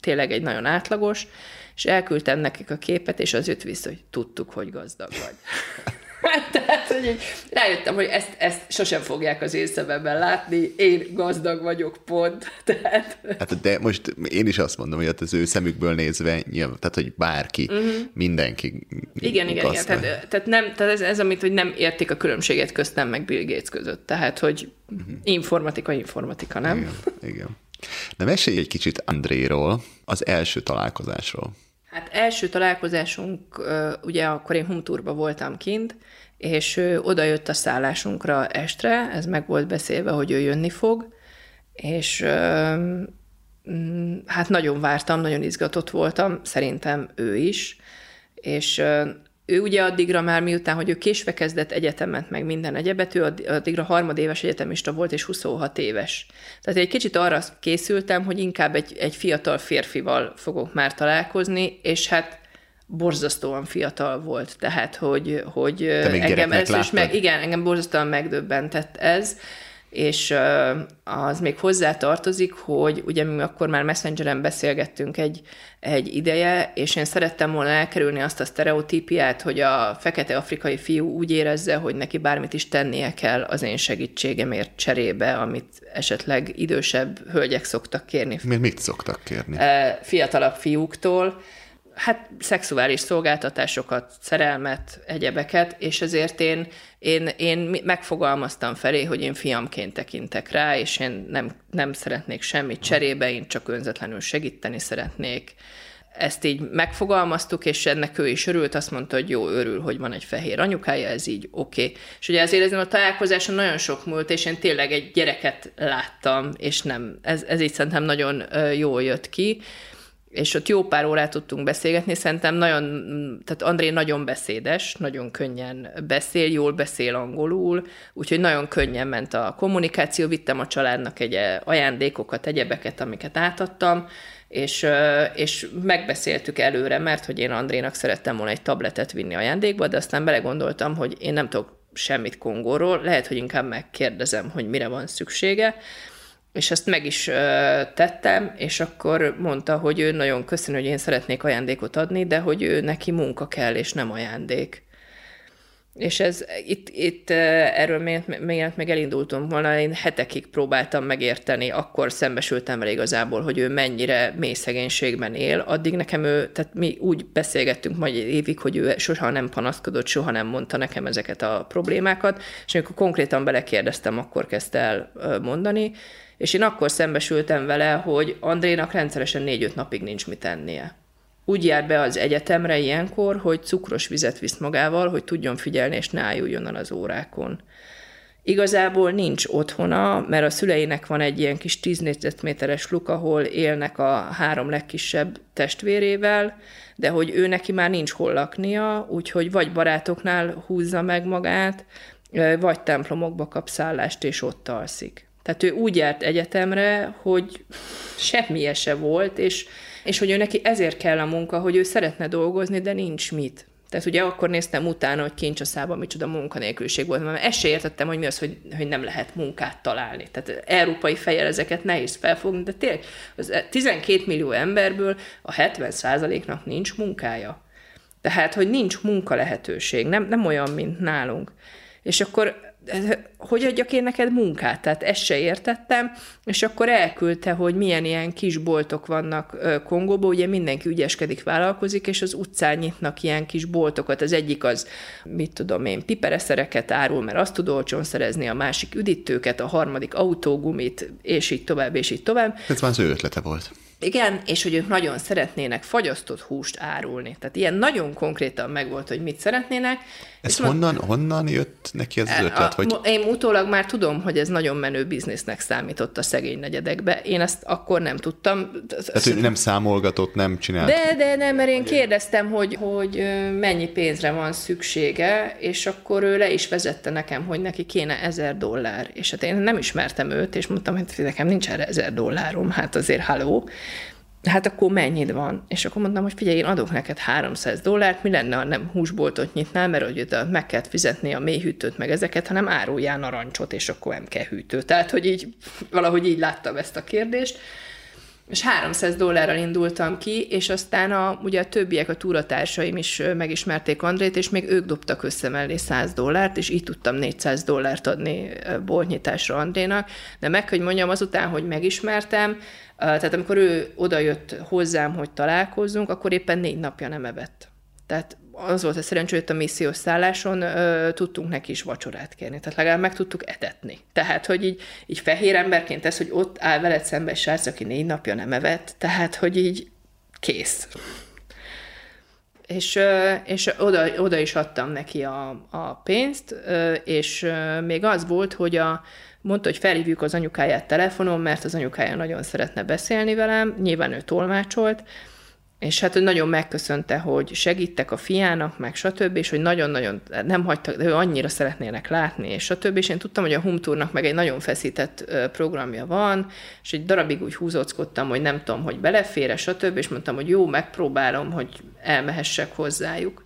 Speaker 3: tényleg egy nagyon átlagos, és elküldtem nekik a képet, és az jött vissza, hogy tudtuk, hogy gazdag vagy. Tehát, hogy így rájöttem, hogy ezt, ezt sosem fogják az én szememben látni, én gazdag vagyok, pont. Tehát...
Speaker 4: Hát, de most én is azt mondom, hogy az ő szemükből nézve, nyilván, tehát, hogy bárki, uh-huh. mindenki
Speaker 3: Igen, igen, igen. Tehát, tehát, nem, tehát ez, ez, amit, hogy nem értik a különbséget köztem meg Bill Gates között. Tehát, hogy uh-huh. informatika, informatika, nem?
Speaker 4: Igen, igen. De mesélj egy kicsit Andréról, az első találkozásról.
Speaker 3: Hát első találkozásunk, ugye akkor én Humturba voltam kint, és ő oda jött a szállásunkra estre, ez meg volt beszélve, hogy ő jönni fog, és mm, hát nagyon vártam, nagyon izgatott voltam, szerintem ő is, és ő ugye addigra már miután, hogy ő késve kezdett egyetemet, meg minden egyebet, ő addigra harmadéves egyetemista volt, és 26 éves. Tehát egy kicsit arra készültem, hogy inkább egy, egy fiatal férfival fogok már találkozni, és hát borzasztóan fiatal volt, tehát hogy, hogy engem először is meg, igen, engem borzasztóan megdöbbentett ez, és az még hozzá tartozik, hogy ugye mi akkor már Messengeren beszélgettünk egy, egy ideje, és én szerettem volna elkerülni azt a sztereotípiát, hogy a fekete afrikai fiú úgy érezze, hogy neki bármit is tennie kell az én segítségemért cserébe, amit esetleg idősebb hölgyek szoktak kérni.
Speaker 4: Mit szoktak kérni?
Speaker 3: Fiatalabb fiúktól hát szexuális szolgáltatásokat, szerelmet, egyebeket, és ezért én, én, én megfogalmaztam felé, hogy én fiamként tekintek rá, és én nem, nem szeretnék semmit cserébe, én csak önzetlenül segíteni szeretnék. Ezt így megfogalmaztuk, és ennek ő is örült, azt mondta, hogy jó, örül, hogy van egy fehér anyukája, ez így oké. Okay. És ugye azért ezen a találkozáson nagyon sok múlt, és én tényleg egy gyereket láttam, és nem, ez, ez így szerintem nagyon jól jött ki és ott jó pár órát tudtunk beszélgetni, szerintem nagyon, tehát André nagyon beszédes, nagyon könnyen beszél, jól beszél angolul, úgyhogy nagyon könnyen ment a kommunikáció, vittem a családnak egy ajándékokat, egyebeket, amiket átadtam, és, és megbeszéltük előre, mert hogy én Andrénak szerettem volna egy tabletet vinni ajándékba, de aztán belegondoltam, hogy én nem tudok semmit Kongóról, lehet, hogy inkább megkérdezem, hogy mire van szüksége, és ezt meg is tettem, és akkor mondta, hogy ő nagyon köszön, hogy én szeretnék ajándékot adni, de hogy ő neki munka kell, és nem ajándék. És ez, itt, itt erről még, még elindultunk volna, én hetekig próbáltam megérteni, akkor szembesültem vele igazából, hogy ő mennyire mély szegénységben él. Addig nekem ő, tehát mi úgy beszélgettünk majd évig, hogy ő soha nem panaszkodott, soha nem mondta nekem ezeket a problémákat, és amikor konkrétan belekérdeztem, akkor kezdte el mondani, és én akkor szembesültem vele, hogy Andrénak rendszeresen négy-öt napig nincs mit ennie. Úgy jár be az egyetemre ilyenkor, hogy cukros vizet visz magával, hogy tudjon figyelni, és ne ájuljon az órákon. Igazából nincs otthona, mert a szüleinek van egy ilyen kis 10 négyzetméteres luk, ahol élnek a három legkisebb testvérével, de hogy ő neki már nincs hol laknia, úgyhogy vagy barátoknál húzza meg magát, vagy templomokba kap szállást, és ott alszik. Tehát ő úgy járt egyetemre, hogy semmi se volt, és, és hogy ő neki ezért kell a munka, hogy ő szeretne dolgozni, de nincs mit. Tehát ugye akkor néztem utána, hogy kincsaszában micsoda munkanélküliség volt, mert ezt se értettem, hogy mi az, hogy, hogy nem lehet munkát találni. Tehát európai fejjel ezeket nehéz felfogni, de tényleg az 12 millió emberből a 70 nak nincs munkája. Tehát, hogy nincs munka lehetőség, nem, nem olyan, mint nálunk. És akkor hogy adjak én neked munkát? Tehát ezt se értettem, és akkor elküldte, hogy milyen ilyen kis boltok vannak Kongóban, ugye mindenki ügyeskedik, vállalkozik, és az utcán nyitnak ilyen kis boltokat. Az egyik az, mit tudom én, pipereszereket árul, mert azt tud olcsón szerezni, a másik üdítőket, a harmadik autógumit, és így tovább, és így tovább.
Speaker 4: Ez már az ő ötlete volt.
Speaker 3: Igen, és hogy ők nagyon szeretnének fagyasztott húst árulni. Tehát ilyen nagyon konkrétan megvolt, hogy mit szeretnének.
Speaker 4: Ez honnan, mond... honnan jött neki ez az ötlet?
Speaker 3: Hogy... Én utólag már tudom, hogy ez nagyon menő biznisznek számított a szegény negyedekbe. Én ezt akkor nem tudtam.
Speaker 4: Tehát ő nem számolgatott, nem csinált?
Speaker 3: De, de nem, mert én kérdeztem, hogy, hogy mennyi pénzre van szüksége, és akkor ő le is vezette nekem, hogy neki kéne ezer dollár. És hát én nem ismertem őt, és mondtam, hogy nekem nincs erre ezer dollárom, hát azért haló hát akkor mennyit van? És akkor mondtam, hogy figyelj, én adok neked 300 dollárt, mi lenne, ha nem húsboltot nyitnál, mert hogy meg kell fizetni a mélyhűtőt, meg ezeket, hanem áruljál narancsot, és akkor nem kell hűtő. Tehát, hogy így valahogy így láttam ezt a kérdést. És 300 dollárral indultam ki, és aztán a, ugye a többiek, a túratársaim is megismerték Andrét, és még ők dobtak össze mellé 100 dollárt, és így tudtam 400 dollárt adni boltnyitásra Andrénak. De meg, hogy mondjam, azután, hogy megismertem, tehát amikor ő odajött hozzám, hogy találkozzunk, akkor éppen négy napja nem evett. Tehát az volt a szerencsé, hogy a missziós szálláson ö, tudtunk neki is vacsorát kérni, tehát legalább meg tudtuk etetni. Tehát, hogy így, így fehér emberként ez, hogy ott áll veled szembe egy srác, aki négy napja nem evett, tehát, hogy így kész. És, és oda, oda is adtam neki a, a pénzt, és még az volt, hogy a, mondta, hogy felhívjuk az anyukáját telefonon, mert az anyukája nagyon szeretne beszélni velem, nyilván ő tolmácsolt, és hát ő nagyon megköszönte, hogy segítek a fiának, meg stb., és hogy nagyon-nagyon nem hagytak, ő annyira szeretnének látni, és stb., és én tudtam, hogy a Humtournak meg egy nagyon feszített programja van, és egy darabig úgy húzóckodtam, hogy nem tudom, hogy belefére, stb., és mondtam, hogy jó, megpróbálom, hogy elmehessek hozzájuk.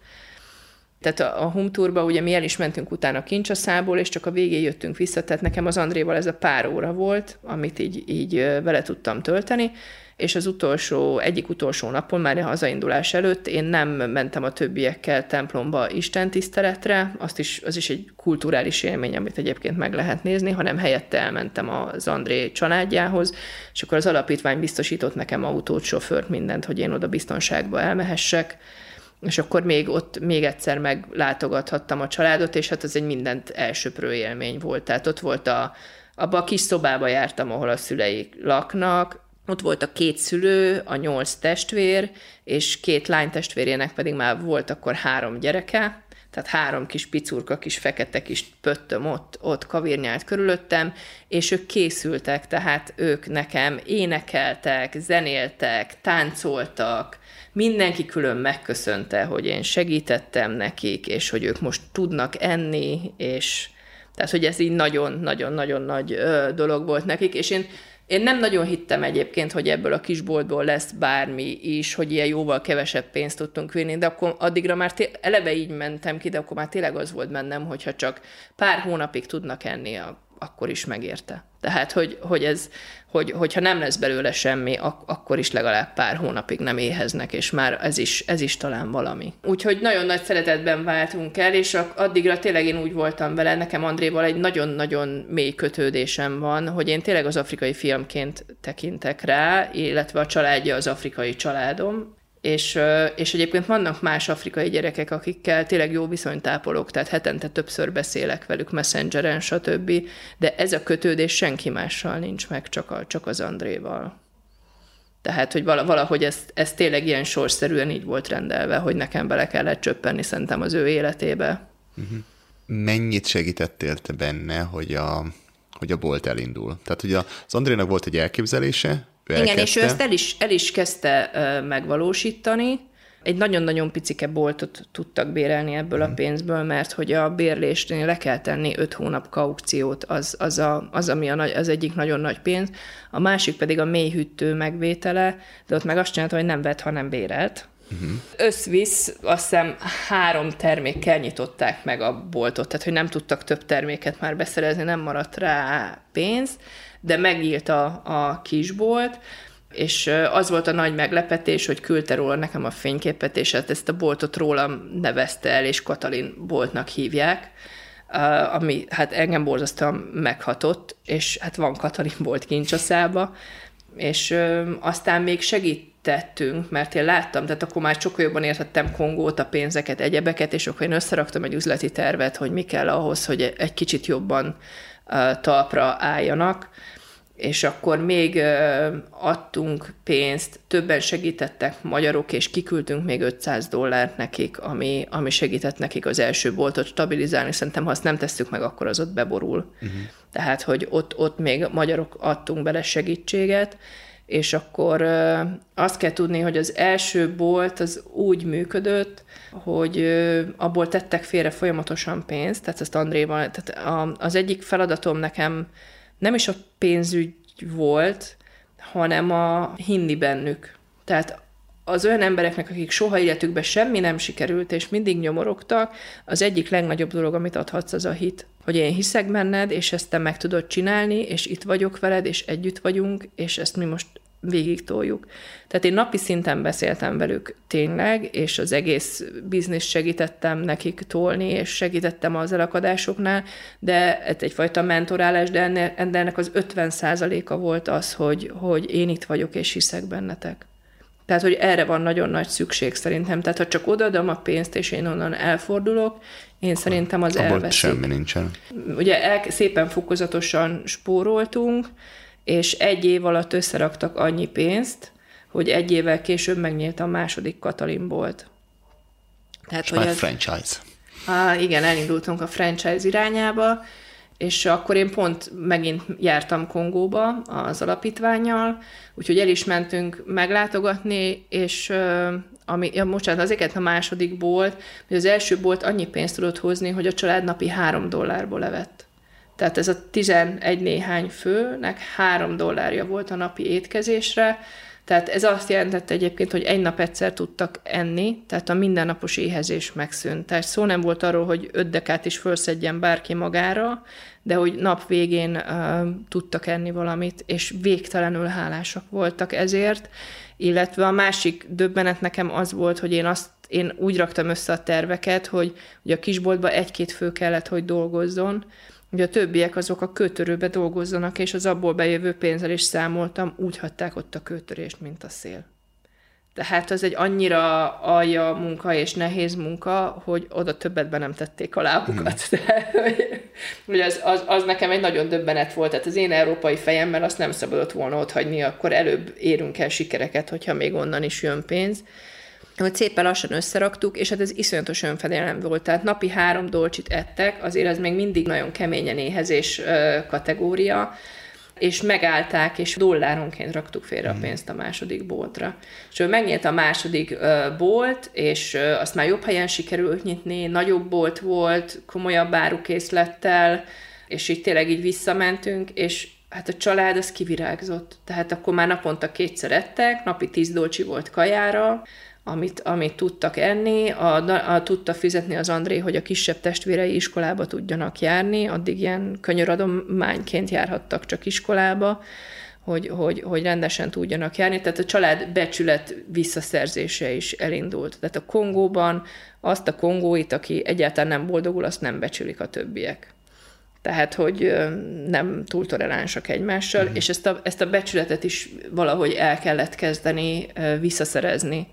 Speaker 3: Tehát a, a Humtourba ugye mi el is mentünk utána Kincsaszából, és csak a végén jöttünk vissza, tehát nekem az Andréval ez a pár óra volt, amit így, így vele tudtam tölteni, és az utolsó, egyik utolsó napon, már a hazaindulás előtt én nem mentem a többiekkel templomba Isten tiszteletre, azt is, az is egy kulturális élmény, amit egyébként meg lehet nézni, hanem helyette elmentem az André családjához, és akkor az alapítvány biztosított nekem autót, sofőrt, mindent, hogy én oda biztonságba elmehessek, és akkor még ott még egyszer meglátogathattam a családot, és hát az egy mindent elsöprő élmény volt. Tehát ott volt a, abba a kis szobába jártam, ahol a szüleik laknak, ott volt a két szülő, a nyolc testvér, és két lány testvérének pedig már volt akkor három gyereke, tehát három kis picurka, kis fekete kis pöttöm ott, ott kavirnyált körülöttem, és ők készültek, tehát ők nekem énekeltek, zenéltek, táncoltak, mindenki külön megköszönte, hogy én segítettem nekik, és hogy ők most tudnak enni, és tehát, hogy ez így nagyon-nagyon-nagyon nagy ö, dolog volt nekik, és én én nem nagyon hittem egyébként, hogy ebből a kisboltból lesz bármi is, hogy ilyen jóval kevesebb pénzt tudtunk vinni, de akkor addigra már té- eleve így mentem ki, de akkor már tényleg az volt bennem, hogyha csak pár hónapig tudnak enni, akkor is megérte. Tehát, hogy, hogy ez, hogy, hogyha nem lesz belőle semmi, ak- akkor is legalább pár hónapig nem éheznek, és már ez is, ez is talán valami. Úgyhogy nagyon nagy szeretetben váltunk el, és addigra tényleg én úgy voltam vele, nekem Andréval egy nagyon-nagyon mély kötődésem van, hogy én tényleg az afrikai filmként tekintek rá, illetve a családja az afrikai családom, és, és egyébként vannak más afrikai gyerekek, akikkel tényleg jó viszonyt ápolok, tehát hetente többször beszélek velük messengeren, stb. De ez a kötődés senki mással nincs meg, csak, a, csak az Andréval. Tehát, hogy valahogy ez, ez tényleg ilyen sorszerűen így volt rendelve, hogy nekem bele kellett csöppenni szerintem az ő életébe.
Speaker 4: Uh-huh. Mennyit segítettél te benne, hogy a, hogy a bolt elindul? Tehát ugye az Andrénak volt egy elképzelése,
Speaker 3: ő Igen, elkezdte. és ő ezt el is, el is kezdte megvalósítani. Egy nagyon-nagyon picike boltot tudtak bérelni ebből a mhm. pénzből, mert hogy a bérlésnél le kell tenni öt hónap kaukciót, az, az, a, az ami a nagy, az egyik nagyon nagy pénz. A másik pedig a mélyhűtő megvétele, de ott meg azt csinálta, hogy nem vett, hanem bérelt. Uh-huh. Összvisz, azt hiszem három termékkel nyitották meg a boltot, tehát hogy nem tudtak több terméket már beszerezni, nem maradt rá pénz, de megnyílt a, a kisbolt, és az volt a nagy meglepetés, hogy küldte róla nekem a fényképet, és hát ezt a boltot rólam nevezte el, és Katalin boltnak hívják, ami hát engem borzasztóan meghatott, és hát van Katalin bolt kincsaszába, és aztán még segítettünk, mert én láttam, tehát akkor már sokkal jobban értettem Kongót, a pénzeket, egyebeket, és akkor én összeraktam egy üzleti tervet, hogy mi kell ahhoz, hogy egy kicsit jobban talpra álljanak, és akkor még adtunk pénzt, többen segítettek magyarok, és kiküldtünk még 500 dollárt nekik, ami, ami segített nekik az első boltot stabilizálni. Szerintem, ha azt nem tesszük meg, akkor az ott beborul. Uh-huh. Tehát, hogy ott, ott még magyarok adtunk bele segítséget, és akkor azt kell tudni, hogy az első bolt az úgy működött, hogy abból tettek félre folyamatosan pénzt, tehát ezt Andréval, tehát az egyik feladatom nekem nem is a pénzügy volt, hanem a hinni bennük. Tehát az olyan embereknek, akik soha életükben semmi nem sikerült, és mindig nyomorogtak, az egyik legnagyobb dolog, amit adhatsz, az a hit. Hogy én hiszek benned, és ezt te meg tudod csinálni, és itt vagyok veled, és együtt vagyunk, és ezt mi most végig toljuk. Tehát én napi szinten beszéltem velük tényleg, és az egész biznisz segítettem nekik tolni, és segítettem az elakadásoknál, de ez egyfajta mentorálás, de ennek, ennek az 50% a volt az, hogy, hogy én itt vagyok, és hiszek bennetek. Tehát, hogy erre van nagyon nagy szükség szerintem. Tehát, ha csak odaadom a pénzt, és én onnan elfordulok, én szerintem az
Speaker 4: Abba elveszik. semmi nincsen.
Speaker 3: Ugye el, szépen fokozatosan spóroltunk, és egy év alatt összeraktak annyi pénzt, hogy egy évvel később megnyílt a második Katalin bolt.
Speaker 4: Tehát, hogy az, franchise.
Speaker 3: Á, igen, elindultunk a franchise irányába, és akkor én pont megint jártam Kongóba az alapítványjal, úgyhogy el is mentünk meglátogatni, és ami, ja, bocsánat, azért a második bolt, hogy az első bolt annyi pénzt tudott hozni, hogy a család napi három dollárból levett. Tehát ez a 11 néhány főnek három dollárja volt a napi étkezésre, tehát ez azt jelentette egyébként, hogy egy nap egyszer tudtak enni, tehát a mindennapos éhezés megszűnt. Tehát szó nem volt arról, hogy öt dekát is felszedjen bárki magára, de hogy nap végén uh, tudtak enni valamit, és végtelenül hálásak voltak ezért, illetve a másik döbbenet nekem az volt, hogy én azt én úgy raktam össze a terveket, hogy, hogy a kisboltba egy-két fő kellett, hogy dolgozzon, hogy a többiek azok a kőtörőbe dolgozzanak, és az abból bejövő pénzzel is számoltam, úgy hagyták ott a kőtörést, mint a szél. Tehát az egy annyira alja munka és nehéz munka, hogy oda többet be nem tették a lábukat. Hmm. hogy az, az, az, nekem egy nagyon döbbenet volt. Tehát az én európai fejemmel azt nem szabadott volna ott hagyni, akkor előbb érünk el sikereket, hogyha még onnan is jön pénz. Hogy szépen lassan összeraktuk, és hát ez iszonyatos önfedelem volt. Tehát napi három dolcsit ettek, azért ez még mindig nagyon keményen éhezés kategória, és megállták, és dolláronként raktuk félre a mhm. pénzt a második boltra. És ő megnyílt a második bolt, és azt már jobb helyen sikerült nyitni, nagyobb bolt volt, komolyabb árukészlettel, és így tényleg így visszamentünk, és hát a család az kivirágzott. Tehát akkor már naponta kétszer ettek, napi tíz dolcsi volt kajára, amit, amit tudtak enni, a, a, tudta fizetni az André, hogy a kisebb testvérei iskolába tudjanak járni, addig ilyen könyöradományként járhattak csak iskolába, hogy, hogy, hogy rendesen tudjanak járni. Tehát a család becsület visszaszerzése is elindult. Tehát a Kongóban azt a kongóit, aki egyáltalán nem boldogul, azt nem becsülik a többiek. Tehát, hogy nem túl toleránsak egymással, uh-huh. és ezt a, ezt a becsületet is valahogy el kellett kezdeni visszaszerezni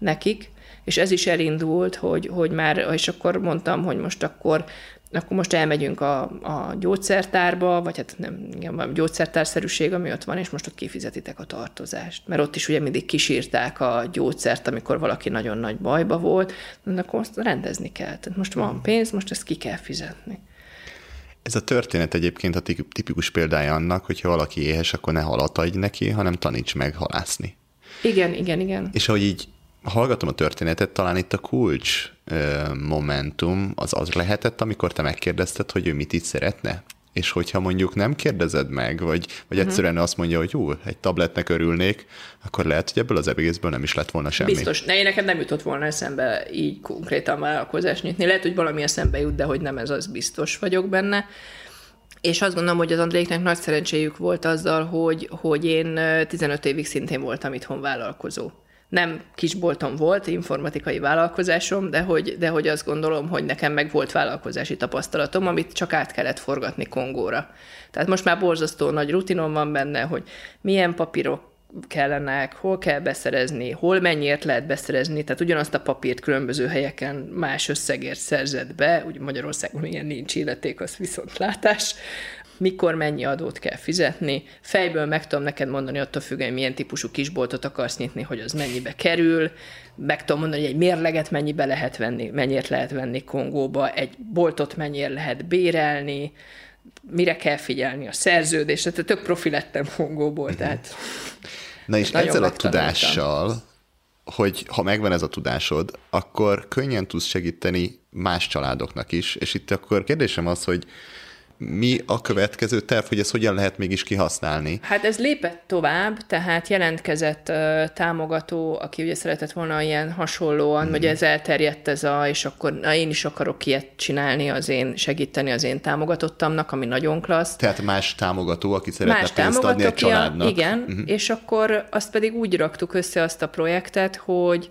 Speaker 3: nekik, és ez is elindult, hogy, hogy már, és akkor mondtam, hogy most akkor akkor most elmegyünk a, a gyógyszertárba, vagy hát nem, igen, valami gyógyszertárszerűség, ami ott van, és most ott kifizetitek a tartozást. Mert ott is ugye mindig kísírták a gyógyszert, amikor valaki nagyon nagy bajba volt, de akkor azt rendezni kell. Tehát most van pénz, most ezt ki kell fizetni.
Speaker 4: Ez a történet egyébként a tipikus példája annak, hogyha valaki éhes, akkor ne halat adj neki, hanem taníts meg halászni.
Speaker 3: Igen, igen, igen.
Speaker 4: És ahogy így hallgatom a történetet, talán itt a kulcs momentum az az lehetett, amikor te megkérdezted, hogy ő mit itt szeretne? És hogyha mondjuk nem kérdezed meg, vagy, vagy uh-huh. egyszerűen azt mondja, hogy jó, egy tabletnek örülnék, akkor lehet, hogy ebből az egészből nem is lett volna semmi.
Speaker 3: Biztos. Ne, én nekem nem jutott volna eszembe így konkrétan vállalkozást nyitni. Lehet, hogy valami eszembe jut, de hogy nem ez az biztos vagyok benne. És azt gondolom, hogy az Andréknek nagy szerencséjük volt azzal, hogy, hogy én 15 évig szintén voltam itthon vállalkozó nem kisboltom volt, informatikai vállalkozásom, de hogy, de hogy azt gondolom, hogy nekem meg volt vállalkozási tapasztalatom, amit csak át kellett forgatni Kongóra. Tehát most már borzasztó nagy rutinom van benne, hogy milyen papírok kellenek, hol kell beszerezni, hol mennyiért lehet beszerezni, tehát ugyanazt a papírt különböző helyeken más összegért szerzett be, ugye Magyarországon ilyen nincs illeték, az viszontlátás, mikor mennyi adót kell fizetni. Fejből meg tudom neked mondani, attól függően, milyen típusú kisboltot akarsz nyitni, hogy az mennyibe kerül. Meg tudom mondani, hogy egy mérleget mennyibe lehet venni, mennyit lehet venni Kongóba, egy boltot mennyire lehet bérelni, mire kell figyelni a szerződésre. Tehát tök profi lettem Kongóból, mhm. tehát...
Speaker 4: Na és ezzel a tudással, hogy ha megvan ez a tudásod, akkor könnyen tudsz segíteni más családoknak is, és itt akkor kérdésem az, hogy mi a következő terv, hogy ezt hogyan lehet mégis kihasználni?
Speaker 3: Hát ez lépett tovább, tehát jelentkezett uh, támogató, aki ugye szeretett volna ilyen hasonlóan, mm. vagy ez elterjedt ez a, és akkor na, én is akarok ilyet csinálni az én, segíteni az én támogatottamnak, ami nagyon klassz.
Speaker 4: Tehát más támogató, aki szeretne más pénzt adni egy családnak.
Speaker 3: Igen, mm-hmm. és akkor azt pedig úgy raktuk össze azt a projektet, hogy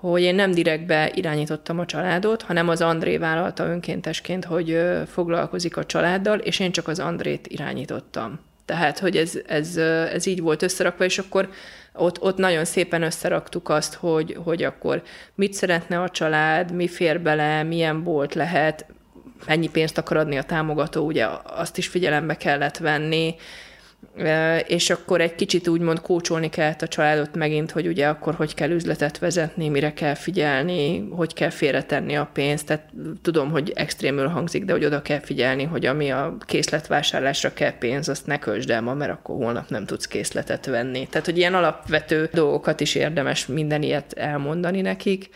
Speaker 3: hogy én nem direktbe irányítottam a családot, hanem az André vállalta önkéntesként, hogy foglalkozik a családdal, és én csak az Andrét irányítottam. Tehát, hogy ez, ez, ez így volt összerakva, és akkor ott, ott nagyon szépen összeraktuk azt, hogy, hogy akkor mit szeretne a család, mi fér bele, milyen bolt lehet, mennyi pénzt akar adni a támogató, ugye azt is figyelembe kellett venni, és akkor egy kicsit úgymond kócsolni kellett a családot megint, hogy ugye akkor hogy kell üzletet vezetni, mire kell figyelni, hogy kell félretenni a pénzt. Tehát tudom, hogy extrémül hangzik, de hogy oda kell figyelni, hogy ami a készletvásárlásra kell pénz, azt ne költsd el ma, mert akkor holnap nem tudsz készletet venni. Tehát, hogy ilyen alapvető dolgokat is érdemes minden ilyet elmondani nekik.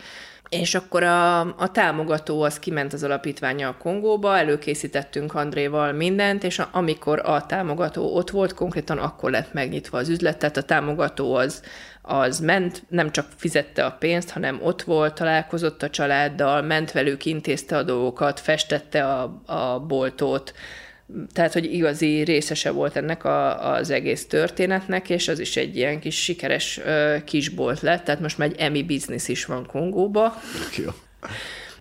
Speaker 3: És akkor a, a támogató az kiment az alapítványa a Kongóba, előkészítettünk Andréval mindent, és a, amikor a támogató ott volt, konkrétan akkor lett megnyitva az üzlet, tehát a támogató az, az ment, nem csak fizette a pénzt, hanem ott volt, találkozott a családdal, ment velük, intézte a dolgokat, festette a, a boltot, tehát, hogy igazi részese volt ennek a, az egész történetnek, és az is egy ilyen kis sikeres uh, kisbolt lett, tehát most már egy emi biznisz is van Kongóba.
Speaker 4: Jó.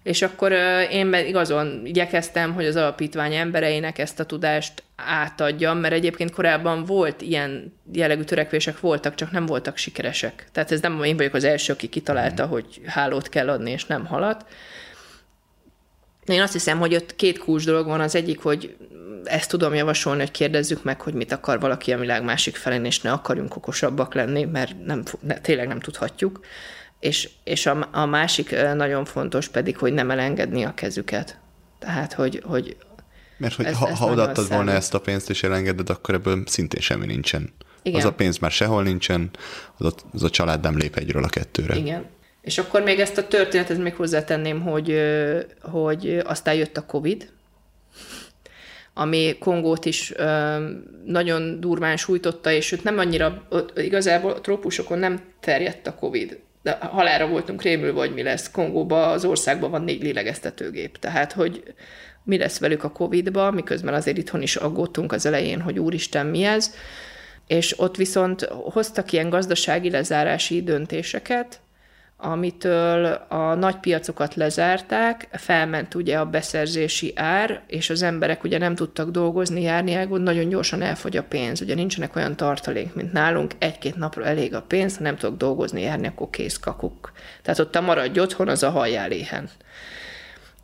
Speaker 3: És akkor én igazon igyekeztem, hogy az alapítvány embereinek ezt a tudást átadjam, mert egyébként korábban volt ilyen jellegű törekvések voltak, csak nem voltak sikeresek. Tehát ez nem én vagyok az első, aki kitalálta, mm. hogy hálót kell adni, és nem halat. Én azt hiszem, hogy ott két kulcs dolog van. Az egyik, hogy ezt tudom javasolni, hogy kérdezzük meg, hogy mit akar valaki a világ másik felén, és ne akarjunk okosabbak lenni, mert nem, ne, tényleg nem tudhatjuk. és, és a, a másik nagyon fontos pedig, hogy nem elengedni a kezüket. Tehát, hogy, hogy
Speaker 4: mert hogy ez, ha, ha odaadtad volna ezt a pénzt és elengeded, akkor ebből szintén semmi nincsen. Igen. Az a pénz már sehol nincsen, az a, az a család nem lép egyről a kettőre.
Speaker 3: Igen. És akkor még ezt a történetet még hozzátenném, hogy, hogy aztán jött a Covid, ami Kongót is nagyon durván sújtotta, és őt nem annyira, igazából a trópusokon nem terjedt a Covid, de halára voltunk rémülve, hogy mi lesz. Kongóban, az országban van négy lélegeztetőgép, tehát hogy mi lesz velük a Covid-ba, miközben azért itthon is aggódtunk az elején, hogy úristen, mi ez. És ott viszont hoztak ilyen gazdasági lezárási döntéseket, amitől a nagy piacokat lezárták, felment ugye a beszerzési ár, és az emberek ugye nem tudtak dolgozni, járni, elgond, nagyon gyorsan elfogy a pénz. Ugye nincsenek olyan tartalék, mint nálunk, egy-két napra elég a pénz, ha nem tudok dolgozni, járni, akkor kész kakuk. Tehát ott a maradj otthon, az a hajjál éhen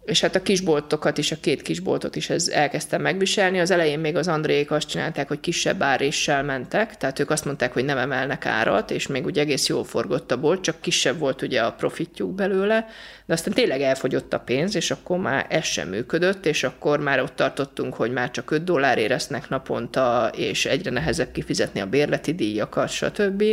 Speaker 3: és hát a kisboltokat is, a két kisboltot is ez elkezdte megviselni. Az elején még az Andrék azt csinálták, hogy kisebb áréssel mentek, tehát ők azt mondták, hogy nem emelnek árat, és még ugye egész jól forgott a bolt, csak kisebb volt ugye a profitjuk belőle, de aztán tényleg elfogyott a pénz, és akkor már ez sem működött, és akkor már ott tartottunk, hogy már csak 5 dollár éreznek naponta, és egyre nehezebb kifizetni a bérleti díjakat, stb.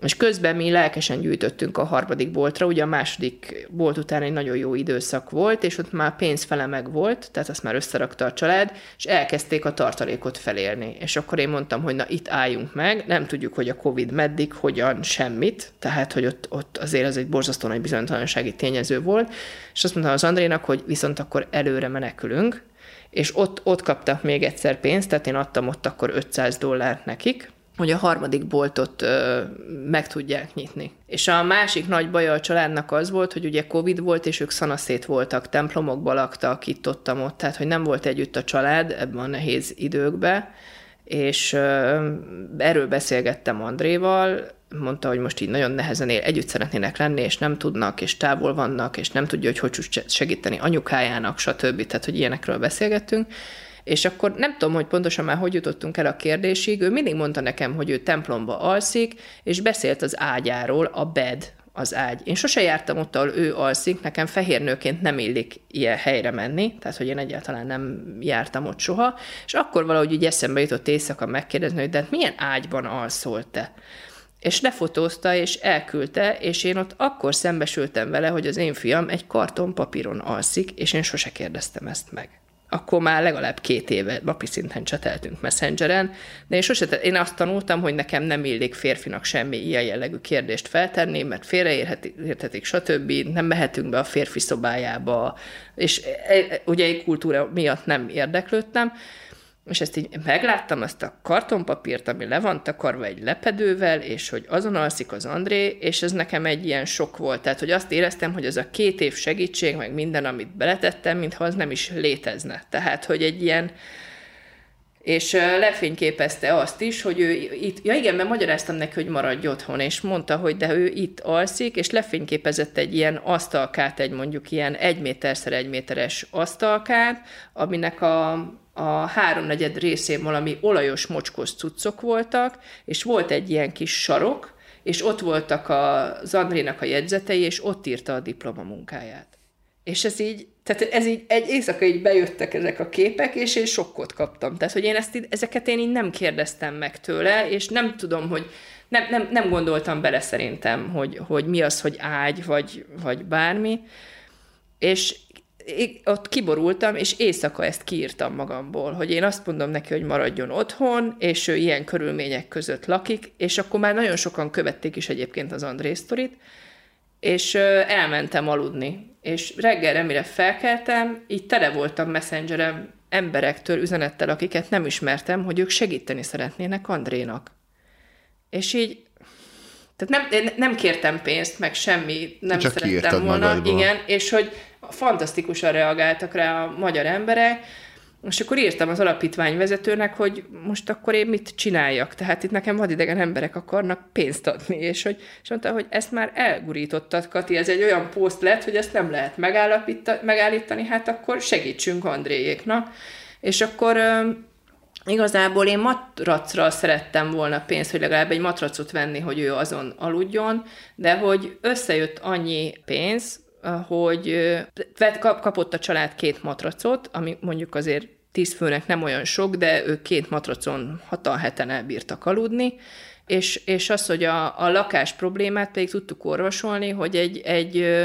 Speaker 3: És közben mi lelkesen gyűjtöttünk a harmadik boltra, ugye a második bolt után egy nagyon jó időszak volt, és ott már pénzfele meg volt, tehát azt már összerakta a család, és elkezdték a tartalékot felélni. És akkor én mondtam, hogy na itt álljunk meg, nem tudjuk, hogy a Covid meddig, hogyan, semmit, tehát hogy ott, ott azért ez egy borzasztó nagy bizonytalansági tényező volt, és azt mondtam az Andrénak, hogy viszont akkor előre menekülünk, és ott, ott kaptak még egyszer pénzt, tehát én adtam ott akkor 500 dollárt nekik, hogy a harmadik boltot ö, meg tudják nyitni. És a másik nagy baja a családnak az volt, hogy ugye Covid volt, és ők szanaszét voltak, templomokba laktak, itt ott, ott, tehát hogy nem volt együtt a család ebben a nehéz időkben, és ö, erről beszélgettem Andréval, mondta, hogy most így nagyon nehezen él, együtt szeretnének lenni, és nem tudnak, és távol vannak, és nem tudja, hogy hogy segíteni anyukájának, stb. Tehát, hogy ilyenekről beszélgettünk, és akkor nem tudom, hogy pontosan már hogy jutottunk el a kérdésig, ő mindig mondta nekem, hogy ő templomba alszik, és beszélt az ágyáról, a bed, az ágy. Én sose jártam ott, ahol ő alszik, nekem fehérnőként nem illik ilyen helyre menni, tehát hogy én egyáltalán nem jártam ott soha, és akkor valahogy úgy eszembe jutott éjszaka megkérdezni, hogy de hát milyen ágyban alszol te? És lefotózta, és elküldte, és én ott akkor szembesültem vele, hogy az én fiam egy kartonpapíron alszik, és én sose kérdeztem ezt meg akkor már legalább két éve napi szinten cseteltünk Messengeren, de én sose, én azt tanultam, hogy nekem nem illik férfinak semmi ilyen jellegű kérdést feltenni, mert félreérthetik, stb. Nem mehetünk be a férfi szobájába, és e, e, ugye egy kultúra miatt nem érdeklődtem, és ezt így megláttam, azt a kartonpapírt, ami le van takarva egy lepedővel, és hogy azon alszik az André, és ez nekem egy ilyen sok volt. Tehát, hogy azt éreztem, hogy az a két év segítség, meg minden, amit beletettem, mintha az nem is létezne. Tehát, hogy egy ilyen, és lefényképezte azt is, hogy ő itt, ja igen, mert magyaráztam neki, hogy maradj otthon, és mondta, hogy de ő itt alszik, és lefényképezett egy ilyen asztalkát, egy mondjuk ilyen egy méterszer egy méteres asztalkát, aminek a a háromnegyed részén valami olajos mocskos cuccok voltak, és volt egy ilyen kis sarok, és ott voltak az Andrénak a jegyzetei, és ott írta a diplomamunkáját. És ez így, tehát ez így egy éjszaka így bejöttek ezek a képek, és én sokkot kaptam. Tehát, hogy én ezt, ezeket én így nem kérdeztem meg tőle, és nem tudom, hogy nem, nem, nem gondoltam bele szerintem, hogy, hogy mi az, hogy ágy, vagy, vagy bármi. És ott kiborultam, és éjszaka ezt kiírtam magamból, hogy én azt mondom neki, hogy maradjon otthon, és ő ilyen körülmények között lakik, és akkor már nagyon sokan követték is egyébként az André sztorit, és elmentem aludni. És reggel, mire felkeltem, így tele voltam messengerem emberektől, üzenettel, akiket nem ismertem, hogy ők segíteni szeretnének Andrénak. És így tehát nem, nem kértem pénzt, meg semmi, nem
Speaker 4: Csak
Speaker 3: szerettem volna.
Speaker 4: Magadból.
Speaker 3: Igen, és hogy fantasztikusan reagáltak rá a magyar emberek, és akkor írtam az alapítvány vezetőnek, hogy most akkor én mit csináljak. Tehát itt nekem vadidegen emberek akarnak pénzt adni, és, hogy, és mondta, hogy ezt már elgurítottad, Kati, ez egy olyan poszt lett, hogy ezt nem lehet megállítani, hát akkor segítsünk Andréjéknak. És akkor Igazából én matracra szerettem volna pénzt, hogy legalább egy matracot venni, hogy ő azon aludjon, de hogy összejött annyi pénz, hogy kapott a család két matracot, ami mondjuk azért tíz főnek nem olyan sok, de ők két matracon hatan heten elbírtak aludni, és, és az, hogy a, a lakás problémát pedig tudtuk orvosolni, hogy egy, egy,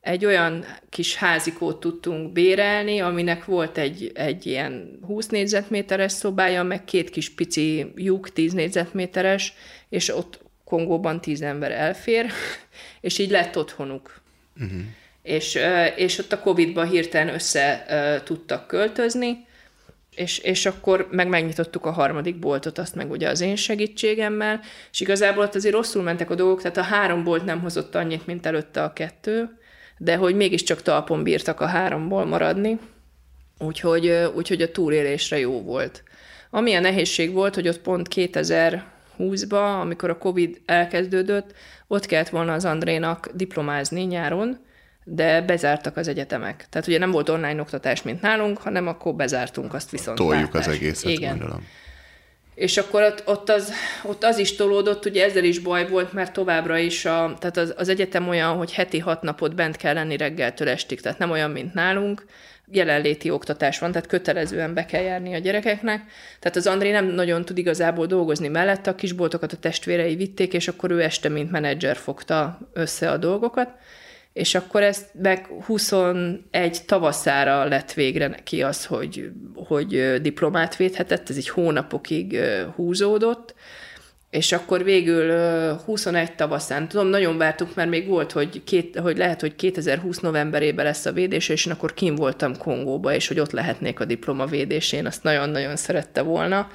Speaker 3: egy olyan kis házikót tudtunk bérelni, aminek volt egy, egy ilyen 20 négyzetméteres szobája, meg két kis pici lyuk 10 négyzetméteres, és ott Kongóban tíz ember elfér, és így lett otthonuk. Uh-huh. És, és ott a Covid-ban hirtelen össze tudtak költözni, és, és akkor meg megnyitottuk a harmadik boltot, azt meg ugye az én segítségemmel, és igazából ott azért rosszul mentek a dolgok, tehát a három bolt nem hozott annyit, mint előtte a kettő, de hogy mégiscsak talpon bírtak a háromból maradni, úgyhogy, úgyhogy a túlélésre jó volt. Ami a nehézség volt, hogy ott pont 2020-ban, amikor a Covid elkezdődött, ott kellett volna az Andrénak diplomázni nyáron, de bezártak az egyetemek. Tehát ugye nem volt online oktatás, mint nálunk, hanem akkor bezártunk azt viszont.
Speaker 4: Toljuk az egészet, Igen. gondolom.
Speaker 3: És akkor ott, ott, az, ott az is tolódott, ugye ezzel is baj volt, mert továbbra is a, tehát az, az egyetem olyan, hogy heti hat napot bent kell lenni reggeltől estig, tehát nem olyan, mint nálunk. Jelenléti oktatás van, tehát kötelezően be kell járni a gyerekeknek. Tehát az André nem nagyon tud igazából dolgozni mellette, a kisboltokat a testvérei vitték, és akkor ő este, mint menedzser fogta össze a dolgokat és akkor ezt meg 21 tavaszára lett végre neki az, hogy, hogy diplomát védhetett, ez egy hónapokig húzódott, és akkor végül 21 tavaszán, tudom, nagyon vártuk, mert még volt, hogy, két, hogy lehet, hogy 2020 novemberében lesz a védés, és én akkor kim voltam Kongóba, és hogy ott lehetnék a diploma védésén, azt nagyon-nagyon szerette volna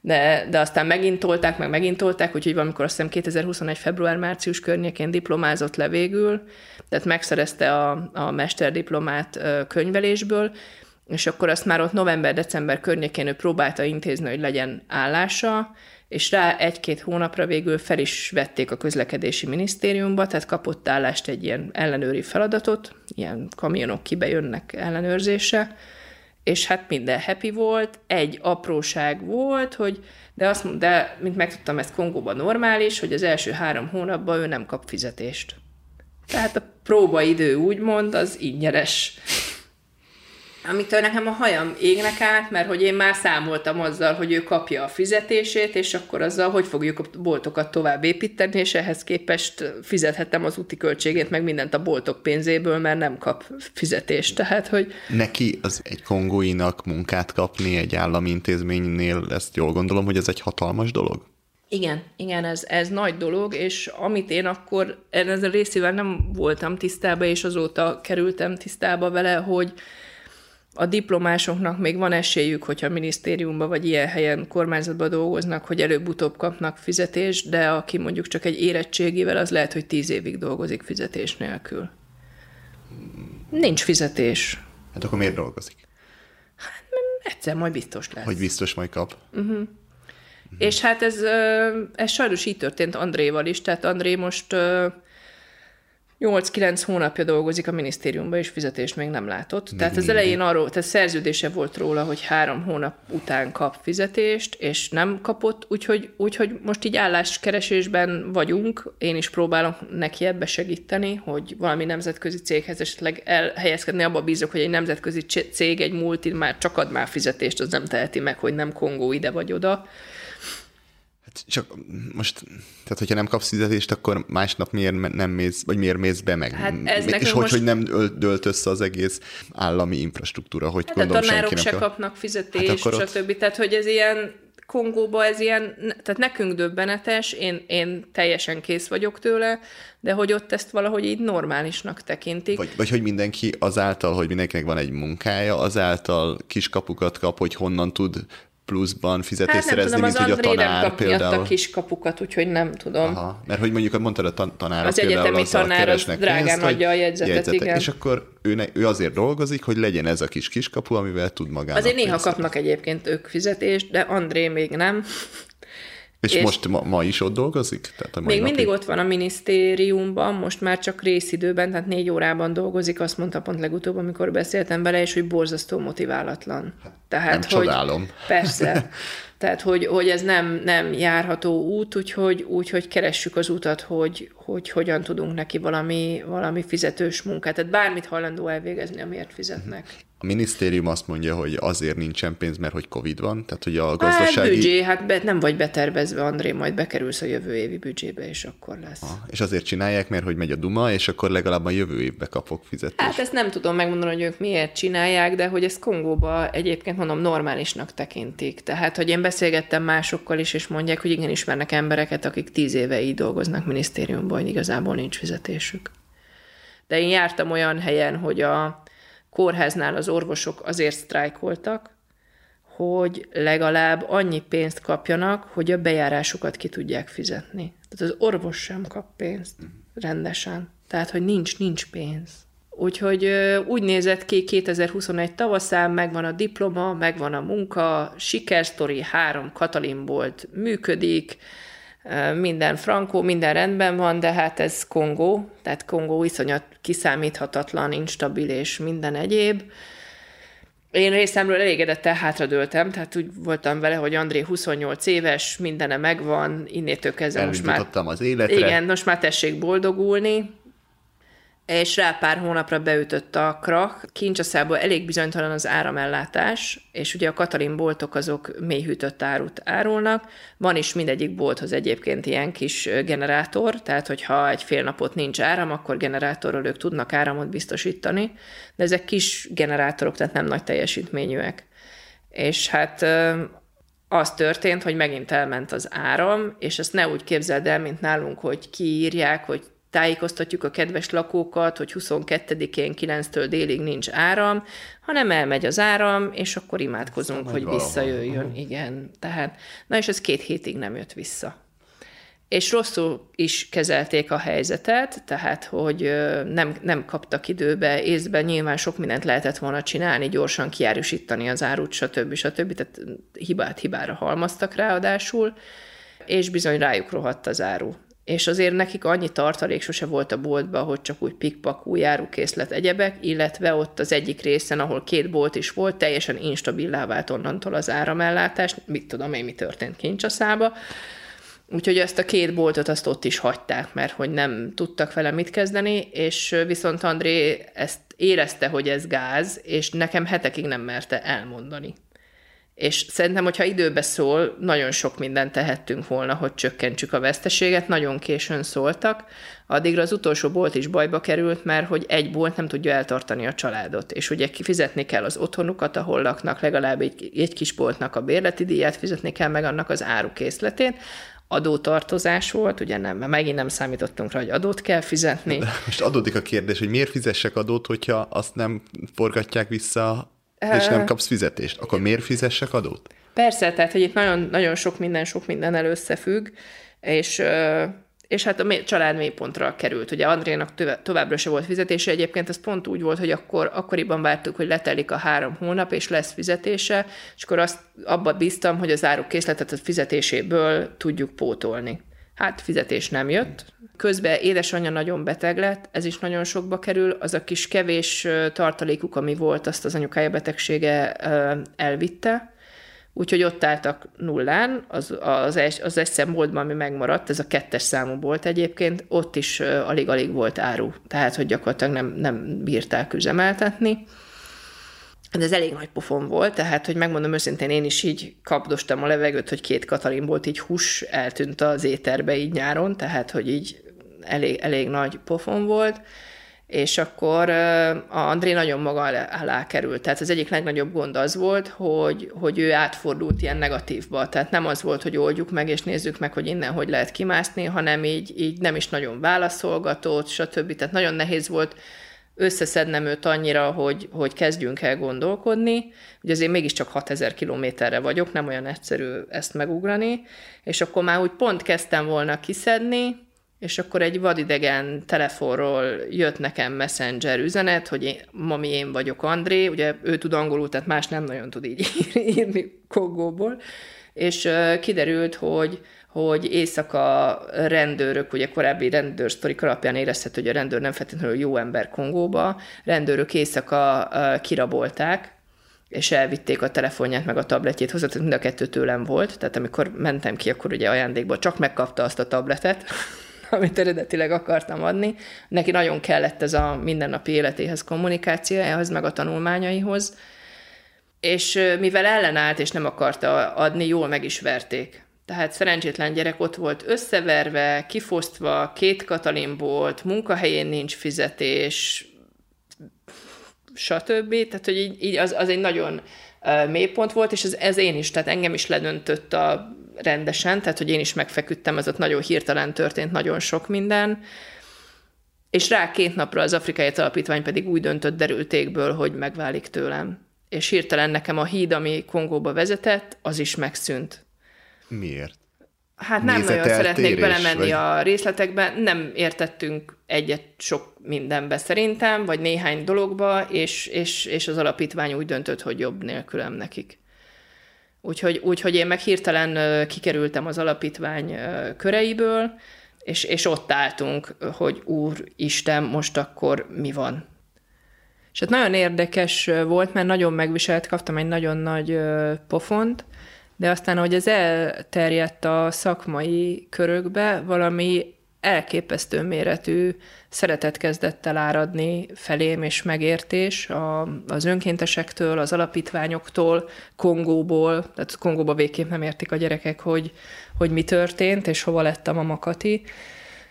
Speaker 3: de, de aztán megint tolták, meg megint tolták, úgyhogy valamikor azt hiszem 2021. február-március környékén diplomázott le végül, tehát megszerezte a, a mesterdiplomát könyvelésből, és akkor azt már ott november-december környékén ő próbálta intézni, hogy legyen állása, és rá egy-két hónapra végül fel is vették a közlekedési minisztériumba, tehát kapott állást egy ilyen ellenőri feladatot, ilyen kamionok kibejönnek ellenőrzése, és hát minden happy volt, egy apróság volt, hogy de azt de mint megtudtam, ezt Kongóban normális, hogy az első három hónapban ő nem kap fizetést. Tehát a próbaidő úgymond az ingyenes amitől nekem a hajam égnek át, mert hogy én már számoltam azzal, hogy ő kapja a fizetését, és akkor azzal, hogy fogjuk a boltokat tovább építeni, és ehhez képest fizethetem az úti költségét, meg mindent a boltok pénzéből, mert nem kap fizetést. Tehát, hogy...
Speaker 4: Neki az egy kongóinak munkát kapni egy állami intézménynél, ezt jól gondolom, hogy ez egy hatalmas dolog?
Speaker 3: Igen, igen, ez, ez nagy dolog, és amit én akkor ezzel részével nem voltam tisztában, és azóta kerültem tisztába vele, hogy a diplomásoknak még van esélyük, hogyha minisztériumban vagy ilyen helyen kormányzatban dolgoznak, hogy előbb-utóbb kapnak fizetést, de aki mondjuk csak egy érettségével, az lehet, hogy tíz évig dolgozik fizetés nélkül. Nincs fizetés.
Speaker 4: Hát akkor miért dolgozik?
Speaker 3: Hát egyszer majd biztos lesz.
Speaker 4: Hogy biztos majd kap. Uh-huh. Uh-huh.
Speaker 3: És hát ez, ez sajnos így történt Andréval is, tehát André most 8-9 hónapja dolgozik a minisztériumban, és fizetést még nem látott. Még tehát az elején arról, tehát szerződése volt róla, hogy három hónap után kap fizetést, és nem kapott, úgyhogy, úgyhogy most így álláskeresésben vagyunk. Én is próbálok neki ebbe segíteni, hogy valami nemzetközi céghez esetleg elhelyezkedni. Abba bízok, hogy egy nemzetközi cég, egy multi már csak ad már fizetést, az nem teheti meg, hogy nem Kongó ide vagy oda
Speaker 4: csak most, tehát hogyha nem kapsz fizetést, akkor másnap miért nem mész, vagy miért mész be meg? Hát ez és hogy, most... hogy nem dölt össze az egész állami infrastruktúra, hogy
Speaker 3: hát gondolom, a tanárok se kapnak fizetést, hát stb. Ott... Tehát, hogy ez ilyen Kongóba ez ilyen, tehát nekünk döbbenetes, én, én teljesen kész vagyok tőle, de hogy ott ezt valahogy így normálisnak tekintik.
Speaker 4: Vagy, vagy hogy mindenki azáltal, hogy mindenkinek van egy munkája, azáltal kiskapukat kap, hogy honnan tud pluszban fizetést hát szerezni, tudom, mint hogy a tanár
Speaker 3: nem például. a kis kapukat, úgyhogy nem tudom. Aha,
Speaker 4: mert hogy mondjuk mondtad a tan- tanárok
Speaker 3: az egyetemi tanár az drágán pénzt, adja a jegyzetet, jegyzetek, igen.
Speaker 4: És akkor ő, ne, ő azért dolgozik, hogy legyen ez a kis kiskapu, amivel tud magának
Speaker 3: Azért néha kapnak egyébként ők fizetést, de André még nem.
Speaker 4: És, és most ma, ma is ott dolgozik?
Speaker 3: Tehát a még napig? mindig ott van a minisztériumban, most már csak részidőben, tehát négy órában dolgozik, azt mondta pont legutóbb, amikor beszéltem bele, és hogy borzasztó motiválatlan.
Speaker 4: Hát, tehát, nem hogy, csodálom.
Speaker 3: Persze. Tehát, hogy, hogy ez nem, nem járható út, úgyhogy, úgyhogy keressük az utat, hogy, hogy hogyan tudunk neki valami, valami fizetős munkát. Tehát bármit hajlandó elvégezni, amiért fizetnek.
Speaker 4: A minisztérium azt mondja, hogy azért nincsen pénz, mert hogy Covid van, tehát hogy a hát, gazdasági... Hát
Speaker 3: büdzsé, hát be, nem vagy betervezve, André, majd bekerülsz a jövő évi büdzsébe, és akkor lesz. Ha,
Speaker 4: és azért csinálják, mert hogy megy a Duma, és akkor legalább a jövő évbe kapok fizetést.
Speaker 3: Hát ezt nem tudom megmondani, hogy ők miért csinálják, de hogy ezt Kongóba egyébként mondom normálisnak tekintik. Tehát, hogy én beszélgettem másokkal is, és mondják, hogy igen, ismernek embereket, akik tíz éve így dolgoznak minisztériumban, hogy igazából nincs fizetésük. De én jártam olyan helyen, hogy a kórháznál az orvosok azért sztrájkoltak, hogy legalább annyi pénzt kapjanak, hogy a bejárásukat ki tudják fizetni. Tehát az orvos sem kap pénzt rendesen. Tehát, hogy nincs, nincs pénz. Úgyhogy úgy nézett ki 2021 tavaszán, megvan a diploma, megvan a munka, sikersztori, három Katalin volt, működik, minden frankó, minden rendben van, de hát ez Kongó, tehát Kongó iszonyat kiszámíthatatlan, instabil és minden egyéb. Én részemről elégedettel hátradőltem, tehát úgy voltam vele, hogy André 28 éves, mindene megvan, innétől kezdve
Speaker 4: most már... az életre.
Speaker 3: Igen, most már tessék boldogulni, és rá pár hónapra beütött a krak. Kincsaszából elég bizonytalan az áramellátás, és ugye a Katalin boltok azok mélyhűtött árut árulnak. Van is mindegyik bolthoz egyébként ilyen kis generátor, tehát hogyha egy fél napot nincs áram, akkor generátorról ők tudnak áramot biztosítani, de ezek kis generátorok, tehát nem nagy teljesítményűek. És hát az történt, hogy megint elment az áram, és ezt ne úgy képzeld el, mint nálunk, hogy kiírják, hogy tájékoztatjuk a kedves lakókat, hogy 22-én 9-től délig nincs áram, hanem elmegy az áram, és akkor imádkozunk, Aztán hogy visszajöjjön. Valahol. Igen, tehát, na és ez két hétig nem jött vissza. És rosszul is kezelték a helyzetet, tehát, hogy nem, nem kaptak időbe, észbe, nyilván sok mindent lehetett volna csinálni, gyorsan kiárusítani az árut, stb. stb. Tehát hibát hibára halmaztak ráadásul, és bizony rájuk rohadt az áru és azért nekik annyi tartalék sose volt a boltban, hogy csak úgy pikpakú járókészlet egyebek, illetve ott az egyik részen, ahol két bolt is volt, teljesen instabilá vált onnantól az áramellátás, mit tudom én, mi történt kincsaszába, Úgyhogy ezt a két boltot azt ott is hagyták, mert hogy nem tudtak vele mit kezdeni, és viszont André ezt érezte, hogy ez gáz, és nekem hetekig nem merte elmondani. És szerintem, hogyha időbe szól, nagyon sok mindent tehettünk volna, hogy csökkentsük a veszteséget, nagyon későn szóltak, addigra az utolsó bolt is bajba került, mert hogy egy bolt nem tudja eltartani a családot, és ugye fizetni kell az otthonukat, ahol laknak, legalább egy, egy kis boltnak a bérleti díját, fizetni kell meg annak az árukészletét, adótartozás volt, ugye nem, mert megint nem számítottunk rá, hogy adót kell fizetni. De
Speaker 4: most adódik a kérdés, hogy miért fizessek adót, hogyha azt nem forgatják vissza és nem kapsz fizetést, akkor miért fizessek adót?
Speaker 3: Persze, tehát hogy itt nagyon, nagyon sok minden, sok minden összefügg, és, és hát a család mélypontra került. Ugye Andrénak továbbra se volt fizetése, egyébként ez pont úgy volt, hogy akkor, akkoriban vártuk, hogy letelik a három hónap, és lesz fizetése, és akkor azt abba bíztam, hogy az árukészletet a fizetéséből tudjuk pótolni. Hát fizetés nem jött. Közben édesanyja nagyon beteg lett, ez is nagyon sokba kerül. Az a kis kevés tartalékuk, ami volt, azt az anyukája betegsége elvitte. Úgyhogy ott álltak nullán, az, az, egy, az egy ami megmaradt, ez a kettes számú volt egyébként, ott is alig-alig volt áru, tehát hogy gyakorlatilag nem, nem bírták üzemeltetni. De ez elég nagy pofon volt, tehát, hogy megmondom őszintén, én is így kapdostam a levegőt, hogy két Katalin volt, így hús eltűnt az éterbe így nyáron, tehát, hogy így elég, elég nagy pofon volt, és akkor a André nagyon maga alá került. Tehát az egyik legnagyobb gond az volt, hogy, hogy ő átfordult ilyen negatívba. Tehát nem az volt, hogy oldjuk meg, és nézzük meg, hogy innen hogy lehet kimászni, hanem így, így nem is nagyon válaszolgatott, stb. Tehát nagyon nehéz volt összeszednem őt annyira, hogy, hogy kezdjünk el gondolkodni, hogy azért mégiscsak 6000 kilométerre vagyok, nem olyan egyszerű ezt megugrani, és akkor már úgy pont kezdtem volna kiszedni, és akkor egy vadidegen telefonról jött nekem messenger üzenet, hogy én, mami, én vagyok André, ugye ő tud angolul, tehát más nem nagyon tud így írni Kogóból, és kiderült, hogy hogy éjszaka rendőrök, ugye korábbi rendőr sztorik alapján érezhető, hogy a rendőr nem feltétlenül jó ember Kongóba, rendőrök éjszaka kirabolták, és elvitték a telefonját, meg a tabletjét hozzá, tehát mind a kettő tőlem volt, tehát amikor mentem ki, akkor ugye ajándékból csak megkapta azt a tabletet, amit eredetileg akartam adni. Neki nagyon kellett ez a mindennapi életéhez, kommunikációjához, meg a tanulmányaihoz, és mivel ellenállt és nem akarta adni, jól meg is verték. Tehát szerencsétlen gyerek ott volt összeverve, kifosztva, két Katalin volt, munkahelyén nincs fizetés, stb. Tehát, hogy így, így az, az egy nagyon uh, mélypont volt, és ez, ez én is, tehát engem is ledöntött a rendesen, tehát, hogy én is megfeküdtem, ez ott nagyon hirtelen történt nagyon sok minden, és rá két napra az Afrikai Alapítvány pedig úgy döntött derültékből, hogy megválik tőlem. És hirtelen nekem a híd, ami Kongóba vezetett, az is megszűnt.
Speaker 4: Miért?
Speaker 3: Hát nem nagyon szeretnék belemenni vagy... a részletekbe, nem értettünk egyet sok mindenbe szerintem, vagy néhány dologba, és, és, és az alapítvány úgy döntött, hogy jobb nélkülem nekik. Úgyhogy, úgyhogy én meg hirtelen kikerültem az alapítvány köreiből, és, és ott álltunk, hogy Úr Isten, most akkor mi van? És hát nagyon érdekes volt, mert nagyon megviselt, kaptam egy nagyon nagy pofont, de aztán, hogy ez elterjedt a szakmai körökbe, valami elképesztő méretű szeretet kezdett el áradni felém, és megértés a, az önkéntesektől, az alapítványoktól, Kongóból, tehát Kongóba végképp nem értik a gyerekek, hogy, hogy mi történt, és hova lett a mama Kati.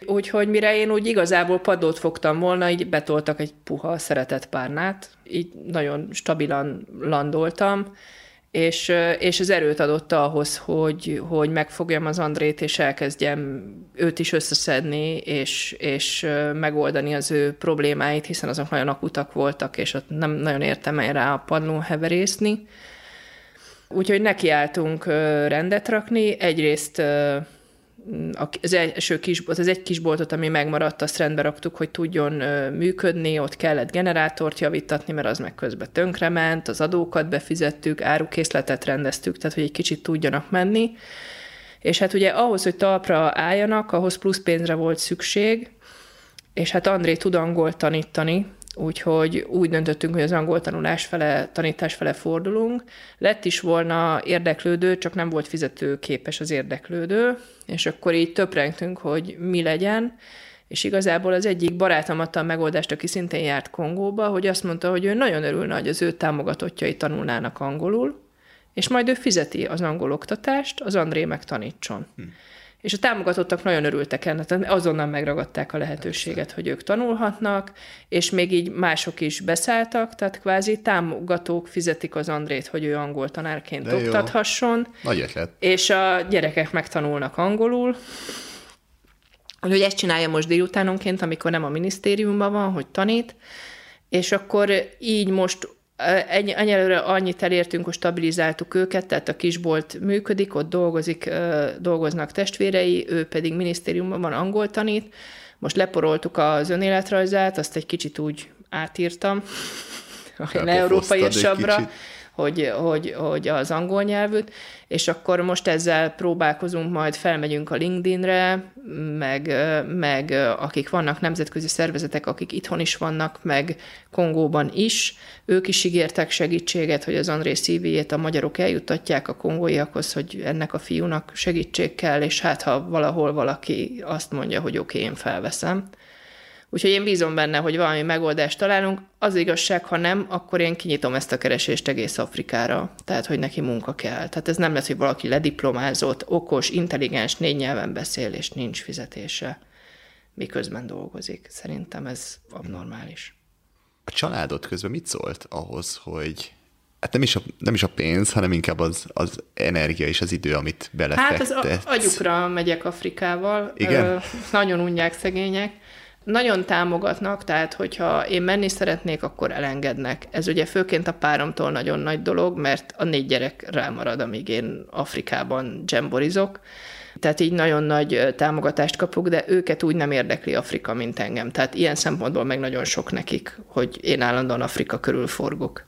Speaker 3: Úgyhogy mire én úgy igazából padlót fogtam volna, így betoltak egy puha szeretett párnát, így nagyon stabilan landoltam, és, és ez erőt adott ahhoz, hogy, hogy megfogjam az Andrét, és elkezdjem őt is összeszedni, és, és megoldani az ő problémáit, hiszen azok nagyon akutak voltak, és ott nem nagyon értem el rá a padlón heverészni. Úgyhogy nekiálltunk rendet rakni, egyrészt az első kisbolt, az egy kisboltot, ami megmaradt, azt rendbe raktuk, hogy tudjon működni, ott kellett generátort javítatni, mert az meg közben tönkrement, az adókat befizettük, árukészletet rendeztük, tehát hogy egy kicsit tudjanak menni. És hát ugye ahhoz, hogy talpra álljanak, ahhoz plusz pénzre volt szükség, és hát André tud angolt tanítani, úgyhogy úgy döntöttünk, hogy az angol tanulás fele, tanítás fele fordulunk. Lett is volna érdeklődő, csak nem volt fizetőképes az érdeklődő, és akkor így töprengtünk, hogy mi legyen, és igazából az egyik barátom adta a megoldást, aki szintén járt Kongóba, hogy azt mondta, hogy ő nagyon örülne, hogy az ő támogatottjai tanulnának angolul, és majd ő fizeti az angol oktatást, az André meg tanítson. Hm. És a támogatottak nagyon örültek ennek, azonnal megragadták a lehetőséget, hogy ők tanulhatnak, és még így mások is beszálltak, tehát kvázi támogatók fizetik az Andrét, hogy ő angol tanárként De oktathasson. Jó.
Speaker 4: Nagy ötlet.
Speaker 3: És a gyerekek megtanulnak angolul. Úgyhogy ezt csinálja most délutánonként, amikor nem a minisztériumban van, hogy tanít, és akkor így most Egyelőre annyit elértünk, hogy stabilizáltuk őket, tehát a kisbolt működik, ott dolgozik, dolgoznak testvérei, ő pedig minisztériumban van angol tanít. Most leporoltuk az önéletrajzát, azt egy kicsit úgy átírtam, a európaiasabbra hogy, hogy, hogy az angol nyelvűt, és akkor most ezzel próbálkozunk, majd felmegyünk a LinkedInre, meg, meg akik vannak nemzetközi szervezetek, akik itthon is vannak, meg Kongóban is, ők is ígértek segítséget, hogy az André szívét a magyarok eljuttatják a kongóiakhoz, hogy ennek a fiúnak segítség kell, és hát ha valahol valaki azt mondja, hogy oké, okay, én felveszem. Úgyhogy én bízom benne, hogy valami megoldást találunk. Az igazság, ha nem, akkor én kinyitom ezt a keresést egész Afrikára. Tehát, hogy neki munka kell. Tehát ez nem lesz, hogy valaki lediplomázott, okos, intelligens, négy nyelven beszél, és nincs fizetése, miközben dolgozik. Szerintem ez abnormális.
Speaker 4: A családod közben mit szólt ahhoz, hogy hát nem is a, nem is a pénz, hanem inkább az, az energia és az idő, amit belefektetsz.
Speaker 3: Hát az agyukra megyek Afrikával.
Speaker 4: Igen?
Speaker 3: Ö, nagyon unják szegények nagyon támogatnak, tehát hogyha én menni szeretnék, akkor elengednek. Ez ugye főként a páromtól nagyon nagy dolog, mert a négy gyerek rámarad, amíg én Afrikában dzsemborizok. Tehát így nagyon nagy támogatást kapok, de őket úgy nem érdekli Afrika, mint engem. Tehát ilyen szempontból meg nagyon sok nekik, hogy én állandóan Afrika körül forgok.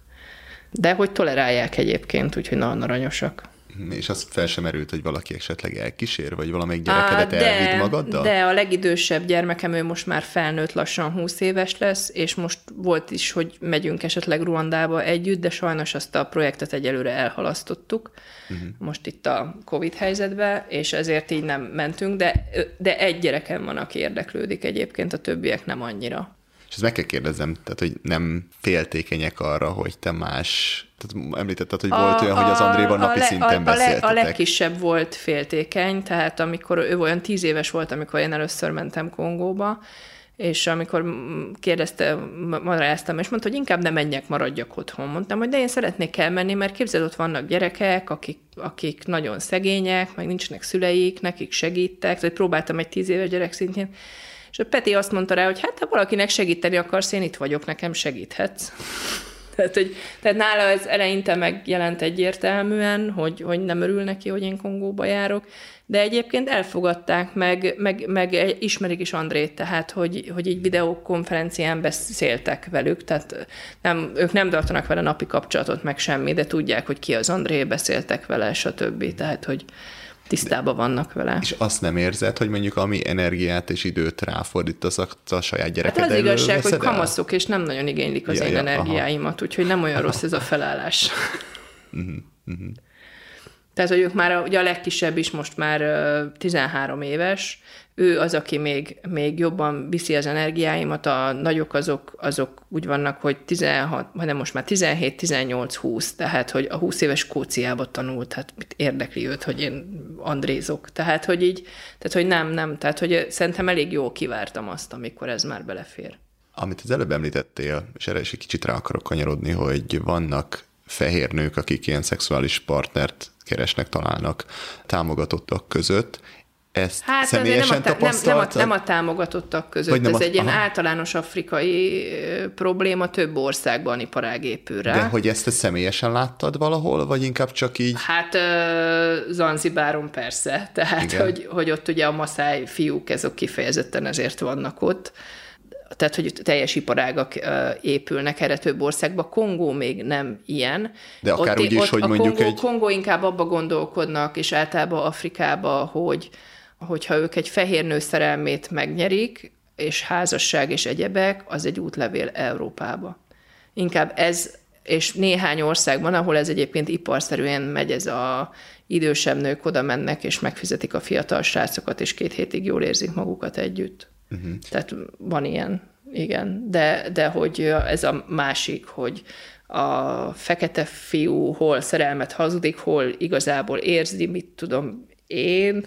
Speaker 3: De hogy tolerálják egyébként, úgyhogy nagyon aranyosak.
Speaker 4: És az fel sem erült, hogy valaki esetleg elkísér, vagy valamelyik gyerekedet de, elvidd magaddal?
Speaker 3: De a legidősebb gyermekem, ő most már felnőtt, lassan 20 éves lesz, és most volt is, hogy megyünk esetleg Ruandába együtt, de sajnos azt a projektet egyelőre elhalasztottuk, uh-huh. most itt a Covid helyzetben, és ezért így nem mentünk, de, de egy gyerekem van, aki érdeklődik egyébként, a többiek nem annyira.
Speaker 4: És ezt meg kell kérdezzem, tehát, hogy nem féltékenyek arra, hogy te más tehát említetted, hogy volt a, olyan, hogy az Andréval napi a le, szinten a.
Speaker 3: A, a legkisebb volt féltékeny, tehát amikor ő olyan tíz éves volt, amikor én először mentem Kongóba, és amikor kérdezte, magyaráztam, és mondta, hogy inkább nem menjek, maradjak otthon. Mondtam, hogy de én szeretnék elmenni, mert képzeld, ott vannak gyerekek, akik, akik nagyon szegények, meg nincsenek szüleik, nekik segítek, tehát próbáltam egy tíz éves gyerek szintjén, és a Peti azt mondta rá, hogy hát ha valakinek segíteni akarsz, én itt vagyok, nekem segíthetsz. Tehát, hogy, tehát nála ez eleinte megjelent egyértelműen, hogy, hogy nem örül neki, hogy én Kongóba járok, de egyébként elfogadták, meg, meg, meg ismerik is Andrét, tehát hogy, hogy így videokonferencián beszéltek velük, tehát nem, ők nem tartanak vele napi kapcsolatot, meg semmi, de tudják, hogy ki az André, beszéltek vele, stb. Tehát, hogy, tisztában vannak vele.
Speaker 4: És azt nem érzed, hogy mondjuk ami energiát és időt ráfordítasz a, saját gyereked
Speaker 3: Hát az igazság, hogy kamaszok, és nem nagyon igénylik az ja, én ja, energiáimat, aha. úgyhogy nem olyan rossz ez a felállás. uh-huh, uh-huh. Tehát, hogy ők már, ugye a legkisebb is most már 13 éves, ő az, aki még, még jobban viszi az energiáimat, a nagyok azok, azok úgy vannak, hogy 16, nem most már 17, 18, 20, tehát, hogy a 20 éves Skóciába tanult, hát mit érdekli őt, hogy én andrézok. Tehát, hogy így, tehát, hogy nem, nem, tehát, hogy szerintem elég jól kivártam azt, amikor ez már belefér.
Speaker 4: Amit az előbb említettél, és erre is egy kicsit rá akarok kanyarodni, hogy vannak fehér nők, akik ilyen szexuális partnert keresnek, találnak támogatottak között, ezt hát személyesen nem a, nem,
Speaker 3: nem, a, nem a támogatottak között, nem ez a, egy ilyen általános afrikai probléma több országban iparág épül rá.
Speaker 4: De hogy ezt te személyesen láttad valahol, vagy inkább csak így?
Speaker 3: Hát Zanzibáron persze, tehát hogy, hogy ott ugye a maszáj fiúk, ezek kifejezetten ezért vannak ott tehát hogy teljes iparágak épülnek erre több országba. Kongó még nem ilyen.
Speaker 4: De akár ott, úgy is, hogy a mondjuk
Speaker 3: Kongó,
Speaker 4: egy...
Speaker 3: Kongó inkább abba gondolkodnak, és általában Afrikába, hogy hogyha ők egy fehér nő szerelmét megnyerik, és házasság és egyebek, az egy útlevél Európába. Inkább ez, és néhány országban, ahol ez egyébként iparszerűen megy, ez a idősebb nők oda mennek, és megfizetik a fiatal srácokat, és két hétig jól érzik magukat együtt. Uh-huh. Tehát van ilyen, igen. De, de hogy ez a másik, hogy a fekete fiú hol szerelmet hazudik, hol igazából érzi, mit tudom én,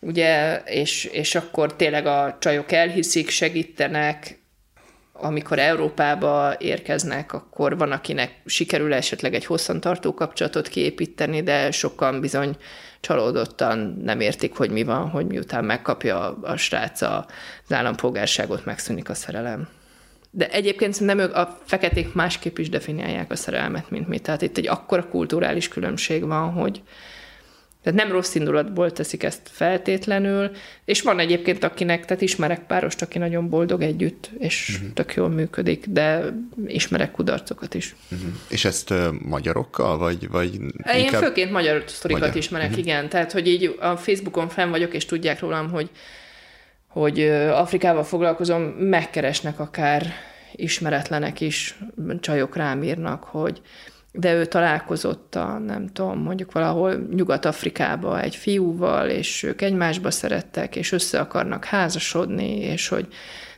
Speaker 3: ugye, és, és akkor tényleg a csajok elhiszik, segítenek, amikor Európába érkeznek, akkor van, akinek sikerül esetleg egy hosszantartó kapcsolatot kiépíteni, de sokan bizony csalódottan nem értik, hogy mi van, hogy miután megkapja a, srác az állampolgárságot, megszűnik a szerelem. De egyébként szerintem ők a feketék másképp is definiálják a szerelmet, mint mi. Tehát itt egy akkora kulturális különbség van, hogy, tehát nem rossz indulatból teszik ezt feltétlenül, és van egyébként, akinek, tehát ismerek párost, aki nagyon boldog együtt, és uh-huh. tök jól működik, de ismerek kudarcokat is.
Speaker 4: Uh-huh. És ezt uh, magyarokkal, vagy, vagy
Speaker 3: inkább... Én főként magyar sztorikat magyar. ismerek, uh-huh. igen. Tehát, hogy így a Facebookon fenn vagyok, és tudják rólam, hogy, hogy Afrikával foglalkozom, megkeresnek akár ismeretlenek is, csajok rám írnak, hogy de ő találkozott a, nem tudom, mondjuk valahol Nyugat-Afrikába egy fiúval, és ők egymásba szerettek, és össze akarnak házasodni, és hogy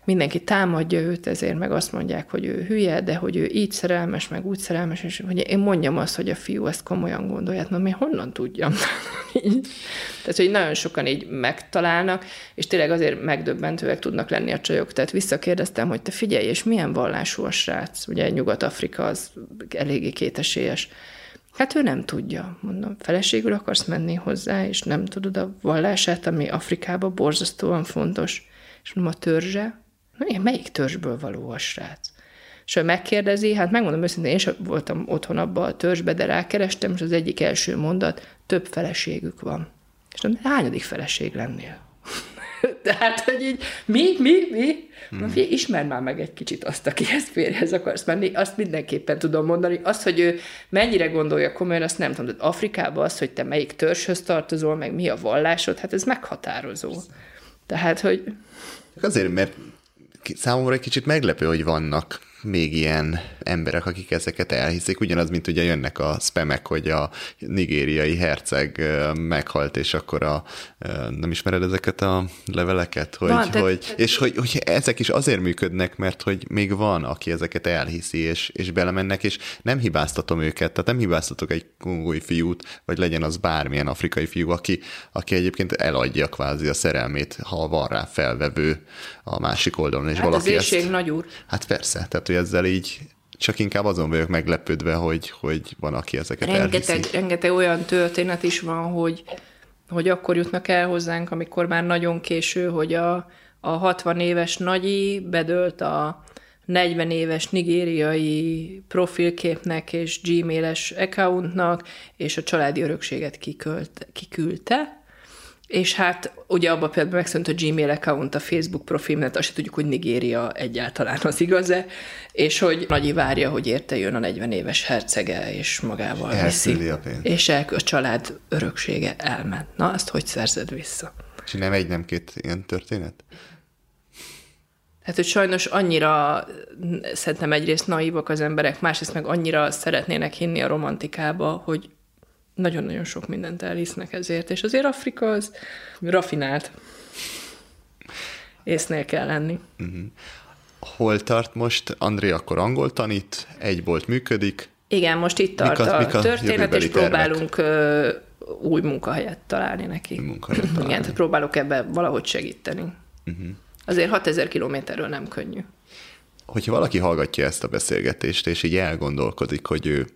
Speaker 3: mindenki támadja őt, ezért meg azt mondják, hogy ő hülye, de hogy ő így szerelmes, meg úgy szerelmes, és hogy én mondjam azt, hogy a fiú ezt komolyan gondolja, na mi honnan tudjam? tehát, hogy nagyon sokan így megtalálnak, és tényleg azért megdöbbentőek tudnak lenni a csajok. Tehát visszakérdeztem, hogy te figyelj, és milyen vallású a srác? Ugye Nyugat-Afrika az eléggé kétesélyes. Hát ő nem tudja. Mondom, feleségül akarsz menni hozzá, és nem tudod a vallását, ami Afrikában borzasztóan fontos. És mondom, a törzse? Melyik törzsből való a srác? És ha megkérdezi, hát megmondom őszintén, én sem voltam otthon abban a törzsbe, de rákerestem, és az egyik első mondat, több feleségük van. És mondom, hányadik feleség lennél? Tehát, hogy így, mi, mi, mi? Hmm. Na, ismer már meg egy kicsit azt, akihez férjhez akarsz menni, azt mindenképpen tudom mondani. Az, hogy ő mennyire gondolja komolyan, azt nem tudom. De Afrikában az, hogy te melyik törzshöz tartozol, meg mi a vallásod, hát ez meghatározó. Tehát, hogy...
Speaker 4: Azért, mert számomra egy kicsit meglepő, hogy vannak még ilyen emberek, akik ezeket elhiszik, ugyanaz, mint ugye jönnek a spemek, hogy a nigériai herceg meghalt, és akkor a, nem ismered ezeket a leveleket, hogy, van, hogy és hogy, hogy ezek is azért működnek, mert hogy még van, aki ezeket elhiszi, és, és belemennek, és nem hibáztatom őket, tehát nem hibáztatok egy kongói fiút, vagy legyen az bármilyen afrikai fiú, aki, aki egyébként eladja kvázi a szerelmét, ha van rá felvevő a másik oldalon, és
Speaker 3: hát
Speaker 4: valaki
Speaker 3: az ezt... nagy úr.
Speaker 4: Hát persze, tehát hogy ezzel így csak inkább azon vagyok meglepődve, hogy, hogy van, aki ezeket
Speaker 3: rengeteg,
Speaker 4: elhiszi.
Speaker 3: Rengeteg olyan történet is van, hogy, hogy akkor jutnak el hozzánk, amikor már nagyon késő, hogy a, a 60 éves nagyi bedölt a 40 éves nigériai profilképnek és gmail-es accountnak, és a családi örökséget kikölt, kiküldte, és hát ugye abban például megszűnt a Gmail account, a Facebook profil, mert azt tudjuk, hogy Nigéria egyáltalán az igaz-e, és hogy Nagyi várja, hogy érte jön a 40 éves hercege, és magával viszi.
Speaker 4: a pénzt.
Speaker 3: És el, a család öröksége elment. Na, azt hogy szerzed vissza?
Speaker 4: És nem egy, nem két ilyen történet?
Speaker 3: Hát, hogy sajnos annyira szerintem egyrészt naívak az emberek, másrészt meg annyira szeretnének hinni a romantikába, hogy nagyon-nagyon sok mindent elhisznek ezért, és azért Afrika az rafinált. Észnél kell lenni. Uh-huh.
Speaker 4: Hol tart most? André akkor angol tanít, egy bolt működik.
Speaker 3: Igen, most itt tart mik a, mik a történet, és próbálunk ö, új munkahelyet találni neki. Új munkahelyet találni. Igen, tehát próbálok ebbe valahogy segíteni. Uh-huh. Azért 6000 kilométerről nem könnyű.
Speaker 4: Hogyha valaki hallgatja ezt a beszélgetést, és így elgondolkodik, hogy ő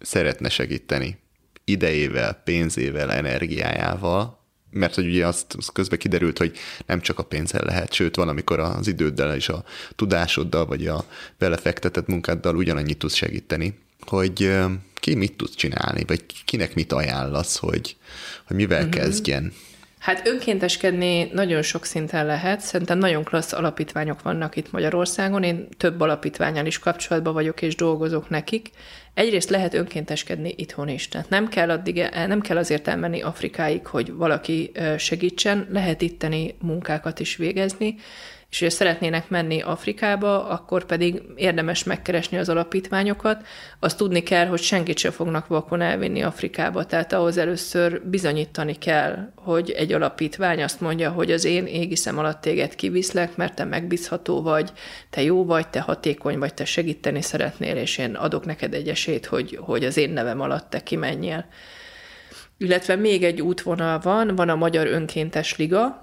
Speaker 4: szeretne segíteni, idejével, pénzével, energiájával, mert hogy ugye azt, azt közben kiderült, hogy nem csak a pénzzel lehet, sőt van, amikor az időddel és a tudásoddal, vagy a belefektetett munkáddal ugyanannyit tudsz segíteni, hogy ki mit tud csinálni, vagy kinek mit ajánlasz, hogy, hogy mivel uh-huh. kezdjen.
Speaker 3: Hát önkénteskedni nagyon sok szinten lehet. Szerintem nagyon klassz alapítványok vannak itt Magyarországon. Én több alapítványal is kapcsolatban vagyok, és dolgozok nekik. Egyrészt lehet önkénteskedni itthon is. Tehát nem kell, addig, nem kell azért elmenni Afrikáig, hogy valaki segítsen, lehet itteni munkákat is végezni és hogyha szeretnének menni Afrikába, akkor pedig érdemes megkeresni az alapítványokat. Azt tudni kell, hogy senkit sem fognak vakon elvinni Afrikába, tehát ahhoz először bizonyítani kell, hogy egy alapítvány azt mondja, hogy az én égiszem alatt téged kiviszlek, mert te megbízható vagy, te jó vagy, te hatékony vagy, te segíteni szeretnél, és én adok neked egy esélyt, hogy, hogy az én nevem alatt te kimenjél. Illetve még egy útvonal van, van a Magyar Önkéntes Liga,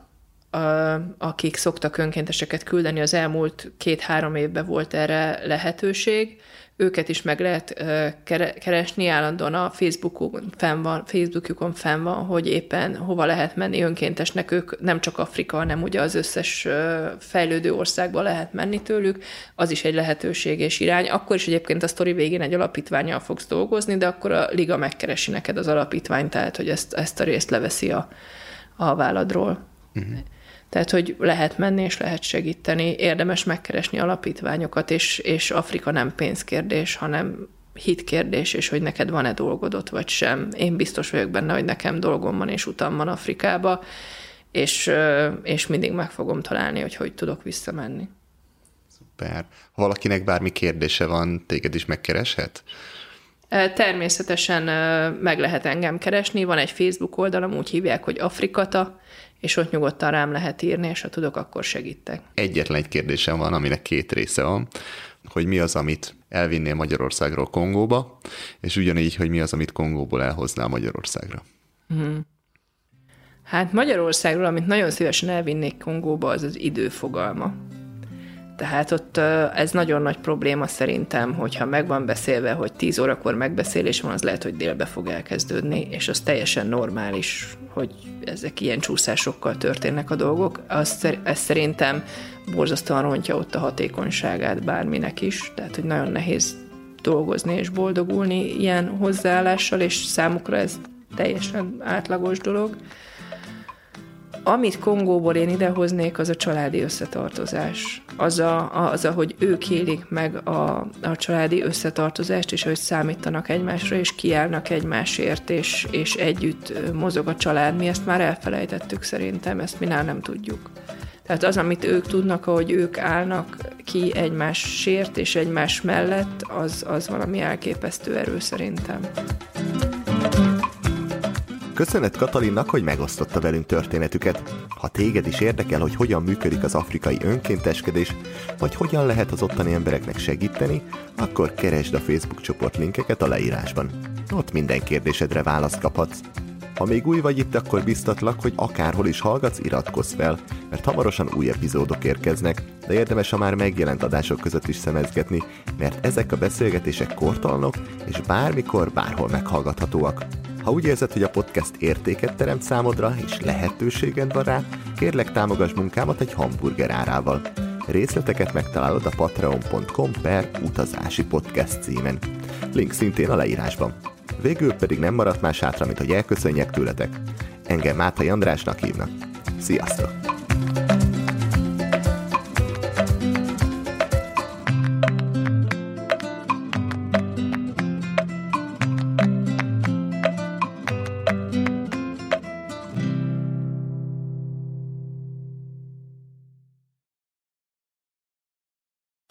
Speaker 3: akik szoktak önkénteseket küldeni, az elmúlt két-három évben volt erre lehetőség. Őket is meg lehet keresni, állandóan a Facebookon fenn van, Facebookjukon fenn van, hogy éppen hova lehet menni önkéntesnek. Ők nem csak Afrika, hanem ugye az összes fejlődő országba lehet menni tőlük. Az is egy lehetőség és irány. Akkor is egyébként a sztori végén egy alapítványjal fogsz dolgozni, de akkor a liga megkeresi neked az alapítványt, tehát hogy ezt, ezt a részt leveszi a, a válladról. Uh-huh. Tehát, hogy lehet menni és lehet segíteni, érdemes megkeresni alapítványokat, és, és Afrika nem pénzkérdés, hanem hitkérdés, és hogy neked van-e dolgod ott, vagy sem. Én biztos vagyok benne, hogy nekem dolgom van, és utam van Afrikába, és, és mindig meg fogom találni, hogy hogy tudok visszamenni.
Speaker 4: Szuper. Ha valakinek bármi kérdése van, téged is megkereshet?
Speaker 3: Természetesen meg lehet engem keresni, van egy Facebook oldalam, úgy hívják, hogy Afrikata, és ott nyugodtan rám lehet írni, és ha tudok, akkor segítek.
Speaker 4: Egyetlen egy kérdésem van, aminek két része van, hogy mi az, amit elvinnél Magyarországról Kongóba, és ugyanígy, hogy mi az, amit Kongóból elhoznál Magyarországra. Hmm.
Speaker 3: Hát Magyarországról, amit nagyon szívesen elvinnék Kongóba, az az időfogalma. Tehát ott ez nagyon nagy probléma szerintem, hogyha meg van beszélve, hogy 10 órakor megbeszélés van, az lehet, hogy délbe fog elkezdődni, és az teljesen normális, hogy ezek ilyen csúszásokkal történnek a dolgok. Az, ez szerintem borzasztóan rontja ott a hatékonyságát bárminek is, tehát hogy nagyon nehéz dolgozni és boldogulni ilyen hozzáállással, és számukra ez teljesen átlagos dolog. Amit Kongóból én idehoznék, az a családi összetartozás. Az, a, az ahogy ők élik meg a, a családi összetartozást, és hogy számítanak egymásra, és kiállnak egymásért, és, és együtt mozog a család. Mi ezt már elfelejtettük szerintem, ezt mi nem tudjuk. Tehát az, amit ők tudnak, ahogy ők állnak ki egymásért és egymás mellett, az, az valami elképesztő erő szerintem.
Speaker 2: Köszönet Katalinnak, hogy megosztotta velünk történetüket. Ha téged is érdekel, hogy hogyan működik az afrikai önkénteskedés, vagy hogyan lehet az ottani embereknek segíteni, akkor keresd a Facebook csoport linkeket a leírásban. Ott minden kérdésedre választ kaphatsz. Ha még új vagy itt, akkor biztatlak, hogy akárhol is hallgatsz, iratkozz fel, mert hamarosan új epizódok érkeznek, de érdemes a már megjelent adások között is szemezgetni, mert ezek a beszélgetések kortalanok, és bármikor, bárhol meghallgathatóak. Ha úgy érzed, hogy a podcast értéket teremt számodra, és lehetőséged van rá, kérlek támogass munkámat egy hamburger árával. Részleteket megtalálod a patreon.com per utazási podcast címen. Link szintén a leírásban. Végül pedig nem maradt más hátra, mint hogy elköszönjek tőletek. Engem Mátai Andrásnak hívnak. Sziasztok!